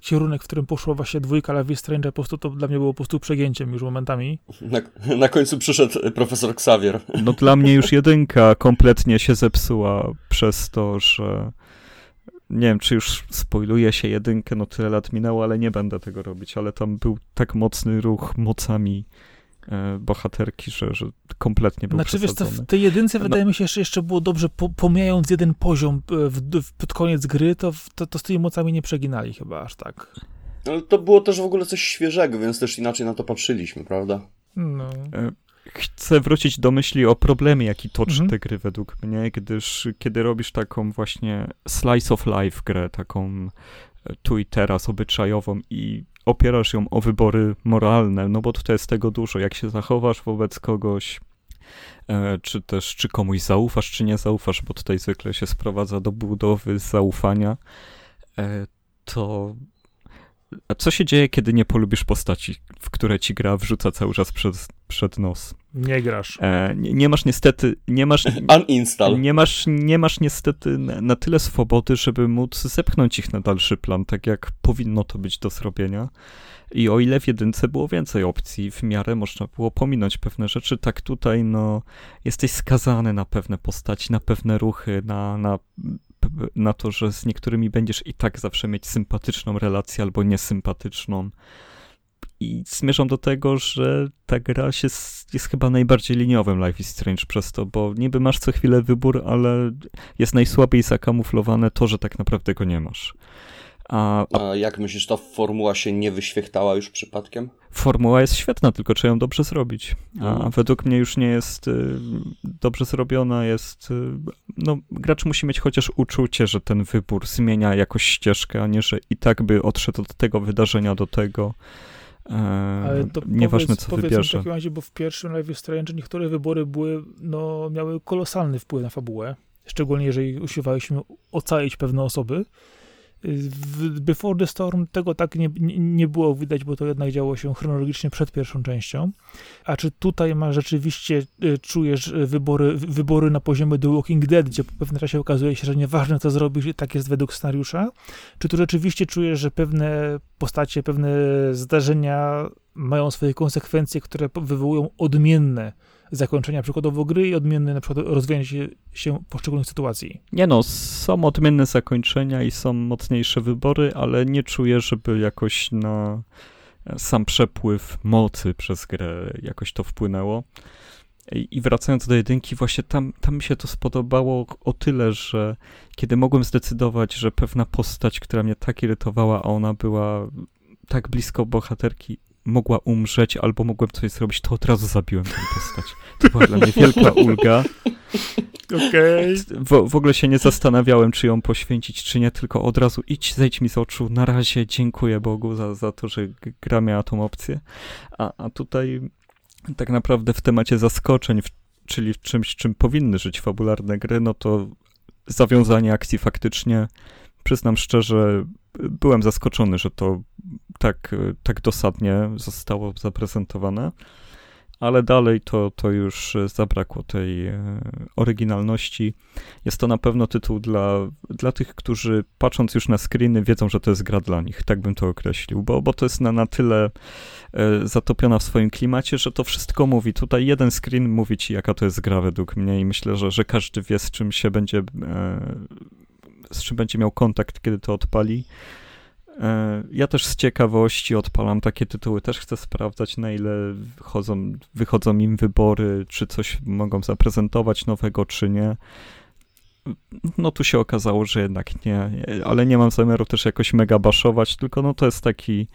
kierunek, w którym poszła właśnie dwójka Life is Strange, po prostu to dla mnie było po prostu przegięciem już momentami. Na, na końcu przyszedł profesor Xavier. No dla mnie już jedynka kompletnie się zepsuła przez to, że nie wiem, czy już spoiluje się jedynkę, no tyle lat minęło, ale nie będę tego robić, ale tam był tak mocny ruch mocami bohaterki, że, że kompletnie był Znaczy wiesz co, przesadzony. w tej jedynce No. wydaje mi się, że jeszcze było dobrze, po, pomijając jeden poziom e, w, w, pod koniec gry, to, to, to z tymi mocami nie przeginali chyba aż tak. Ale to było też w ogóle coś świeżego, więc też inaczej na to patrzyliśmy, prawda? No. Chcę wrócić do myśli o problemie, jaki toczy Mhm. te gry według mnie, gdyż kiedy robisz taką właśnie slice of life grę, taką e, tu i teraz obyczajową i opierasz ją o wybory moralne, no bo tutaj jest tego dużo, jak się zachowasz wobec kogoś, e, czy też czy komuś zaufasz, czy nie zaufasz, bo tutaj zwykle się sprowadza do budowy zaufania, e, to a co się dzieje, kiedy nie polubisz postaci, w które ci gra wrzuca cały czas przed, przed nos? Nie grasz. E, nie, nie masz niestety, nie masz, Uninstall. nie masz, nie masz niestety na, na tyle swobody, żeby móc zepchnąć ich na dalszy plan, tak jak powinno to być do zrobienia. I o ile w jedynce było więcej opcji, w miarę można było pominąć pewne rzeczy, tak tutaj no jesteś skazany na pewne postaci, na pewne ruchy, na, na, na to, że z niektórymi będziesz i tak zawsze mieć sympatyczną relację albo niesympatyczną. I zmierzam do tego, że ta gra się, jest chyba najbardziej liniowym Life is Strange przez to, bo niby masz co chwilę wybór, ale jest najsłabiej zakamuflowane to, że tak naprawdę go nie masz. A, a A jak myślisz, ta formuła się nie wyświechtała już przypadkiem? formuła jest świetna, tylko trzeba ją dobrze zrobić. A Mhm. według mnie już nie jest y, dobrze zrobiona, jest... Y, no, gracz musi mieć chociaż uczucie, że ten wybór zmienia jakoś ścieżkę, a nie, że i tak by odszedł od tego wydarzenia do tego. E, Ale to nieważne, powiedz, co powiedz wybierze. w takim razie, bo w pierwszym Life is Strange niektóre wybory były, no, miały kolosalny wpływ na fabułę. Szczególnie jeżeli usiłowaliśmy ocalić pewne osoby. Before the Storm tego tak nie, nie, było widać, bo to jednak działo się chronologicznie przed pierwszą częścią. A czy tutaj ma rzeczywiście, y, czujesz wybory, wybory na poziomie The Walking Dead, gdzie po pewnym czasie okazuje się, że nieważne co zrobisz, tak jest według scenariusza? Czy tu rzeczywiście czujesz, że pewne postacie, pewne zdarzenia mają swoje konsekwencje, które wywołują odmienne zakończenia przykładowo gry i odmienne na przykład rozwijanie się, poszczególnych sytuacji? Nie no, są odmienne zakończenia i są mocniejsze wybory, ale nie czuję, żeby jakoś na sam przepływ mocy przez grę jakoś to wpłynęło. I wracając do jedynki, właśnie tam, tam mi się to spodobało o tyle, że kiedy mogłem zdecydować, że pewna postać, która mnie tak irytowała, a ona była tak blisko bohaterki, mogła umrzeć albo mogłem coś zrobić, to od razu zabiłem tę postać. To była dla mnie wielka ulga. Okej. W, w ogóle się nie zastanawiałem, czy ją poświęcić, czy nie, tylko od razu idź, zejdź mi z oczu, na razie dziękuję Bogu za, za to, że gra miała tą opcję. A, a tutaj tak naprawdę w temacie zaskoczeń, w, czyli w czymś, czym powinny żyć fabularne gry, no to zawiązanie akcji faktycznie, przyznam szczerze, byłem zaskoczony, że to tak, tak dosadnie zostało zaprezentowane ale dalej to, to już zabrakło tej e, oryginalności. Jest to na pewno tytuł dla, dla tych, którzy patrząc już na screeny wiedzą, że to jest gra dla nich, tak bym to określił, bo, bo to jest na, na tyle e, zatopiona w swoim klimacie, że to wszystko mówi. Tutaj jeden screen mówi ci, jaka to jest gra według mnie i myślę, że, że każdy wie, z czym się będzie, e, z czym będzie miał kontakt, kiedy to odpali. E, Ja też z ciekawości odpalam takie tytuły, też chcę sprawdzać, na ile wychodzą, wychodzą im wybory, czy coś mogą zaprezentować nowego, czy nie. No tu się okazało, że jednak nie, ale nie mam zamiaru też jakoś mega baszować, tylko no to jest taki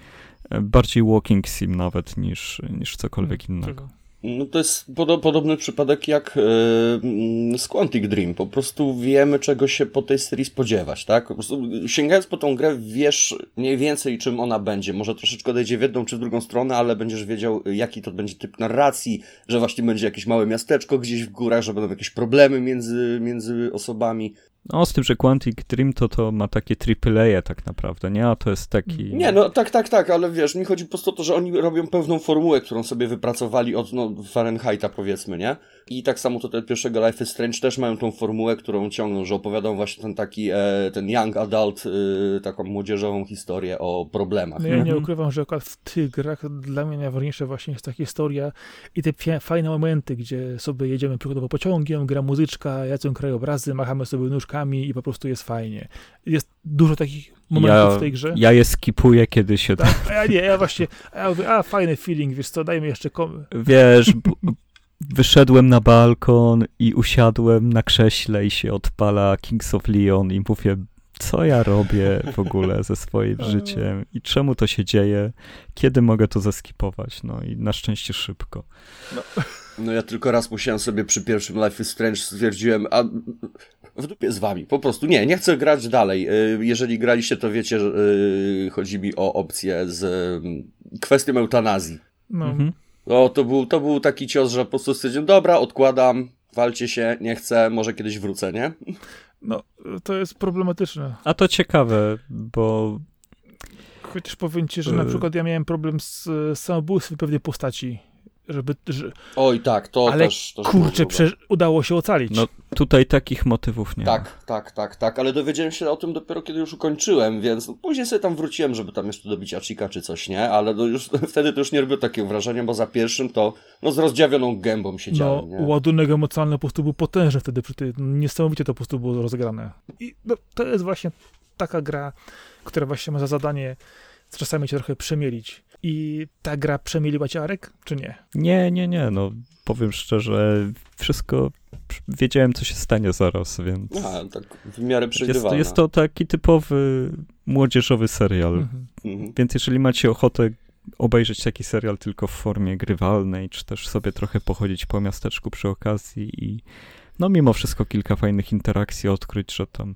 e, bardziej walking sim nawet niż, niż cokolwiek innego. No to jest pod, podobny przypadek jak yy, z Quantic Dream. Po prostu wiemy, czego się po tej serii spodziewać, tak? Po prostu sięgając po tą grę, wiesz mniej więcej, czym ona będzie. Może troszeczkę odejdzie w jedną czy w drugą stronę, ale będziesz wiedział, jaki to będzie typ narracji, że właśnie będzie jakieś małe miasteczko gdzieś w górach, że będą jakieś problemy między, między osobami. No, z tym, że Quantic Dream to, to ma takie AAA tak naprawdę, nie? A to jest taki... Nie, no tak, tak, tak, ale wiesz, mi chodzi po prostu o to, że oni robią pewną formułę, którą sobie wypracowali od no, Fahrenheita, powiedzmy, nie? I tak samo tutaj pierwszego Life is Strange też mają tą formułę, którą ciągną, że opowiadają właśnie ten taki, e, ten young adult, e, taką młodzieżową historię o problemach. No ja nie mhm. ukrywam, że akurat w tych grach dla mnie najważniejsza właśnie jest ta historia i te fajne momenty, gdzie sobie jedziemy przykładowo pociągiem, gra muzyczka, jadzą krajobrazy, machamy sobie i po prostu jest fajnie. Jest dużo takich momentów ja, w tej grze. Ja je skipuję, kiedy się... Tak, a ja nie, ja właśnie, a ja mówię, a fajny feeling, wiesz co, dajmy jeszcze... Kom- Wiesz, wyszedłem na balkon i usiadłem na krześle i się odpala Kings of Leon i mówię, co ja robię w ogóle ze swoim życiem i czemu to się dzieje, kiedy mogę to zeskipować, no i na szczęście szybko. No, no ja tylko raz musiałem sobie przy pierwszym Life is Strange stwierdziłem, a w dupie z wami, po prostu nie, nie chcę grać dalej. Y, jeżeli graliście, to wiecie, że y, chodzi mi o opcję z y, kwestią eutanazji. No. Mhm. No, to był, to był taki cios, że po prostu stwierdziłem, dobra, odkładam, walcie się, nie chcę, może kiedyś wrócę, nie? No, to jest problematyczne. A to ciekawe, bo... Chociaż powiem ci, że na przykład ja miałem problem z samobójstwem pewnej postaci żeby... Że... Oj, tak, to ale też... To kurczę, prze... udało się ocalić. No tutaj takich motywów nie Tak, ma. tak, tak, tak, ale dowiedziałem się o tym dopiero kiedy już ukończyłem, więc no, później sobie tam wróciłem, żeby tam jeszcze dobić Achika czy coś, nie? Ale to już, wtedy to już nie robiło takiego wrażenia, bo za pierwszym to no z rozdziawioną gębą siedziałem, No, nie? ładunek emocjonalny po prostu był potężny wtedy, przy tej, niesamowicie to po prostu było rozegrane. I no, to jest właśnie taka gra, która właśnie ma za zadanie czasami cię trochę przemielić. I ta gra przemieliła cię, Arek, czy nie? Nie, nie, nie, no powiem szczerze, wszystko wiedziałem, co się stanie zaraz, więc... A, tak w miarę przewidywalne. Jest, jest to taki typowy młodzieżowy serial, mhm. mhm. więc jeżeli macie ochotę obejrzeć taki serial tylko w formie grywalnej, czy też sobie trochę pochodzić po miasteczku przy okazji i no mimo wszystko kilka fajnych interakcji odkryć, że tam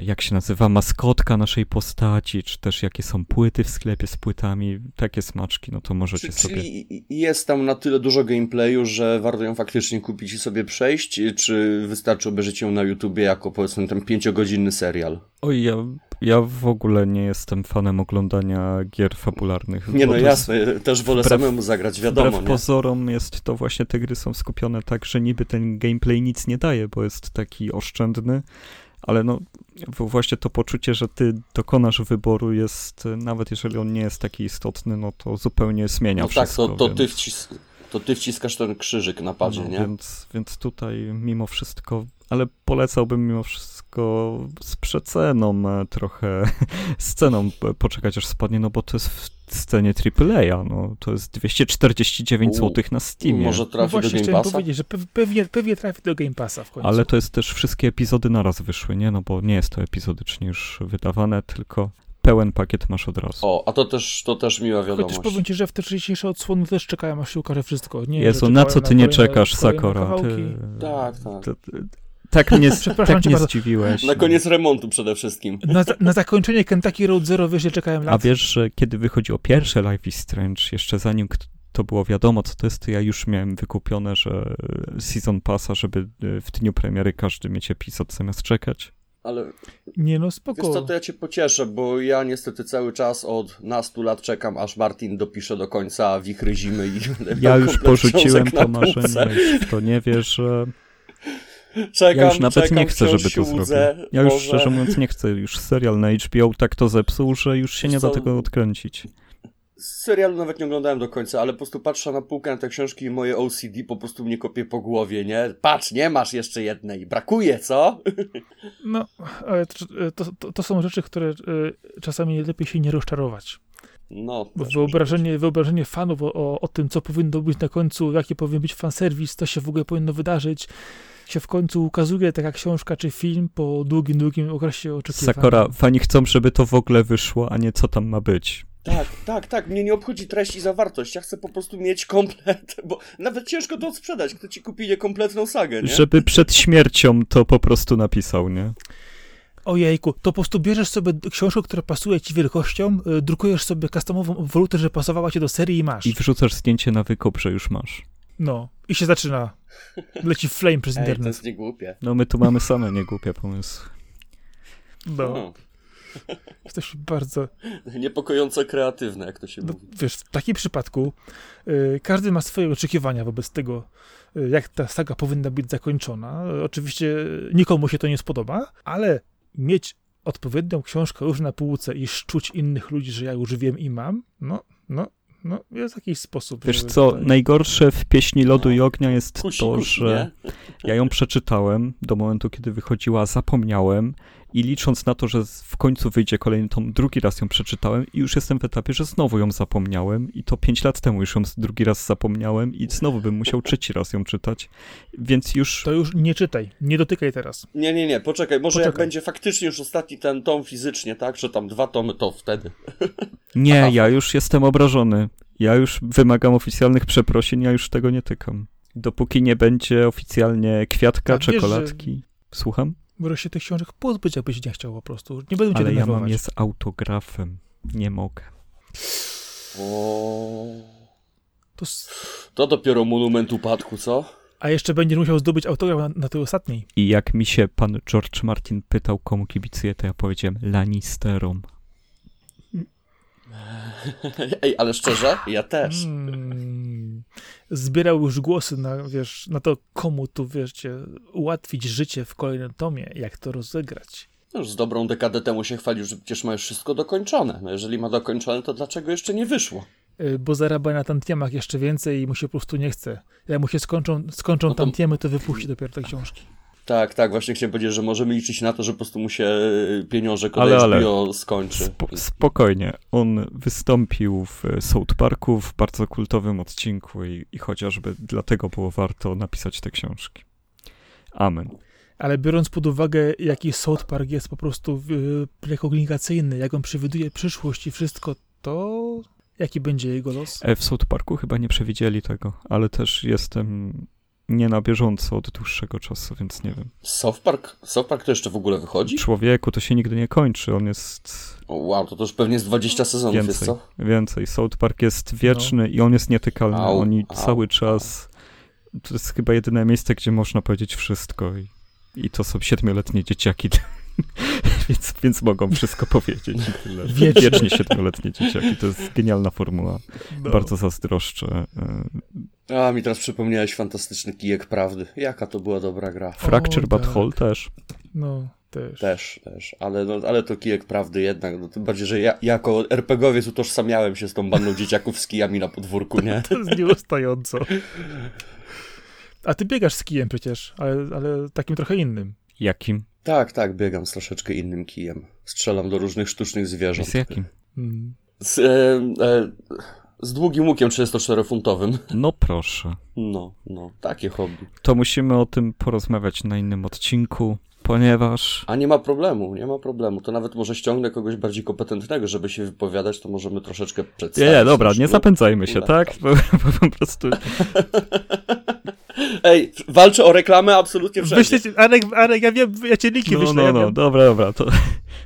jak się nazywa maskotka naszej postaci, czy też jakie są płyty w sklepie z płytami, takie smaczki, no to możecie czy, sobie... Czyli jest tam na tyle dużo gameplayu, że warto ją faktycznie kupić i sobie przejść, czy wystarczy obejrzeć ją na YouTubie jako powiedzmy ten pięciogodzinny serial? Oj, ja, ja w ogóle nie jestem fanem oglądania gier fabularnych. Nie no jasne, też wolę wbrew, samemu zagrać, wiadomo. Wbrew nie? pozorom jest to właśnie, te gry są skupione tak, że niby ten gameplay nic nie daje, bo jest taki oszczędny, ale no właśnie to poczucie, że ty dokonasz wyboru jest, nawet jeżeli on nie jest taki istotny, no to zupełnie zmienia no wszystko. tak, to, to, więc... ty wcis to ty wciskasz ten krzyżyk na padzie, no, nie? Więc, więc tutaj mimo wszystko, ale polecałbym mimo wszystko z przeceną e, trochę, sceną poczekać aż spadnie, no bo to jest w scenie AAA, no to jest 249 zł na Steamie. Może trafi no do Game Passa? powiedzieć, że pewnie, pewnie trafi do Game Passa w końcu. Ale to jest też wszystkie epizody naraz wyszły, nie? No bo nie jest to epizodycznie już wydawane, tylko pełen pakiet masz od razu. O, a to też, to też miła wiadomość. Chociaż powiem ci, że w te wcześniejsze odsłony też czekają, aż się ukaże wszystko. Nie, Jezu, na co ty nie czekasz, Sakura? Ty... Tak, tak. To, tak mnie, tak mnie zdziwiłeś. Na koniec remontu przede wszystkim. Na, na zakończenie Kentucky Road Zero wiesz, że czekałem lat. A wiesz, że kiedy wychodziło pierwsze Life is Strange, jeszcze zanim to było wiadomo, co to jest, to ja już miałem wykupione, że Season Passa, żeby e, w dniu premiery każdy mieć epizod zamiast czekać. Ale nie no, spoko. Wiesz co, to ja cię pocieszę, bo ja niestety cały czas od nastu lat czekam, aż Martin dopisze do końca wichry zimy i Ja już porzuciłem to marzenie, to nie wiesz, Czekam, ja już nawet czekam, nie chcę, żeby to zrobił. Ja już może... szczerze mówiąc nie chcę. Już serial na HBO tak to zepsuł, że już się nie da tego odkręcić. Serialu nawet nie oglądałem do końca, ale po prostu patrzę na półkę na te książki i moje OCD po prostu mnie kopie po głowie, nie? Patrz, nie masz jeszcze jednej, brakuje, co? No, ale to, to, to są rzeczy, które y, czasami lepiej się nie rozczarować. No, Bo wyobrażenie, wyobrażenie fanów o, o tym, co powinno być na końcu, jaki powinien być fanserwis, to się w ogóle powinno wydarzyć, się w końcu ukazuje taka książka czy film po długim, długim okresie oczekiwania. Sakora, fani chcą, żeby to w ogóle wyszło, a nie co tam ma być. Tak, tak, tak. Mnie nie obchodzi treść i zawartość. Ja chcę po prostu mieć komplet, bo nawet ciężko to sprzedać. Kto ci kupi niekompletną sagę, nie? Żeby przed śmiercią to po prostu napisał, nie? Ojejku, to po prostu bierzesz sobie książkę, która pasuje ci wielkością, y, drukujesz sobie customową walutę, że pasowała ci do serii i masz. I wrzucasz zdjęcie na wykop, że już masz. No, i się zaczyna. Leci flame przez Ej, to internet. jest niegłupie. No my tu mamy same niegłupie pomysły. No, No. Jesteś bardzo... Niepokojąco kreatywne, jak to się No, mówi. wiesz, w takim przypadku y, każdy ma swoje oczekiwania wobec tego, y, jak ta saga powinna być zakończona. Oczywiście nikomu się to nie spodoba, ale mieć odpowiednią książkę już na półce i szczuć innych ludzi, że ja już wiem i mam, no, no, no, jest jakiś sposób. Wiesz co, tutaj- najgorsze w Pieśni Lodu No. i Ognia jest Kusi, to, kusi, że nie? ja ją przeczytałem do momentu, kiedy wychodziła, zapomniałem i licząc na to, że w końcu wyjdzie kolejny tom, drugi raz ją przeczytałem i już jestem w etapie, że znowu ją zapomniałem i to pięć lat temu już ją drugi raz zapomniałem i znowu bym musiał trzeci raz ją czytać, więc już... To już nie czytaj, nie dotykaj teraz. Nie, nie, nie, poczekaj. Może jak Poczekaj. będzie faktycznie już ostatni ten tom fizycznie, tak? Że tam dwa tomy, to wtedy. Nie, Aha. ja już jestem obrażony. Ja już wymagam oficjalnych przeprosin, ja już tego nie tykam. Dopóki nie będzie oficjalnie kwiatka, A wiesz, że- czekoladki. Słucham? Możesz się tych książek pozbyć, jakbyś nie chciał po prostu. Nie będą cię Ale ja mam je z autografem. Nie mogę. O... To s- To dopiero monument upadku, co? A jeszcze będziesz musiał zdobyć autograf na, na tej ostatniej. I jak mi się pan George Martin pytał, komu kibicuję, to ja powiedziałem Lannisterom. Ej, ale szczerze, ja też. Mm. Zbierał już głosy na, wiesz, na to, komu tu, wiecie, ułatwić życie w kolejnym tomie, jak to rozegrać. No już z dobrą dekadę temu się chwalił, że przecież ma już wszystko dokończone. No jeżeli ma dokończone, to dlaczego jeszcze nie wyszło? Y, Bo zarabia na tantiemach jeszcze więcej i mu się po prostu nie chce. Jak mu się skończą, skończą No to- tantiemy, to wypuści dopiero te książki. Tak, tak, właśnie chciałem powiedzieć, że możemy liczyć na to, że po prostu mu się y, pieniążek od Ale, ale. HBO skończy. Spo, spokojnie. On wystąpił w South Parku w bardzo kultowym odcinku i, i chociażby dlatego było warto napisać te książki. Amen. Ale biorąc pod uwagę, jaki South Park jest po prostu y, prekomunikacyjny, jak on przewiduje przyszłość i wszystko, to jaki będzie jego los? E, W South Parku chyba nie przewidzieli tego, ale też jestem nie na bieżąco od dłuższego czasu, więc nie wiem. South Park, South Park to jeszcze w ogóle wychodzi? Człowieku, to się nigdy nie kończy, on jest O, wow, to to już pewnie z 20 sezonów jest, więcej. co? Więcej. South Park jest wieczny i on jest nietykalny. Au, Oni au, cały czas. To jest chyba jedyne miejsce, gdzie można powiedzieć wszystko. I, i to są siedmioletnie dzieciaki. więc, więc mogą wszystko powiedzieć. i Tyle. Wiecznie. Wiecznie siedmioletnie dzieciaki. To jest genialna formuła. No. Bardzo zazdroszczę. e, A, mi teraz przypomniałeś fantastyczny kijek prawdy. Jaka to była dobra gra. Fracture O, But tak. Whole też. No, też. Też, też, ale, no, ale to kijek prawdy jednak, no, tym bardziej, że ja jako RPGowiec utożsamiałem się z tą bandą dzieciaków z kijami na podwórku, nie? To jest nieustająco. A ty biegasz z kijem przecież, ale, ale takim trochę innym. Jakim? Tak, tak, biegam z troszeczkę innym kijem. Strzelam do różnych sztucznych zwierząt. Z jakim? Mm. Z, e, e, z długim łukiem 34-funtowym. No proszę. No, no, takie hobby. To musimy o tym porozmawiać na innym odcinku, ponieważ A nie ma problemu, nie ma problemu. To nawet może ściągnę kogoś bardziej kompetentnego, żeby się wypowiadać, to możemy troszeczkę Nie, przedstawić. nie, dobra, nasz nie zapędzajmy się, tak? Bo, bo po prostu Ej, walczę o reklamę absolutnie wszędzie. Wyśleć, Arek, Arek, ja wiem, ja cię linki No, wyślę, no, ja no, wiem. dobra, dobra, to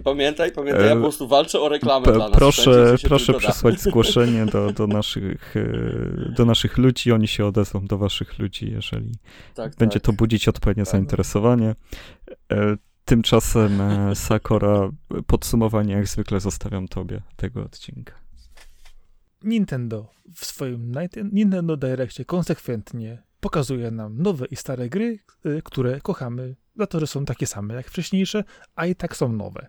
Pamiętaj, pamiętaj, ja E, po prostu walczę o reklamę p- dla nas. proszę, proszę przesłać zgłoszenie do, do, naszych, e, do naszych ludzi, oni się odezwą do waszych ludzi, jeżeli Tak, będzie tak. to budzić odpowiednie Tak. zainteresowanie. E, Tymczasem, e, Sakora, podsumowanie jak zwykle zostawiam tobie tego odcinka. Nintendo w swoim Nintendo Directie konsekwentnie pokazuje nam nowe i stare gry, y, które kochamy za to, że są takie same jak wcześniejsze, a i tak są nowe.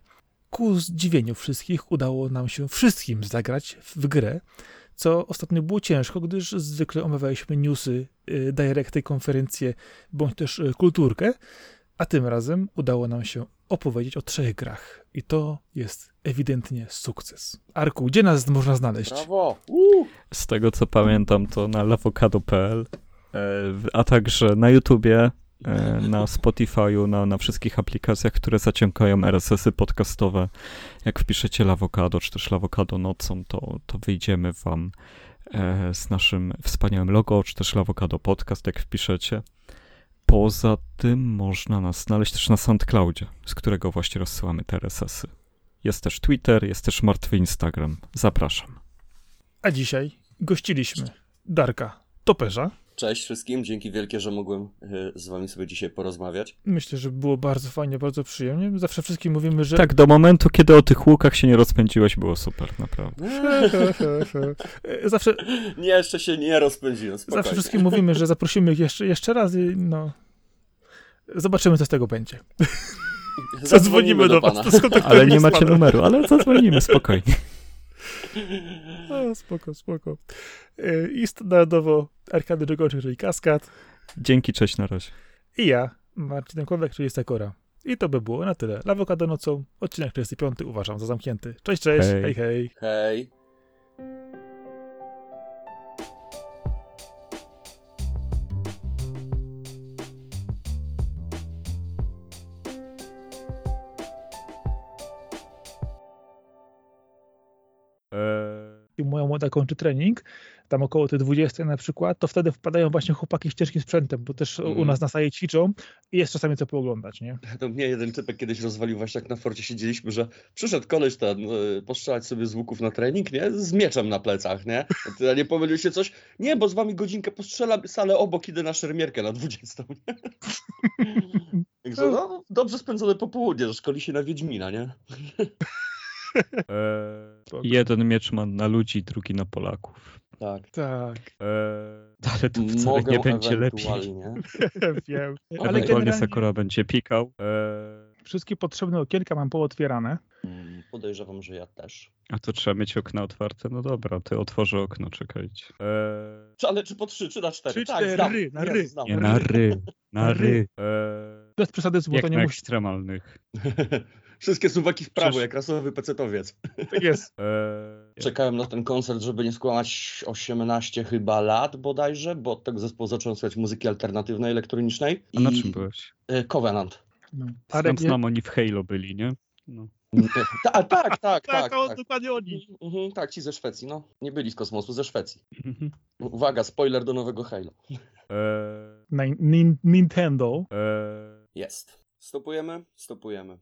Ku zdziwieniu wszystkich udało nam się wszystkim zagrać w grę, co ostatnio było ciężko, gdyż zwykle omawialiśmy newsy, y, directy, konferencje, bądź też kulturkę, a tym razem udało nam się opowiedzieć o trzech grach. I to jest ewidentnie sukces. Arku, gdzie nas można znaleźć? Brawo! Z tego co pamiętam, to na lawokado.pl, e, a także na YouTubie e, na Spotify'u, na, na wszystkich aplikacjach, które zaciągają RSS-y podcastowe. Jak wpiszecie Lawokado, czy też Lawokado nocą, to, to wyjdziemy wam e, z naszym wspaniałym logo, czy też Lawokado Podcast, jak wpiszecie. Poza tym można nas znaleźć też na SoundCloudzie, z którego właśnie rozsyłamy te RSS-y. Jest też Twitter, jest też martwy Instagram. Zapraszam. A dzisiaj gościliśmy Darka Toperza. Cześć wszystkim, dzięki wielkie, że mogłem e, z wami sobie dzisiaj porozmawiać. Myślę, że było bardzo fajnie, bardzo przyjemnie. Zawsze wszystkim mówimy, że... Tak, do momentu, kiedy o tych łukach się nie rozpędziłeś, było super, naprawdę. Zawsze, Nie, jeszcze się nie rozpędziłem, spokojnie. zawsze wszystkim mówimy, że zaprosimy ich jeszcze, jeszcze raz i no... Zobaczymy, co z tego będzie. Zadzwonimy do was. pana. skontaktujemy Ale nie macie numeru, ale zadzwonimy spokojnie. O, spoko, spoko. Y, I standardowo Arkady Dżogoczy, czyli Kaskad. Dzięki, cześć, na razie. I ja, Marcin Kowek, czyli Sakora. I to by było na tyle. Lawokado nocą, odcinek 45 uważam za zamknięty. Cześć, cześć, Hej. hej, hej. Hej. I moja młoda kończy trening, tam około tej 20 na przykład, to wtedy wpadają właśnie chłopaki z ciężkim sprzętem, bo też u Mhm. nas na sali ćwiczą i jest czasami co pooglądać, nie? To mnie jeden typek kiedyś rozwalił właśnie jak na forcie siedzieliśmy, że przyszedł koleś ten, y, postrzelać sobie z łuków na trening, nie? Z mieczem na plecach, nie? A nie pomylił się coś? Nie, bo z wami godzinkę postrzelam, salę obok idę na szermierkę na 20, nie? Także no, dobrze spędzone popołudnie, że szkoli się na Wiedźmina, nie? eee, jeden miecz ma na ludzi, drugi na Polaków. Tak. Tak, Eee, ale to wcale Mogę nie będzie lepiej. ewentualnie. wiem. Ale generalnie Sakura będzie pikał. Eee, wszystkie potrzebne okienka mam pootwierane. Mm, Podejrzewam, że ja też. a to trzeba mieć okna otwarte? No dobra, ty otworzę okno, czekajcie. Eee, Czy, ale czy po trzy, czy na cztery? Trzy, tak, cztery, znam. na Jest, ry. znam. nie, na ry, na Na ry. Eee, Bez przesady, bo jak to nie na musi... ekstremalnych. Wszystkie suwaki w prawo, Przecież- jak rasowy pecetowiec. Tak jest. Eee, Czekałem na ten koncert, żeby nie skłamać 18 chyba lat bodajże, bo od tego zespołu zacząłem słuchać muzyki alternatywnej, elektronicznej. a na czym byłeś? e, Covenant. No. Arek, znam, oni w Halo byli, nie? No. Ta, tak, tak, tak. tak, to tak. dokładnie oni. Mhm, tak, ci ze Szwecji, no. Nie byli z kosmosu, ze Szwecji. Mhm. Uwaga, spoiler do nowego Halo. Eee, Nin- Nintendo. eee, Jest. Stopujemy? Stopujemy.